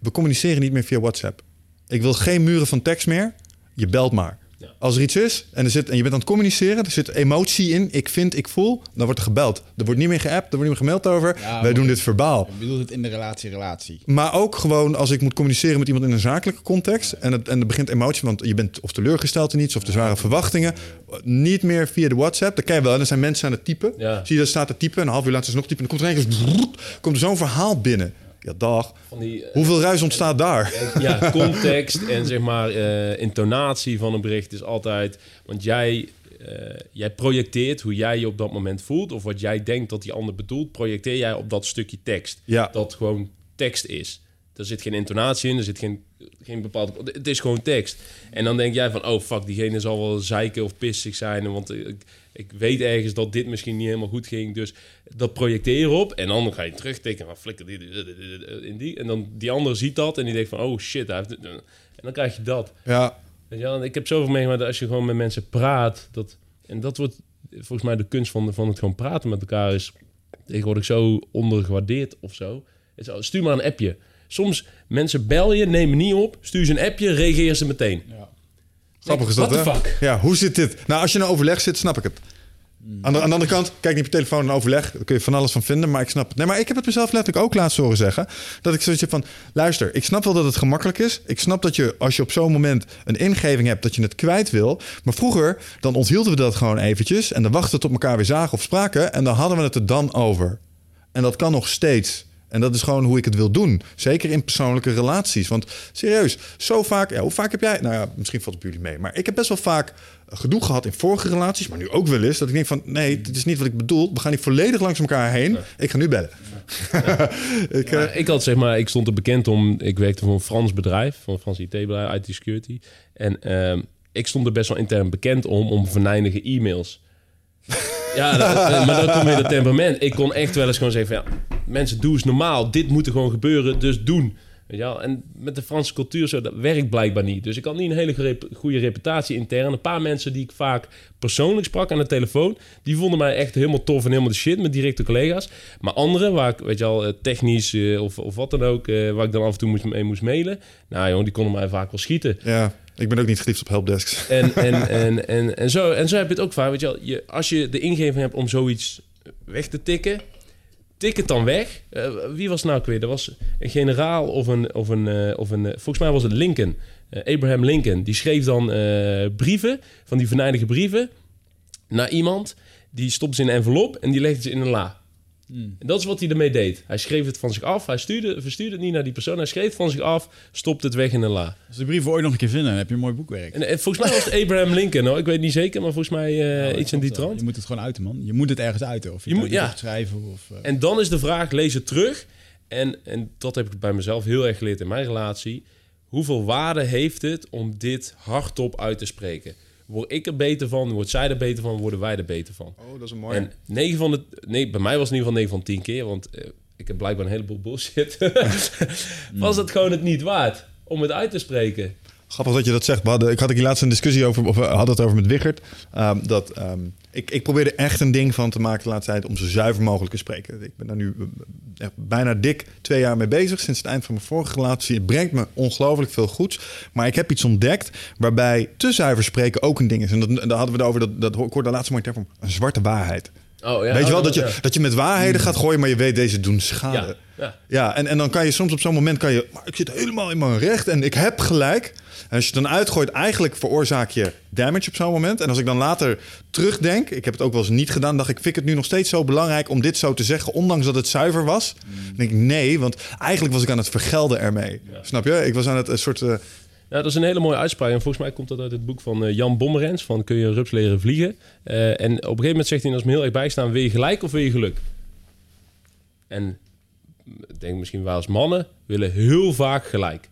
we communiceren niet meer via WhatsApp. Ik wil geen muren van tekst meer. Je belt maar. Ja. Als er iets is en, er zit, en je bent aan het communiceren, er zit emotie in, ik vind, ik voel, dan wordt er gebeld. Er wordt niet meer geappt, er wordt niet meer gemaild over. Ja, Wij doen dit verbaal. Je bedoelt het in de relatie-relatie. Maar ook gewoon als ik moet communiceren met iemand in een zakelijke context. En, het, en er begint emotie, want je bent of teleurgesteld in iets of er zware verwachtingen. Niet meer via de WhatsApp. Dat ken je wel. En er zijn mensen aan het typen. Zie je, dat staat te typen. En een half uur later is het nog typen. En dan komt er komt er zo'n verhaal binnen. Ja, dag. Van die, eh, Hoeveel ruis ontstaat daar? ja, context en zeg maar eh, intonatie van een bericht is altijd... Want jij, eh, jij projecteert hoe jij je op dat moment voelt... of wat jij denkt dat die ander bedoelt... projecteer jij op dat stukje tekst. Ja. Dat gewoon tekst is. Er zit geen intonatie in, er zit geen, geen bepaalde... Het is gewoon tekst. En dan denk jij van, oh fuck, diegene zal wel zeiken of pissig zijn... want ik, ik weet ergens dat dit misschien niet helemaal goed ging. Dus dat projecteer je op en dan ga je terugtikken... van flikker die, in die... En dan die ander ziet dat en die denkt van, oh shit, hij heeft... En dan krijg je dat. Ja, Weet je wel? En ik heb zoveel meegemaakt dat als je gewoon met mensen praat... Dat, en dat wordt volgens mij de kunst van, van het gewoon praten met elkaar... is tegenwoordig zo ondergewaardeerd of zo. Het is, stuur maar een appje. Soms mensen bel je, nemen niet op... stuur ze een appje, reageer ze meteen. Grappig is dat, hè? fuck? Ja, hoe zit dit? Nou, als je in een overleg zit, snap ik het. Aan de, aan de andere kant, kijk niet op je telefoon en overleg. Daar kun je van alles van vinden, maar ik snap het. Nee, maar ik heb het mezelf letterlijk ook laatst horen zeggen. Dat ik zoiets heb van, luister, ik snap wel dat het gemakkelijk is. Ik snap dat je, als je op zo'n moment een ingeving hebt, dat je het kwijt wil. Maar vroeger, dan onthielden we dat gewoon eventjes. En dan wachten we tot elkaar weer zagen of spraken. En dan hadden we het er dan over. En dat kan nog steeds. En dat is gewoon hoe ik het wil doen. Zeker in persoonlijke relaties. Want serieus, zo vaak... Ja, hoe vaak heb jij... Nou ja, misschien valt het op jullie mee. Maar ik heb best wel vaak gedoe gehad in vorige relaties. Maar nu ook wel eens. Dat ik denk van... Nee, dit is niet wat ik bedoel. We gaan niet volledig langs elkaar heen. Ik ga nu bellen. ik, eh, ik had zeg maar, ik stond er bekend om. Ik werkte voor een Frans bedrijf, voor een Frans IT-bedrijf, IT security. En ehm, ik stond er best wel intern bekend om, om venijnige e-mails. ja, dat- eh, maar dan kom je dat temperament. Ik kon echt wel eens gewoon zeggen: van, ja, mensen, doe eens normaal. Dit moet er gewoon gebeuren, dus doen. Wel? En met de Franse cultuur zo, dat werkt blijkbaar niet. Dus ik had niet een hele goede reputatie intern. Een paar mensen die ik vaak persoonlijk sprak aan de telefoon, die vonden mij echt helemaal tof en helemaal de shit met directe collega's. Maar anderen, waar ik, weet je al, technisch eh, of, of wat dan ook, eh, waar ik dan af en toe moest, mee moest mailen, nou jongen, die konden mij vaak wel schieten. ja, ik ben ook niet geliefd op helpdesks. En, en, en, en, en, zo, en zo heb je het ook vaak. Weet je wel, je, als je de ingeving hebt om zoiets weg te tikken, tik het dan weg. Eh, wie was nou weer? Dat was een generaal of een... Of een, eh, of een eh, volgens mij was het Lincoln. Abraham Lincoln. Die schreef dan brieven, van die venijnige brieven... naar iemand. Die stopte ze in een envelop en die legde ze in een la. En dat is wat hij ermee deed. Hij schreef het van zich af. Hij stuurde, verstuurde het niet naar die persoon. Hij schreef het van zich af, stopte het weg in een la. Als de brief ooit nog een keer vinden, dan heb je een mooi boekwerk. En, volgens mij was het Abraham Lincoln. Hoor. Ik weet niet zeker, maar volgens mij eh, Nou, iets in die trant. Je moet het gewoon uiten, man. Je moet het ergens uiten. Of je, moet- het ja. schrijven. Of, eh, En dan is de vraag, lees het terug. En, en dat heb ik bij mezelf heel erg geleerd in mijn relatie. Hoeveel waarde heeft het om dit hardop uit te spreken? Word ik er beter van? Wordt zij er beter van? Worden wij er beter van? Oh, dat is een mooie. En 9 van de... Nee, bij mij was het in ieder geval 9 van 10 keer. Want eh, ik heb blijkbaar een heleboel bullshit. was het gewoon het niet waard om het uit te spreken? Grappig dat je dat zegt. Hadden, ik had hier laatst een discussie over, of we hadden het over met Wichert. ehm, dat, ehm, ik, ik probeerde echt een ding van te maken de laatste tijd om zo zuiver mogelijk te spreken. Ik ben daar nu eh, echt bijna dik twee jaar mee bezig. Sinds het eind van mijn vorige relatie. Het brengt me ongelooflijk veel goeds. Maar ik heb iets ontdekt waarbij te zuiver spreken ook een ding is. En dat, daar hadden we het over, dat, dat ik hoorde laatst mooi term van, een zwarte waarheid. Oh, ja, weet je wel, oh, dat je, ja. dat je met waarheden gaat gooien, maar je weet deze doen schade. Ja, ja. Ja, en, en dan kan je soms op zo'n moment kan je, maar ik zit helemaal in mijn recht en ik heb gelijk. En als je het dan uitgooit, eigenlijk veroorzaak je damage op zo'n moment. En als ik dan later terugdenk, ik heb het ook wel eens niet gedaan, dacht ik, vind ik het nu nog steeds zo belangrijk om dit zo te zeggen, ondanks dat het zuiver was. Dan denk ik, nee, want eigenlijk was ik aan het vergelden ermee. Snap je? Ik was aan het een soort. eh, Ja, dat is een hele mooie uitspraak. En volgens mij komt dat uit het boek van eh, Jan Bommerens. Van Kun je rups leren vliegen? Eh, en op een gegeven moment zegt hij, is me heel erg bijstaan... wil je gelijk of wil je geluk? En ik denk misschien wel als mannen willen heel vaak gelijk.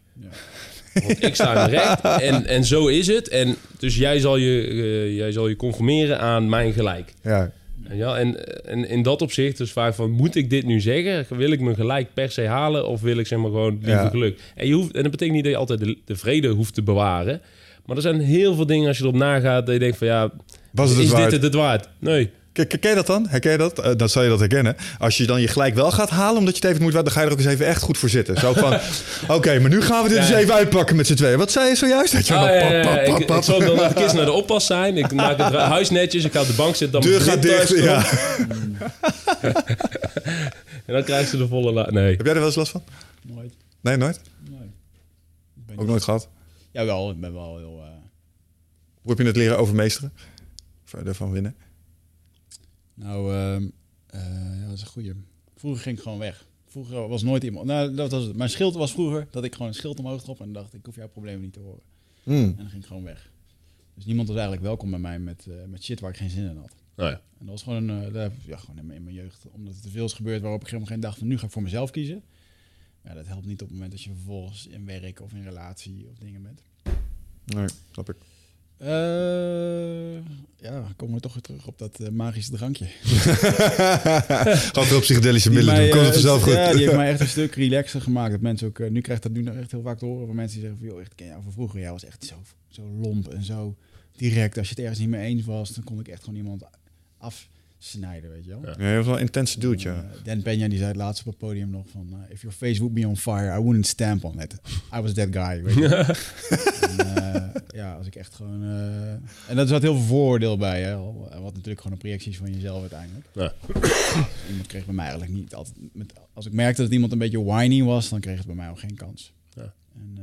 Want ik sta recht en, en zo is het. En dus jij zal, je, eh, jij zal je conformeren aan mijn gelijk. ja, Ja, en, en in dat opzicht dus vaak van... moet ik dit nu zeggen? Wil ik mijn gelijk per se halen? Of wil ik zeg maar gewoon liever Ja. geluk? En, je hoeft, en dat betekent niet dat je altijd de, de vrede hoeft te bewaren. Maar er zijn heel veel dingen als je erop nagaat... dat je denkt van ja, Was het is dit het, het waard? Nee. Ken, je dat dan? Herken je dat? Eh, dan zal je dat herkennen. Als je dan je gelijk wel gaat halen, omdat je het even moet, dan ga je er ook eens even echt goed voor zitten. Zo van, oké, maar nu gaan we dit Ja. eens even uitpakken met z'n tweeën. Wat zei je zojuist? Dat je Ah, dan ja, pap, pap, pap, Ik, pap. ik zal dan nog een keer naar de oppas zijn. Ik maak het huis netjes. Ik ga op de bank zitten. Dan Deur gaat dicht. thuis Ja. En dan krijgt ze de volle... La nee. Heb jij er wel eens last van? Nooit. Nee, nooit? Nee. Ook niet- nooit gehad. Jawel, ik ben wel heel... eh, Hoe heb je het leren overmeesteren? Verder van winnen. Nou, ehm, eh, ja, dat is een goeie. Vroeger ging ik gewoon weg. Vroeger was nooit iemand... Nou, dat was het. Mijn schild was vroeger dat ik gewoon een schild omhoog trok en dacht, ik hoef jouw problemen niet te horen. Hmm. En dan ging ik gewoon weg. Dus niemand was eigenlijk welkom bij mij met, eh, met shit waar ik geen zin in had. Nou ja. En dat was gewoon, een, eh, ja, gewoon in mijn, in mijn jeugd, omdat er te veel is gebeurd waarop ik op een gegeven moment dacht van nu ga ik voor mezelf kiezen. Ja, dat helpt niet op het moment dat je vervolgens in werk of in relatie of dingen bent. Nee, snap ik. Eh, ja, komen we toch weer terug op dat eh, magische drankje. Gewoon veel psychedelische Die middelen doen. mij, Komt het eh, vanzelf goed. Ja, die heeft mij echt een stuk relaxer gemaakt. Dat mensen ook, nu krijgt dat nu nog echt heel vaak te horen van mensen die zeggen van, joh, ik ken jou van vroeger. Jij was echt zo, zo lomp en zo direct. Als je het ergens niet mee eens was, dan kon ik echt gewoon iemand afsnijden, weet je wel. Ja. Je was wel een intense dude, ja. Eh, Dan Peña die zei het laatst op het podium nog van... eh, if your face would be on fire, I wouldn't stamp on it. I was that guy, weet je. en, eh, ja, als ik echt gewoon... eh, en dat zat heel veel vooroordeel bij, hè. Wat natuurlijk gewoon een projectie is van jezelf uiteindelijk. Ja. Iemand kreeg bij mij eigenlijk niet altijd... Met, als ik merkte dat iemand een beetje whiny was, dan kreeg het bij mij ook geen kans. Ja. En,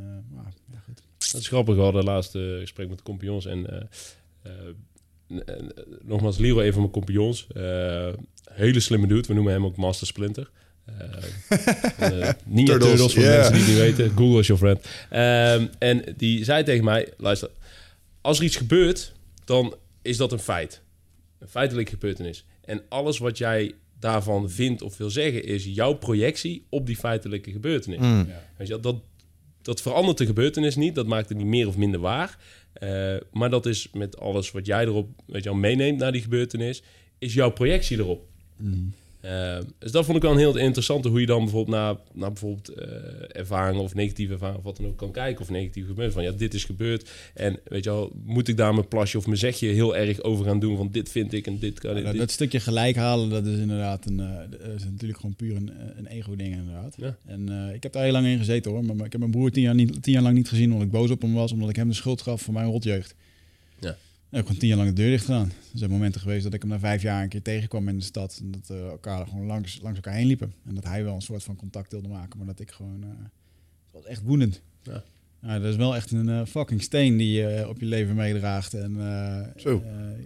ja, goed. Dat is grappig. We hadden laatst een gesprek met de compagnons. En nogmaals, Leroy, een van mijn compagnons. eh, hele slimme dude. We noemen hem ook Master Splinter. Eh, Ninja Turtles, Turtles, voor yeah. mensen die het niet weten. Google is your friend. Ehm, en die zei tegen mij... Luister, als er iets gebeurt, dan is dat een feit. Een feitelijke gebeurtenis. En alles wat jij daarvan vindt of wil zeggen... is jouw projectie op die feitelijke gebeurtenis. Weet je, wel, dat, dat verandert de gebeurtenis niet. Dat maakt het niet meer of minder waar. Eh, maar dat is met alles wat jij erop weet je, meeneemt naar die gebeurtenis, is jouw projectie erop. Eh, dus dat vond ik wel een heel interessante hoe je dan bijvoorbeeld naar, naar bijvoorbeeld eh, ervaringen of negatieve ervaringen of wat dan ook kan kijken of negatieve gebeurt van ja dit is gebeurd en weet je wel moet ik daar mijn plasje of mijn zegje heel erg over gaan doen van dit vind ik en dit kan Ja, ik dat, dit- dat stukje gelijk halen, dat is inderdaad een, eh, dat is natuurlijk gewoon puur een, een ego-ding inderdaad. Ja. En eh, ik heb daar heel lang in gezeten hoor. Maar, maar ik heb mijn broer tien jaar, niet, tien jaar lang niet gezien omdat ik boos op hem was, omdat ik hem de schuld gaf voor mijn rotjeugd. Ja. heb gewoon tien jaar lang de deur dicht gedaan. Er zijn momenten geweest dat ik hem na vijf jaar een keer tegenkwam in de stad. En dat we elkaar gewoon langs, langs elkaar heen liepen. En dat hij wel een soort van contact wilde maken. Maar dat ik gewoon... eh, het was echt woedend. Ja. Dat is wel echt een eh, fucking steen die je eh, op je leven meedraagt. En, eh, Zo. eh,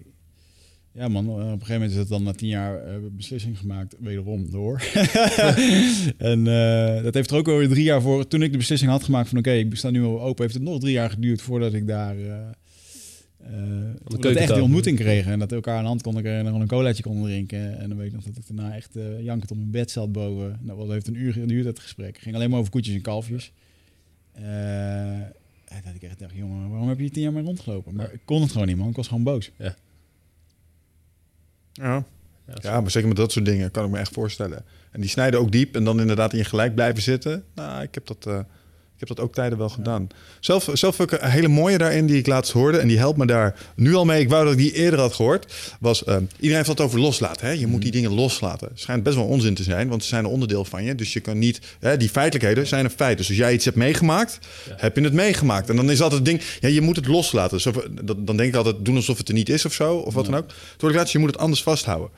ja man, op een gegeven moment is het dan na tien jaar eh, beslissing gemaakt, wederom door. en eh, dat heeft er ook alweer drie jaar voor. Toen ik de beslissing had gemaakt van oké, ik sta nu al open, heeft het nog drie jaar geduurd voordat ik daar eh eh, we echt die ontmoeting kregen. En dat we elkaar een hand konden krijgen en nog een colaatje konden drinken. En dan weet ik nog dat ik daarna echt eh jankend op mijn bed zat boven. Nou, dat heeft een uur geduurd, dat gesprek. Het ging alleen maar over koetjes en kalfjes. Eh, en dat ik echt dacht, jongen, waarom heb je hier tien jaar mee rondgelopen? Maar ik kon het gewoon niet, man. Ik was gewoon boos. Ja. Ja, ja, maar zeker met dat soort dingen kan ik me echt voorstellen. En die snijden ook diep en dan inderdaad in je gelijk blijven zitten. Nou, ik heb dat, eh, ik heb dat ook tijden wel gedaan. Zelf, zelf heb ik een hele mooie daarin die ik laatst hoorde. En die helpt me daar nu al mee. Ik wou dat ik die eerder had gehoord. Was, eh, iedereen heeft het over loslaten. Hè? Je moet die dingen loslaten. Schijnt best wel onzin te zijn, want ze zijn een onderdeel van je. Dus je kan niet... Hè, die feitelijkheden zijn een feit. Dus als jij iets hebt meegemaakt, heb je het meegemaakt. En dan is altijd het ding... Ja, je moet het loslaten. Dus of- dat- dan denk ik altijd, doen alsof het er niet is of zo. Of wat dan ook. Toen ik laatst, je moet het anders vasthouden.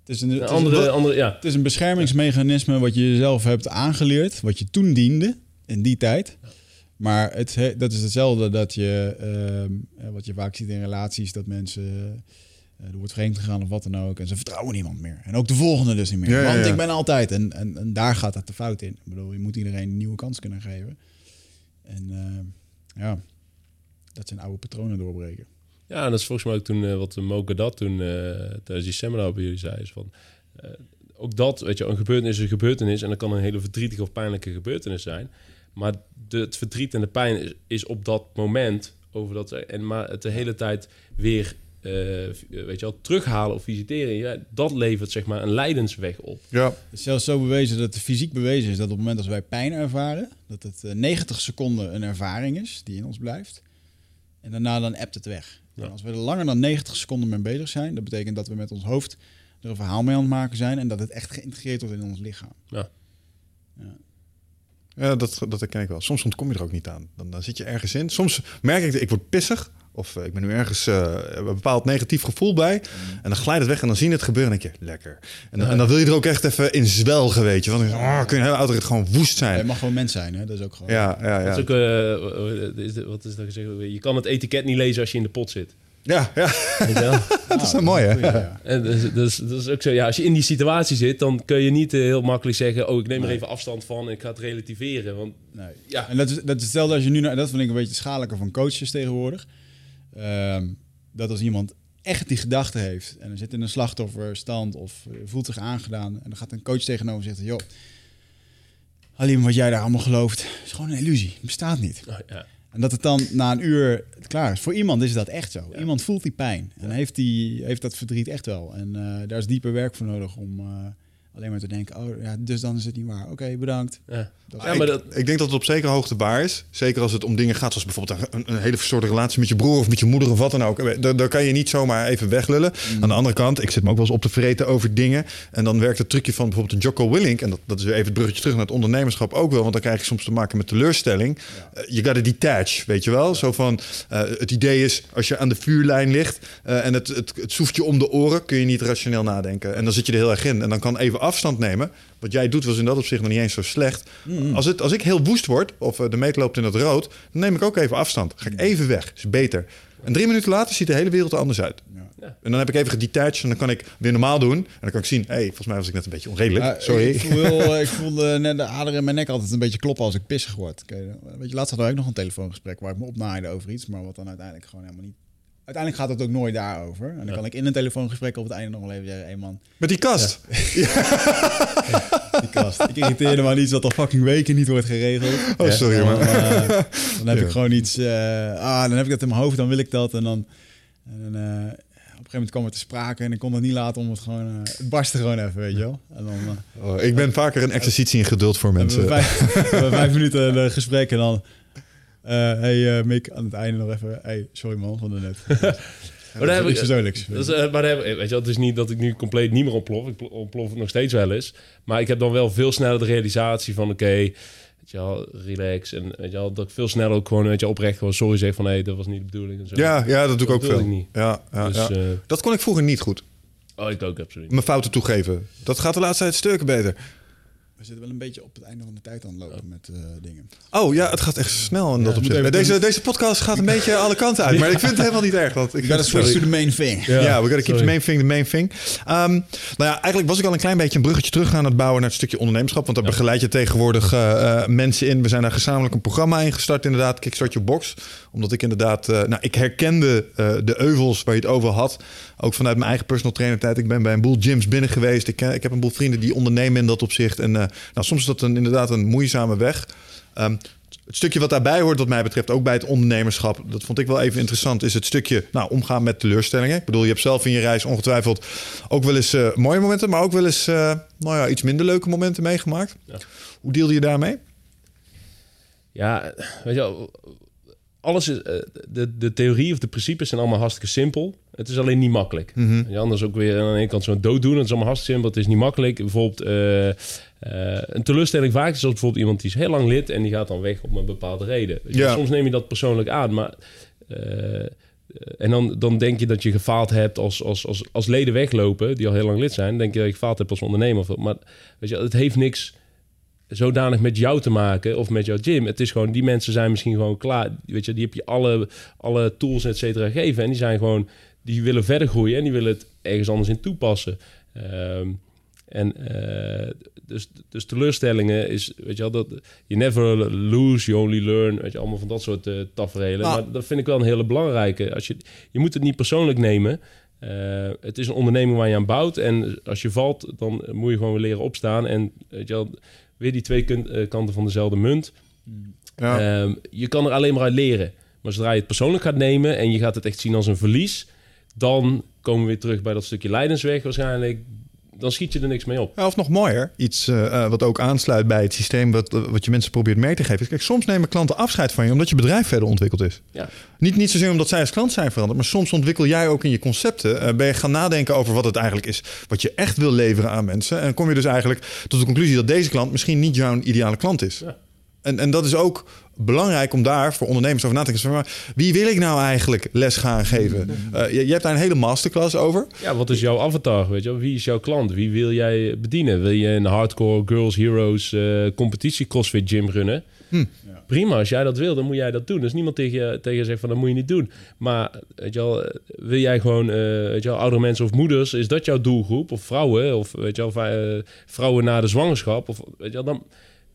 Het is een, het Een is een- andere, andere, ja. Het is een beschermingsmechanisme wat je jezelf hebt aangeleerd, wat je toen diende in die tijd. Maar het, he- dat is hetzelfde dat je, ehm, eh, wat je vaak ziet in relaties, dat mensen, eh, er wordt vreemd gegaan of wat dan ook, en ze vertrouwen niemand meer. En ook de volgende dus niet meer, Ja, want ja. ik ben altijd. En, en, en daar gaat het de fout in. Ik bedoel, je moet iedereen een nieuwe kans kunnen geven. En eh, ja, dat zijn oude patronen doorbreken. Ja, en dat is volgens mij ook toen eh, wat Moke dat toen eh, tijdens die seminar bij jullie zei. Is van, eh, ook dat, weet je, een gebeurtenis is een gebeurtenis. En dat kan een hele verdrietige of pijnlijke gebeurtenis zijn. Maar de, het verdriet en de pijn is, is op dat moment over dat. En maar het de hele tijd weer, eh, weet je wel, terughalen of visiteren. Ja, dat levert zeg maar een lijdensweg op. Ja. Het is zelfs zo bewezen dat het fysiek bewezen is dat op het moment als wij pijn ervaren, dat het eh, 90 seconden een ervaring is die in ons blijft. En daarna dan appt het weg. Ja. En als we er langer dan 90 seconden mee bezig zijn, dat betekent dat we met ons hoofd er een verhaal mee aan het maken zijn en dat het echt geïntegreerd wordt in ons lichaam. Ja, dat, dat herken ik wel. Soms ontkom je er ook niet aan. Dan, dan zit je ergens in. Soms merk ik, dat ik word pissig. Of eh, ik ben nu ergens eh, een bepaald negatief gevoel bij. En dan glijdt het weg en dan zie je het gebeuren. En dan denk je, lekker. En, dan- en dan wil je er ook echt even in zwelgen, weet je. Want dan oh, kun je heel auto gewoon woest Je zijn. mag gewoon mens zijn, hè? dat is ook gewoon. Ja, ja, Dat ja. is ook, eh, is de- wat is dat gezegd? Je kan het etiket niet lezen als je in de pot zit. Ja, ja. Dat is wel mooi, hè? Ja. En dat, is, dat, is, ook zo. Ja, als je in die situatie zit, dan kun je niet eh, heel makkelijk zeggen: Oh, ik neem er even afstand van en ik ga het relativeren. Want Nee. Ja. En dat is, dat is hetzelfde als je nu naar, dat vind ik een beetje schadelijker van coaches tegenwoordig. Ehm, dat als iemand echt die gedachte heeft en er zit in een slachtofferstand of eh, voelt zich aangedaan en dan gaat een coach tegenover en zegt: joh, Halim, wat jij daar allemaal gelooft, is gewoon een illusie, het bestaat niet. oh, ja. En dat het dan na een uur klaar is. Voor iemand is dat echt zo. Iemand voelt die pijn en heeft, die, heeft dat verdriet echt wel. En eh, daar is dieper werk voor nodig om eh, alleen maar te denken: oh ja, dus dan is het niet waar. Oké, bedankt. Ja. Dat Ja, maar ik, dat, ik denk dat het op zekere hoogte waar is. Zeker als het om dingen gaat, zoals bijvoorbeeld een, een hele verstoorde relatie met je broer of met je moeder of wat dan ook. Daar, daar kan je niet zomaar even weglullen. Mm. Aan de andere kant, ik zit me ook wel eens op te vreten over dingen. En dan werkt het trucje van bijvoorbeeld een Jocko Willink. En dat, dat is weer even het bruggetje terug naar het ondernemerschap ook wel. Want dan krijg je soms te maken met teleurstelling. Eh, Je gotta detach, weet je wel? Zo van, eh, het idee is, als je aan de vuurlijn ligt eh, en het, het, het soeft je om de oren, kun je niet rationeel nadenken. En dan zit je er heel erg in. En dan kan even afstand nemen. Wat jij doet was in dat opzicht nog niet eens zo slecht. Als, het, als ik heel woest word, of eh, de meet loopt in het rood, dan neem ik ook even afstand. Ga ik even weg, is beter. En drie minuten later ziet de hele wereld er anders uit. Ja. En dan heb ik even gedetached en dan kan ik weer normaal doen. En dan kan ik zien, hé, hey, volgens mij was ik net een beetje onredelijk. Ja, Sorry. Ik, voel, ik voelde net de ader in mijn nek altijd een beetje kloppen als ik pissig word. Oké, weet je, laatst hadden we ook nog een telefoongesprek waar ik me opnaaide over iets, maar wat dan uiteindelijk gewoon helemaal niet. Uiteindelijk gaat het ook nooit daarover. En dan Ja. kan ik in een telefoongesprek op het einde nog wel even zeggen: hé man, Met die kast. die kast. ik irriteerde me aan iets wat al fucking weken niet wordt geregeld. Oh, sorry, dan, man. eh, dan heb Ja. ik gewoon iets. eh, ah, dan heb ik dat in mijn hoofd, dan wil ik dat. En dan. En, eh, op een gegeven moment kwam het te sprake en ik kon het niet laten om het gewoon. eh, het barstte gewoon even, weet je wel. En dan. eh, Oh, ik ben vaker een exercitie in geduld voor we mensen. vijf, we hebben vijf minuten een gesprek en dan... eh hey eh, Mick, aan het einde nog even... Hey, sorry man, van de net. Maar daar heb ik- Niks persoonlijks. Dat is, eh, maar daar heb- weet je, wel, het is niet dat ik nu compleet niet meer ontplof. Ik pl- ontplof het nog steeds wel eens. Maar ik heb dan wel veel sneller de realisatie van... oké, weet weet je wel, relax. En weet je wel, dat ik veel sneller ook gewoon, weet je, oprecht gewoon sorry zeg van... hé, hey, dat was niet de bedoeling en zo. Ja, ja, dat doe ik ook veel. ik niet. Ja, ja, Dus, ja. eh, Dat kon ik vroeger niet goed. oh, ik ook, absoluut. Mijn fouten toegeven. Dat gaat de laatste tijd stukken beter. We zitten wel een beetje op het einde van de tijd aan het lopen met eh, dingen. Oh ja, het gaat echt snel in dat opzicht. even Deze, deze podcast gaat een beetje alle kanten uit. Maar ik vind het helemaal niet erg. Want ik het switch to the main thing. Ja, we gotta keep sorry. the main thing the main thing. Ehm, nou ja, eigenlijk was ik al een klein beetje een bruggetje terug aan het bouwen naar het stukje ondernemerschap. Want daar begeleid je tegenwoordig eh, eh, mensen in. We zijn daar gezamenlijk een programma in gestart, inderdaad, Kickstart Your Box. Omdat ik inderdaad, eh, nou, ik herkende eh, de euvels waar je het over had. Ook vanuit mijn eigen personal trainer tijd. Ik ben bij een boel gyms binnen geweest. Ik, heb een boel vrienden die ondernemen in dat opzicht. En eh, nou, soms is dat een, inderdaad een moeizame weg. Ehm, het stukje wat daarbij hoort, wat mij betreft, ook bij het ondernemerschap, dat vond ik wel even interessant, is het stukje nou, omgaan met teleurstellingen. Ik bedoel, je hebt zelf in je reis ongetwijfeld ook wel eens eh, mooie momenten, maar ook wel eens eh, nou ja, iets minder leuke momenten meegemaakt. Ja. Hoe deelde je daarmee? Ja, weet je wel, alles is, eh, de, de theorie of de principes zijn allemaal hartstikke simpel. Het is alleen niet makkelijk. Mhm. Ja, anders ook weer aan de ene kant zo'n dooddoen. Het is allemaal hartstikke simpel. Het is niet makkelijk. Bijvoorbeeld eh, eh, een teleurstelling vaak is als bijvoorbeeld iemand die is heel lang lid en die gaat dan weg om een bepaalde reden. Ja. Soms neem je dat persoonlijk aan, maar en dan, dan denk je dat je gefaald hebt als, als, als, als leden weglopen die al heel lang lid zijn. denk je dat je gefaald hebt als ondernemer. Maar weet je, het heeft niks zodanig met jou te maken of met jouw gym. Het is gewoon, die mensen zijn misschien gewoon klaar. Weet je, die heb je alle, alle tools, et cetera, gegeven. En die zijn gewoon, die willen verder groeien en die willen het ergens anders in toepassen. Ehm, en eh, dus, dus teleurstellingen is, weet je wel, dat you never lose, you only learn. Weet je, allemaal van dat soort eh tafereelen. Nou. Maar dat vind ik wel een hele belangrijke. Als je, je moet het niet persoonlijk nemen. Eh, het is een onderneming waar je aan bouwt. En als je valt, dan moet je gewoon weer leren opstaan. En weet je wel, weer die twee kun- eh, kanten van dezelfde munt. Ja. Ehm, je kan er alleen maar uit leren. Maar zodra je het persoonlijk gaat nemen en je gaat het echt zien als een verlies, dan komen we weer terug bij dat stukje lijdensweg waarschijnlijk. Dan schiet je er niks mee op. Ja, of nog mooier, iets eh, eh, wat ook aansluit bij het systeem wat, wat je mensen probeert mee te geven. Is, kijk, soms nemen klanten afscheid van je omdat je bedrijf verder ontwikkeld is. Ja. Niet, niet zozeer omdat zij als klant zijn veranderd, maar soms ontwikkel jij ook in je concepten. eh, ben je gaan nadenken over wat het eigenlijk is, wat je echt wil leveren aan mensen. En kom je dus eigenlijk tot de conclusie dat deze klant misschien niet jouw ideale klant is. Ja. En, en dat is ook belangrijk om daar voor ondernemers over na te denken. Van, maar Wie wil ik nou eigenlijk les gaan geven? Eh, je, je hebt daar een hele masterclass over. Ja, wat is jouw avatar? Weet je? Wie is jouw klant? Wie wil jij bedienen? Wil je een hardcore Girls Heroes eh, competitie CrossFit gym runnen? Hm. Prima, als jij dat wil, dan moet jij dat doen. Dus niemand tegen je, tegen je zegt van dat moet je niet doen. Maar weet je wel, eh, wil jij gewoon, eh, weet je wel, oudere mensen of moeders, is dat jouw doelgroep? Of vrouwen, of weet je wel, vrouwen na de zwangerschap? Of, weet je wel, dan,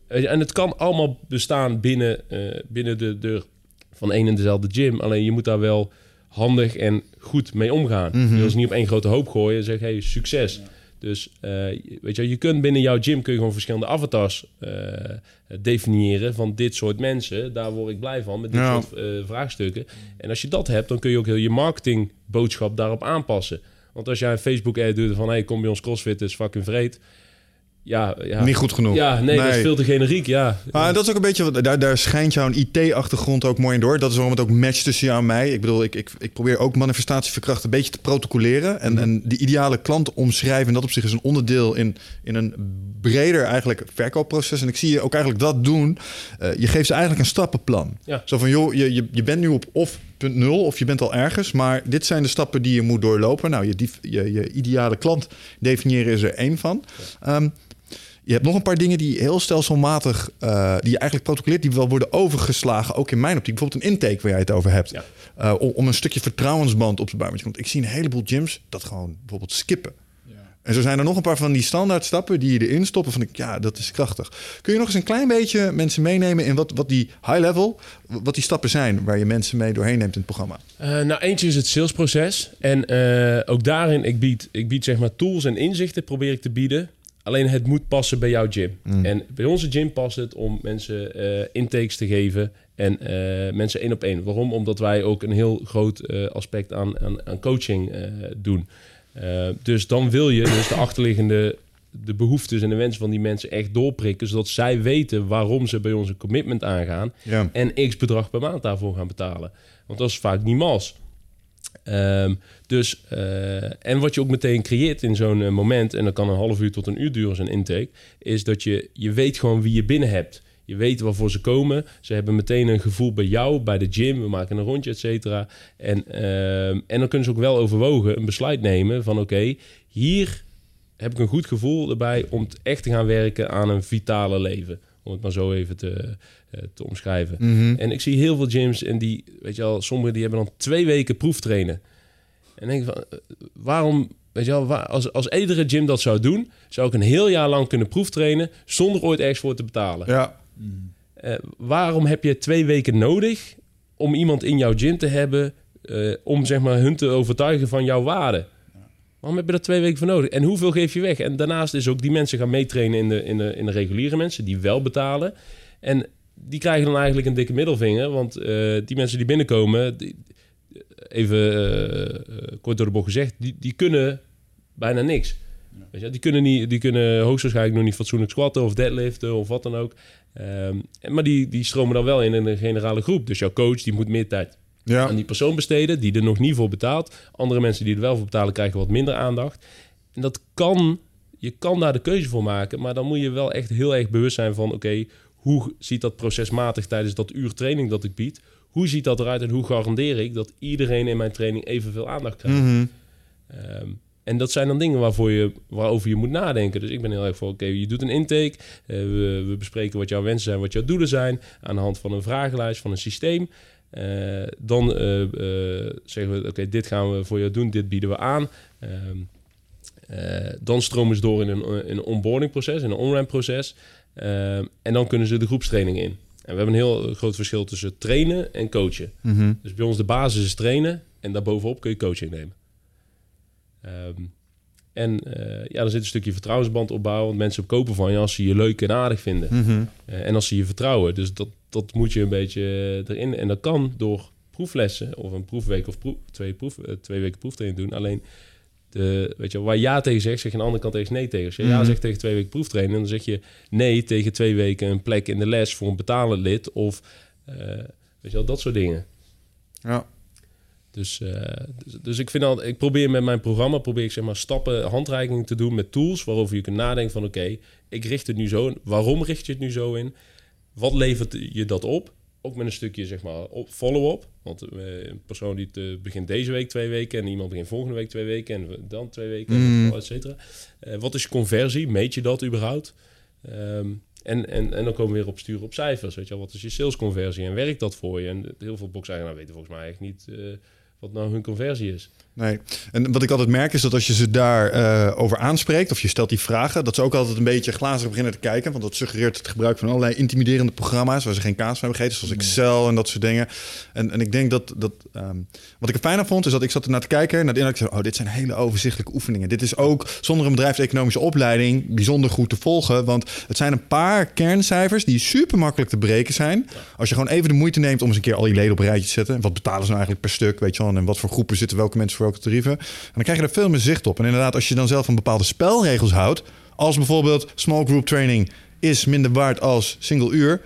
en het kan allemaal bestaan binnen, eh, binnen de deur van één en dezelfde gym. Alleen je moet daar wel handig en goed mee omgaan. Mhm. Je wil ze niet op één grote hoop gooien en zeggen, hey, succes. Dus eh, weet je, je kunt binnen jouw gym kun je gewoon verschillende avatars eh, definiëren van dit soort mensen. Daar word ik blij van met dit Ja. soort vraagstukken. En als je dat hebt, dan kun je ook heel je marketingboodschap daarop aanpassen. Want als jij een Facebook ad doet van hey, kom bij ons CrossFit, is fucking vreed. Ja, ja. Niet goed genoeg. Ja, nee, dat is veel te generiek, ja. Maar dat is ook een beetje, wat- daar, daar schijnt jouw IT-achtergrond ook mooi in door. Dat is waarom het ook matcht tussen jou en mij. Ik bedoel, ik, ik, ik probeer ook manifestatieverkracht een beetje te protocoleren. En, en die ideale klant omschrijven, en dat op zich is een onderdeel in, in een breder eigenlijk verkoopproces. En ik zie je ook eigenlijk dat doen. Eh, je geeft ze eigenlijk een stappenplan. Ja. Zo van, joh, je, je, je bent nu op of punt nul of je bent al ergens. Maar dit zijn de stappen die je moet doorlopen. Nou, je, je, je ideale klant definiëren is er één van. Ehm, je hebt nog een paar dingen die heel stelselmatig, eh, die je eigenlijk protocoleert, die wel worden overgeslagen, ook in mijn optiek. Bijvoorbeeld een intake waar jij het over hebt. Ja. Eh, om, om een stukje vertrouwensband op te bouwen. Want ik zie een heleboel gyms dat gewoon bijvoorbeeld skippen. En zo zijn er nog een paar van die standaard stappen die je erin stoppen. Van ik, ja, dat is krachtig. Kun je nog eens een klein beetje mensen meenemen in wat, wat die high level, wat die stappen zijn waar je mensen mee doorheen neemt in het programma? Eh, nou, eentje is het salesproces. En ook daarin, ik bied, ik bied zeg maar tools en inzichten probeer ik te bieden. Alleen het moet passen bij jouw gym. En bij onze gym past het om mensen eh, intakes te geven en eh, mensen één op één. Waarom? Omdat wij ook een heel groot eh, aspect aan, aan, aan coaching doen. Dus dan wil je dus de achterliggende de behoeftes en de wensen van die mensen echt doorprikken, zodat zij weten waarom ze bij ons een commitment aangaan Ja. en x bedrag per maand daarvoor gaan betalen. Want dat is vaak niet mals. Ehm, dus, eh, en wat je ook meteen creëert in zo'n eh, moment, en dat kan een half uur tot een uur duren, zo'n intake, is dat je, je weet gewoon wie je binnen hebt. Je weet waarvoor ze komen. Ze hebben meteen een gevoel bij jou, bij de gym. We maken een rondje, et cetera. En, ehm, en dan kunnen ze ook wel overwogen een besluit nemen van... oké, hier heb ik een goed gevoel erbij om echt te gaan werken aan een vitale leven. Om het maar zo even te, eh, te omschrijven. En ik zie heel veel gyms en die, weet je wel, sommigen die hebben dan twee weken proeftrainen. En denk van, eh, waarom, weet je wel, waar- als, als iedere gym dat zou doen, zou ik een heel jaar lang kunnen proeftrainen zonder ooit ergens voor te betalen. Ja. Eh, waarom heb je twee weken nodig om iemand in jouw gym te hebben om zeg maar hun te overtuigen van jouw waarde? Waarom heb je daar twee weken voor nodig? En hoeveel geef je weg? En daarnaast is ook die mensen gaan meetrainen in de, in, de, in de reguliere mensen die wel betalen. En die krijgen dan eigenlijk een dikke middelvinger. Want eh, die mensen die binnenkomen, die- even eh, eh, kort door de bocht gezegd, die, die kunnen bijna niks. Weet je, die, kunnen niet, die kunnen hoogstwaarschijnlijk nog niet fatsoenlijk squatten of deadliften of wat dan ook. Ehm, maar die, die stromen dan wel in in een generale groep. Dus jouw coach die moet meer tijd Ja. aan die persoon besteden die er nog niet voor betaalt. Andere mensen die er wel voor betalen krijgen wat minder aandacht. En dat kan, je kan daar de keuze voor maken, maar dan moet je wel echt heel erg bewust zijn van: oké, hoe ziet dat procesmatig tijdens dat uur training dat ik bied? Hoe ziet dat eruit en hoe garandeer ik dat iedereen in mijn training evenveel aandacht krijgt? Mhm. Ehm, en dat zijn dan dingen waarvoor je, waarover je moet nadenken. Dus ik ben heel erg voor, oké, je doet een intake. eh, we, we bespreken wat jouw wensen zijn, wat jouw doelen zijn. Aan de hand van een vragenlijst, van een systeem. Eh, dan eh, eh, zeggen we, oké, dit gaan we voor jou doen, dit bieden we aan. Ehm, eh, dan stromen ze door in een, in een onboarding proces, in een on-ramp proces. Ehm, en dan kunnen ze de groepstraining in. En we hebben een heel groot verschil tussen trainen en coachen. Mhm. Dus bij ons de basis is trainen en daarbovenop kun je coaching nemen. Ehm, en eh, ja, er zit een stukje vertrouwensband opbouwen. Want mensen kopen van je als ze je leuk en aardig vinden. Mhm. Eh, en als ze je vertrouwen. Dus dat, dat moet je een beetje eh, erin. En dat kan door proeflessen of een proefweek of proef, twee, proef, twee weken proeftraining doen. Alleen de, weet je, waar ja tegen zegt, zeg je aan de andere kant tegen nee tegen. Als je ja Mhm. zegt tegen twee weken proeftraining, dan zeg je nee tegen twee weken een plek in de les voor een betalend lid. Of weet je wel, dat soort dingen. Ja. Dus, eh, dus, dus ik vind al, ik probeer met mijn programma probeer ik zeg maar stappen, handreikingen te doen met tools waarover je kunt nadenken van oké, ik richt het nu zo in. Waarom richt je het nu zo in? Wat levert je dat op? Ook met een stukje zeg maar follow-up. Want eh, een persoon die het, eh, begint deze week twee weken en iemand begint volgende week twee weken en dan twee weken, Mm. et cetera. Wat is je conversie? Meet je dat überhaupt? Ehm, en, en, en dan komen we weer op sturen op cijfers. Weet je wel, wat is je salesconversie en werkt dat voor je? En heel veel box-eigenaren weten volgens mij echt niet wat nou hun conversie is. Nee. En wat ik altijd merk is dat als je ze daar eh, over aanspreekt of je stelt die vragen, dat ze ook altijd een beetje glazig beginnen te kijken. Want dat suggereert het gebruik van allerlei intimiderende programma's waar ze geen kaas van hebben gegeten, zoals Excel en dat soort dingen. En, en ik denk dat, dat ehm, wat ik er fijn aan vond, is dat ik zat ernaar te kijken, naar de inhoud, ik zei, oh, dit zijn hele overzichtelijke oefeningen. Dit is ook zonder een bedrijfseconomische opleiding bijzonder goed te volgen, want het zijn een paar kerncijfers die super makkelijk te breken zijn. Als je gewoon even de moeite neemt om eens een keer al je leden op een rijtje te zetten. En wat betalen ze nou eigenlijk per stuk, weet je wel, en wat voor groepen zitten welke mensen voor welke tarieven. En dan krijg je er veel meer zicht op. En inderdaad, als je dan zelf van bepaalde spelregels houdt, als bijvoorbeeld small group training is minder waard als single uur,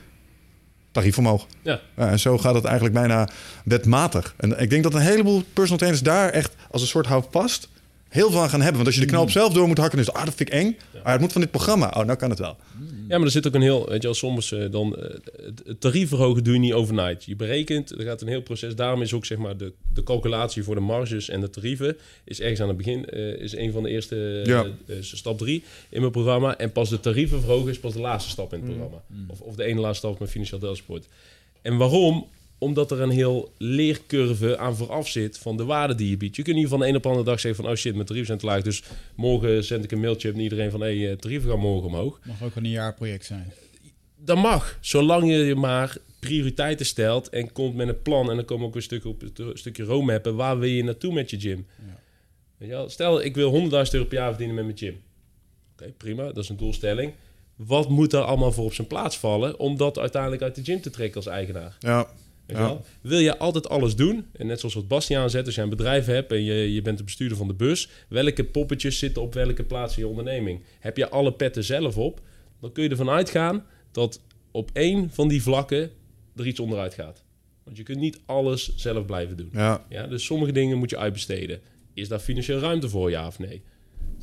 tarief omhoog. Ja, Ja, en zo gaat het eigenlijk bijna wetmatig. En ik denk dat een heleboel personal trainers daar echt als een soort houvast heel veel aan gaan hebben. Want als je de knoop zelf door moet hakken, is het, ah, dat vind ik eng. Maar het moet van dit programma. Oh, nou kan het wel. ja, maar er zit ook een heel, weet je wel, soms eh, dan eh, het- tarief verhogen doe je niet overnight. Je berekent, er gaat een heel proces. Daarom is ook zeg maar de, de calculatie voor de marges en de tarieven is ergens aan het begin eh, is een van de eerste Ja. stap drie in mijn programma. En pas de tarieven verhogen is pas de laatste stap in het programma. Of, of de ene laatste stap met financieel deelsport. En waarom? Omdat er een heel leercurve aan vooraf zit van de waarde die je biedt. Je kunt niet van de een op de andere dag zeggen van... oh shit, mijn tarieven zijn te laag. Dus morgen zend ik een mailtje naar iedereen van... hé, hey, eh, tarieven gaan morgen omhoog. Mag ook een jaarproject zijn. Dat mag, zolang je maar prioriteiten stelt... en komt met een plan. En dan komen we ook een stukje op een stukje roadmappen. Waar wil je naartoe met je gym? Weet je wel? Stel, ik wil 100.000 euro per jaar verdienen met mijn gym. Oké, prima, dat is een doelstelling. Wat moet daar allemaal voor op zijn plaats vallen... om dat uiteindelijk uit de gym te trekken als eigenaar? Ja. Ja. Wil je altijd alles doen? En net zoals wat Bastiaan zet, als je een bedrijf hebt en je, je bent de bestuurder van de bus, welke poppetjes zitten op welke plaats in je onderneming? Heb je alle petten zelf op? Dan kun je ervan uitgaan dat op één van die vlakken er iets onderuit gaat. Want je kunt niet alles zelf blijven doen. Ja. Ja, dus sommige dingen moet je uitbesteden. Is daar financieel ruimte voor, ja of nee?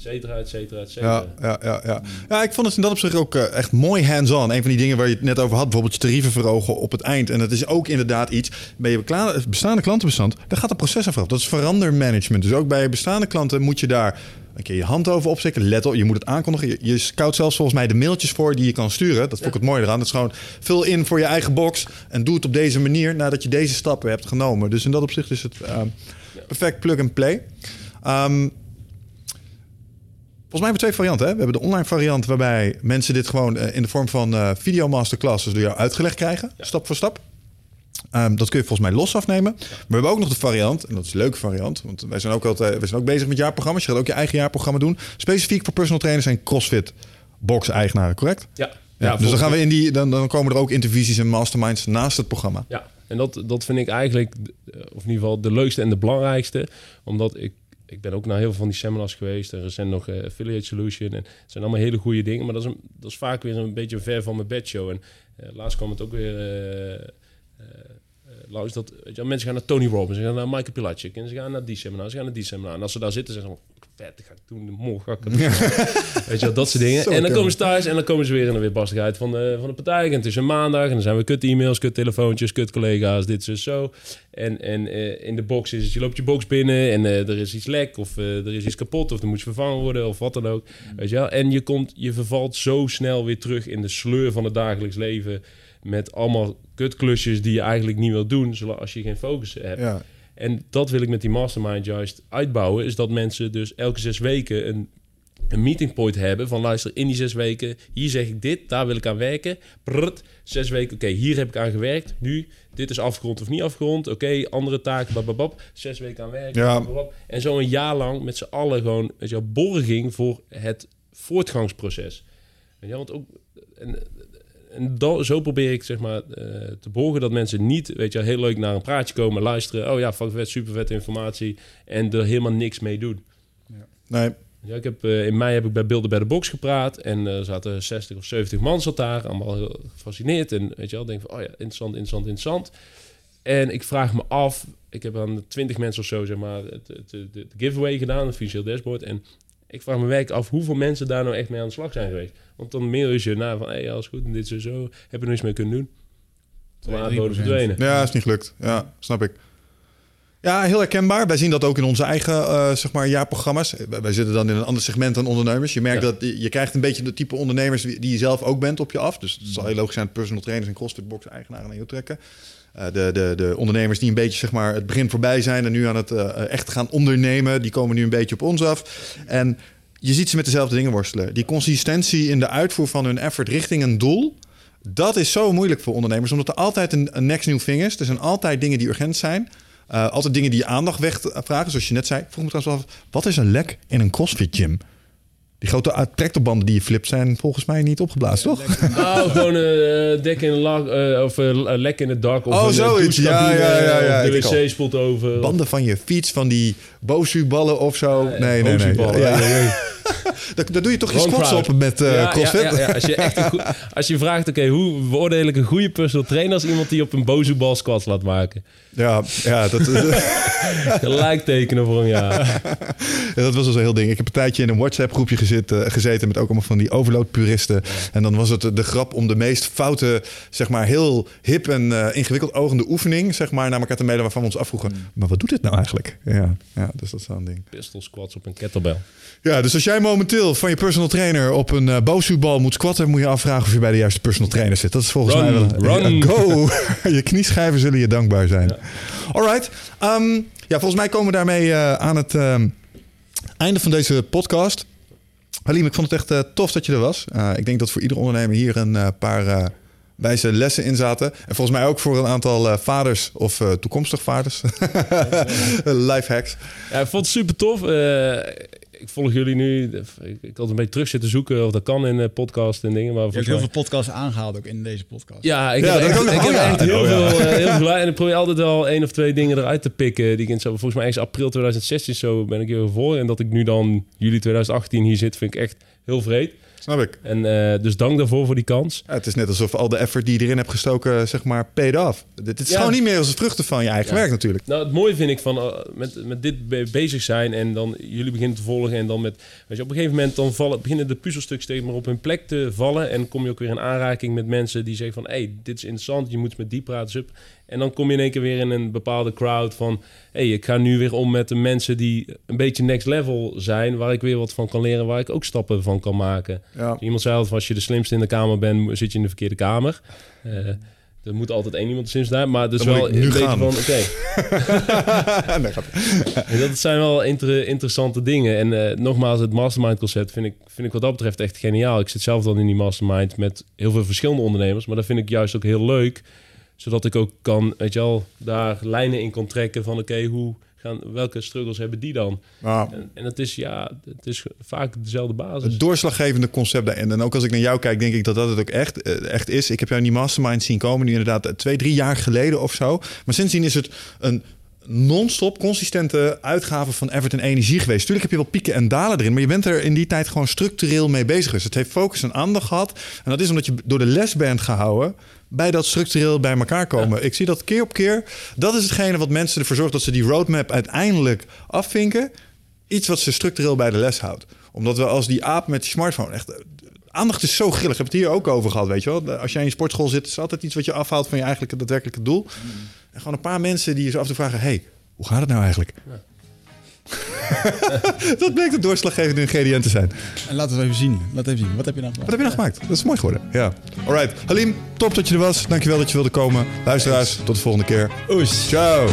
Cetera, et cetera, et cetera. Ja, ja, ja, ja. ja, ik vond het in dat opzicht ook eh, echt mooi hands-on. Een van die dingen waar je het net over had, bijvoorbeeld je tarieven verhogen op het eind. En dat is ook inderdaad iets, bij je bekla- bestaande klantenbestand, daar gaat een proces vooraf. Dat is verandermanagement. Dus ook bij je bestaande klanten moet je daar een keer je hand over opsteken. Let op, je moet het aankondigen. Je, je scout zelfs volgens mij de mailtjes voor die je kan sturen. Dat vond ik het mooie eraan. Dat is gewoon, vul in voor je eigen box en doe het op deze manier nadat je deze stappen hebt genomen. Dus in dat opzicht is het eh, perfect plug-and-play. Ehm, Volgens mij hebben we twee varianten. Hè? We hebben de online variant waarbij mensen dit gewoon eh, in de vorm van eh video masterclasses door jou uitgelegd krijgen, stap voor stap. Ehm, dat kun je volgens mij los afnemen. Maar we hebben ook nog de variant, en dat is een leuke variant, want wij zijn ook, altijd, wij zijn ook bezig met jaarprogramma's. Je gaat ook je eigen jaarprogramma doen. Specifiek voor personal trainers en CrossFit box eigenaren, correct? Ja. Ja, dus dan gaan we in die, dan, dan komen er ook intervisies en masterminds naast het programma. Ja, en dat, dat vind ik eigenlijk, eh, of in ieder geval de leukste en de belangrijkste. Omdat ik, ik ben ook naar heel veel van die seminars geweest. En recent nog eh, Affiliate Solution. En het zijn allemaal hele goede dingen. Maar dat is, een, dat is vaak weer een beetje ver van mijn bedshow. En eh, laatst kwam het ook weer... eh, Laus, dat, weet je, mensen gaan naar Tony Robbins, ze gaan naar Michael Pilatschik en ze gaan naar die seminar, ze gaan naar die seminar. En als ze daar zitten, zeggen ze, vet, dat ga ik doen, morgen ga ik het doen. Weet je wel, dat soort dingen. Zo en dan komen ze thuis en dan komen ze weer in de weerbarstigheid van de, van de partij. En het is een maandag en dan zijn we kut e-mails, kut telefoontjes, kut collega's, dit zo zo. En, en eh, in de box is het, je loopt je box binnen en eh, er is iets lek of eh, er is iets kapot of er moet je vervangen worden of wat dan ook. Weet je wel? En je, komt, je vervalt zo snel weer terug in de sleur van het dagelijks leven met allemaal kutklusjes die je eigenlijk niet wilt doen, zolang als je geen focus hebt. Ja. En dat wil ik met die mastermind juist uitbouwen. Is dat mensen dus elke zes weken een, een meeting point hebben. Van luister, in die zes weken, hier zeg ik dit, daar wil ik aan werken. Prrrt, zes weken, oké, hier heb ik aan gewerkt. Nu, dit is afgerond of niet afgerond. Oké, andere taken, bababab. Zes weken aan werken. Ja. bababab. En zo een jaar lang met z'n allen gewoon, weet je borging voor het voortgangsproces. Wel, want ook... En, en dan, zo probeer ik zeg maar eh, te borgen dat mensen niet, weet je, wel, heel leuk naar een praatje komen, luisteren. Oh ja, fuck vet, super vette informatie. En er helemaal niks mee doen. Nee, Ja, ik heb, eh, in mei heb ik bij Beelden bij de Box gepraat. En er zaten 60 of 70 man zat daar. Allemaal heel gefascineerd. En weet je wel, denk van, oh ja, interessant, interessant, interessant. En ik vraag me af, ik heb aan 20 mensen of zo, zeg maar, het, het, het, het giveaway gedaan, het financieel dashboard. En ik vraag me werk af hoeveel mensen daar nou echt mee aan de slag zijn geweest. Want dan mail je ze naar van, hé, hey, alles goed en dit zo, zo. Heb je er niks mee kunnen doen? Toen waren de 2-3%. verdwenen. Ja, is niet gelukt. Ja, snap ik. Ja, heel herkenbaar. Wij zien dat ook in onze eigen eh, zeg maar, jaarprogramma's. Wij wij zitten dan in een ander segment dan ondernemers. Je merkt Ja. dat je krijgt een beetje de type ondernemers die je zelf ook bent op je af. Dus het zal heel logisch zijn dat personal trainers en crossfit eigenaren naar je trekken. Eh, de, de, de ondernemers die een beetje zeg maar, het begin voorbij zijn en nu aan het eh, echt gaan ondernemen, die komen nu een beetje op ons af. En je ziet ze met dezelfde dingen worstelen. Die consistentie in de uitvoer van hun effort richting een doel. Dat is zo moeilijk voor ondernemers, omdat er altijd een, next new thing is. Er zijn altijd dingen die urgent zijn. Uh, altijd dingen die je aandacht wegvragen. Zoals je net zei. Vroeg me trouwens af, wat is een lek in een CrossFit gym? Die grote tractorbanden die je flipt zijn volgens mij niet opgeblazen, toch? Nou, gewoon een uh, dek in lak, uh, of uh, lek in het dak. Of Oh, zoiets. Ja, ja, ja, ja, de wc spoelt over. Banden van je fiets, van die Bosu-ballen of zo. Nee, nee, nee. Bosu-ballen. Ja. Daar, daar doe je toch je squats crowd. op met uh, Ja, CrossFit? ja, ja, ja. Als, je echt een als je vraagt, oké, hoe beoordeel ik een goede personal trainer als iemand die op een bozu-bal squats laat maken? Ja, ja, dat, Gelijk tekenen voor een jaar. Ja, dat was dus een heel ding. Ik heb een tijdje in een WhatsApp-groepje gezeten, gezeten met ook allemaal van die overload-puristen. En dan was het de grap om de meest foute, zeg maar heel hip en eh, ingewikkeld ogende oefening, zeg maar, naar elkaar te mailen waarvan we ons afvroegen. Maar wat doet dit nou eigenlijk? Ja, ja dus dat is zo'n ding. Pistol squats op een kettlebell. Ja, dus als jij momenteel van je personal trainer op een uh, moet squatten, moet je afvragen of je bij de juiste personal trainer zit. Dat is volgens Run, mij wel. run. Ja, go! je knieschijven zullen je dankbaar zijn. Alright. Um, ja, volgens mij komen we daarmee uh, aan het um, einde van deze podcast. Halim, ik vond het echt uh, tof dat je er was. Ik denk dat voor ieder ondernemer hier een paar wijze lessen in zaten. En volgens mij ook voor een aantal vaders of toekomstig vaders. Life hacks. Ja, ik vond het super tof. Ik volg jullie nu. Ik, ik had een beetje terug zitten zoeken of dat kan in uh, podcast en dingen. Maar je hebt heel veel podcasts aangehaald ook in deze podcast. Ja, ik Ja, heb echt, kan- ik heb ja. echt heel, Oh ja. veel, heel veel En ik probeer altijd wel één of twee dingen eruit te pikken. Die ik in zo, volgens mij ergens april 2016 zo ben ik hier voor. En dat ik nu dan juli 2018 hier zit, vind ik echt heel vreed. Snap ik. En eh, dus dank daarvoor voor die kans. Ja, het is net alsof al de effort die je erin hebt gestoken, zeg maar, paid off. Dit is Ja. gewoon niet meer als de vruchten van je eigen Ja. werk natuurlijk. Nou, het mooie vind ik van eh, met, met dit be- bezig zijn en dan jullie beginnen te volgen en dan met, weet je, op een gegeven moment dan vallen, beginnen de puzzelstukjes steeds maar op hun plek te vallen en kom je ook weer in aanraking met mensen die zeggen van, hey, dit is interessant, je moet met die praten. En dan kom je in één keer weer in een bepaalde crowd van, hey, ik ga nu weer om met de mensen die een beetje next level zijn, waar ik weer wat van kan leren, waar ik ook stappen van kan maken. Ja. Iemand zei altijd, als je de slimste in de kamer bent, zit je in de verkeerde kamer. Eh, er moet altijd één iemand slimste zijn, maar dat is Dan moet wel een beetje van, oké. nee, dat zijn wel inter- interessante dingen. En eh, nogmaals, het mastermind concept vind ik, vind ik wat dat betreft echt geniaal. Ik zit zelf dan in die mastermind met heel veel verschillende ondernemers. Maar dat vind ik juist ook heel leuk. Zodat ik ook kan, weet je wel, daar lijnen in kan trekken van oké, hoe gaan, welke struggles hebben die dan? Nou, En, en het is ja, het is vaak dezelfde basis. het doorslaggevende concept daarin. En ook als ik naar jou kijk, denk ik dat dat het ook echt, eh, echt is. Ik heb jou in die mastermind zien komen, nu inderdaad eh, twee, drie jaar geleden of zo. Maar sindsdien is het een non-stop consistente uitgave van Everton Energie geweest. Tuurlijk heb je wel pieken en dalen erin, maar je bent er in die tijd gewoon structureel mee bezig geweest. Het heeft focus en aandacht gehad. En dat is omdat je door de les bent gehouden bij dat structureel bij elkaar komen. Ik zie dat keer op keer. Dat is hetgene wat mensen ervoor zorgt dat ze die roadmap uiteindelijk afvinken. Iets wat ze structureel bij de les houdt. Omdat we als die aap met die smartphone echt... eh, Aandacht is zo grillig. Ik heb het hier ook over gehad, weet je wel. Als jij in je sportschool zit, is altijd iets wat je afhaalt van je eigenlijke daadwerkelijke doel. En gewoon een paar mensen die je zo af toe vragen... hey, hoe gaat het nou eigenlijk? dat bleek de doorslaggevende ingrediënt te zijn. En laten we even zien. Laat even zien. Wat heb je nou Wat gedaan? heb je nou gemaakt? Dat is mooi geworden. Ja. Alright. Halim, top dat je er was. Dankjewel dat je wilde komen. Luisteraars, tot de volgende keer. Oes. Ciao.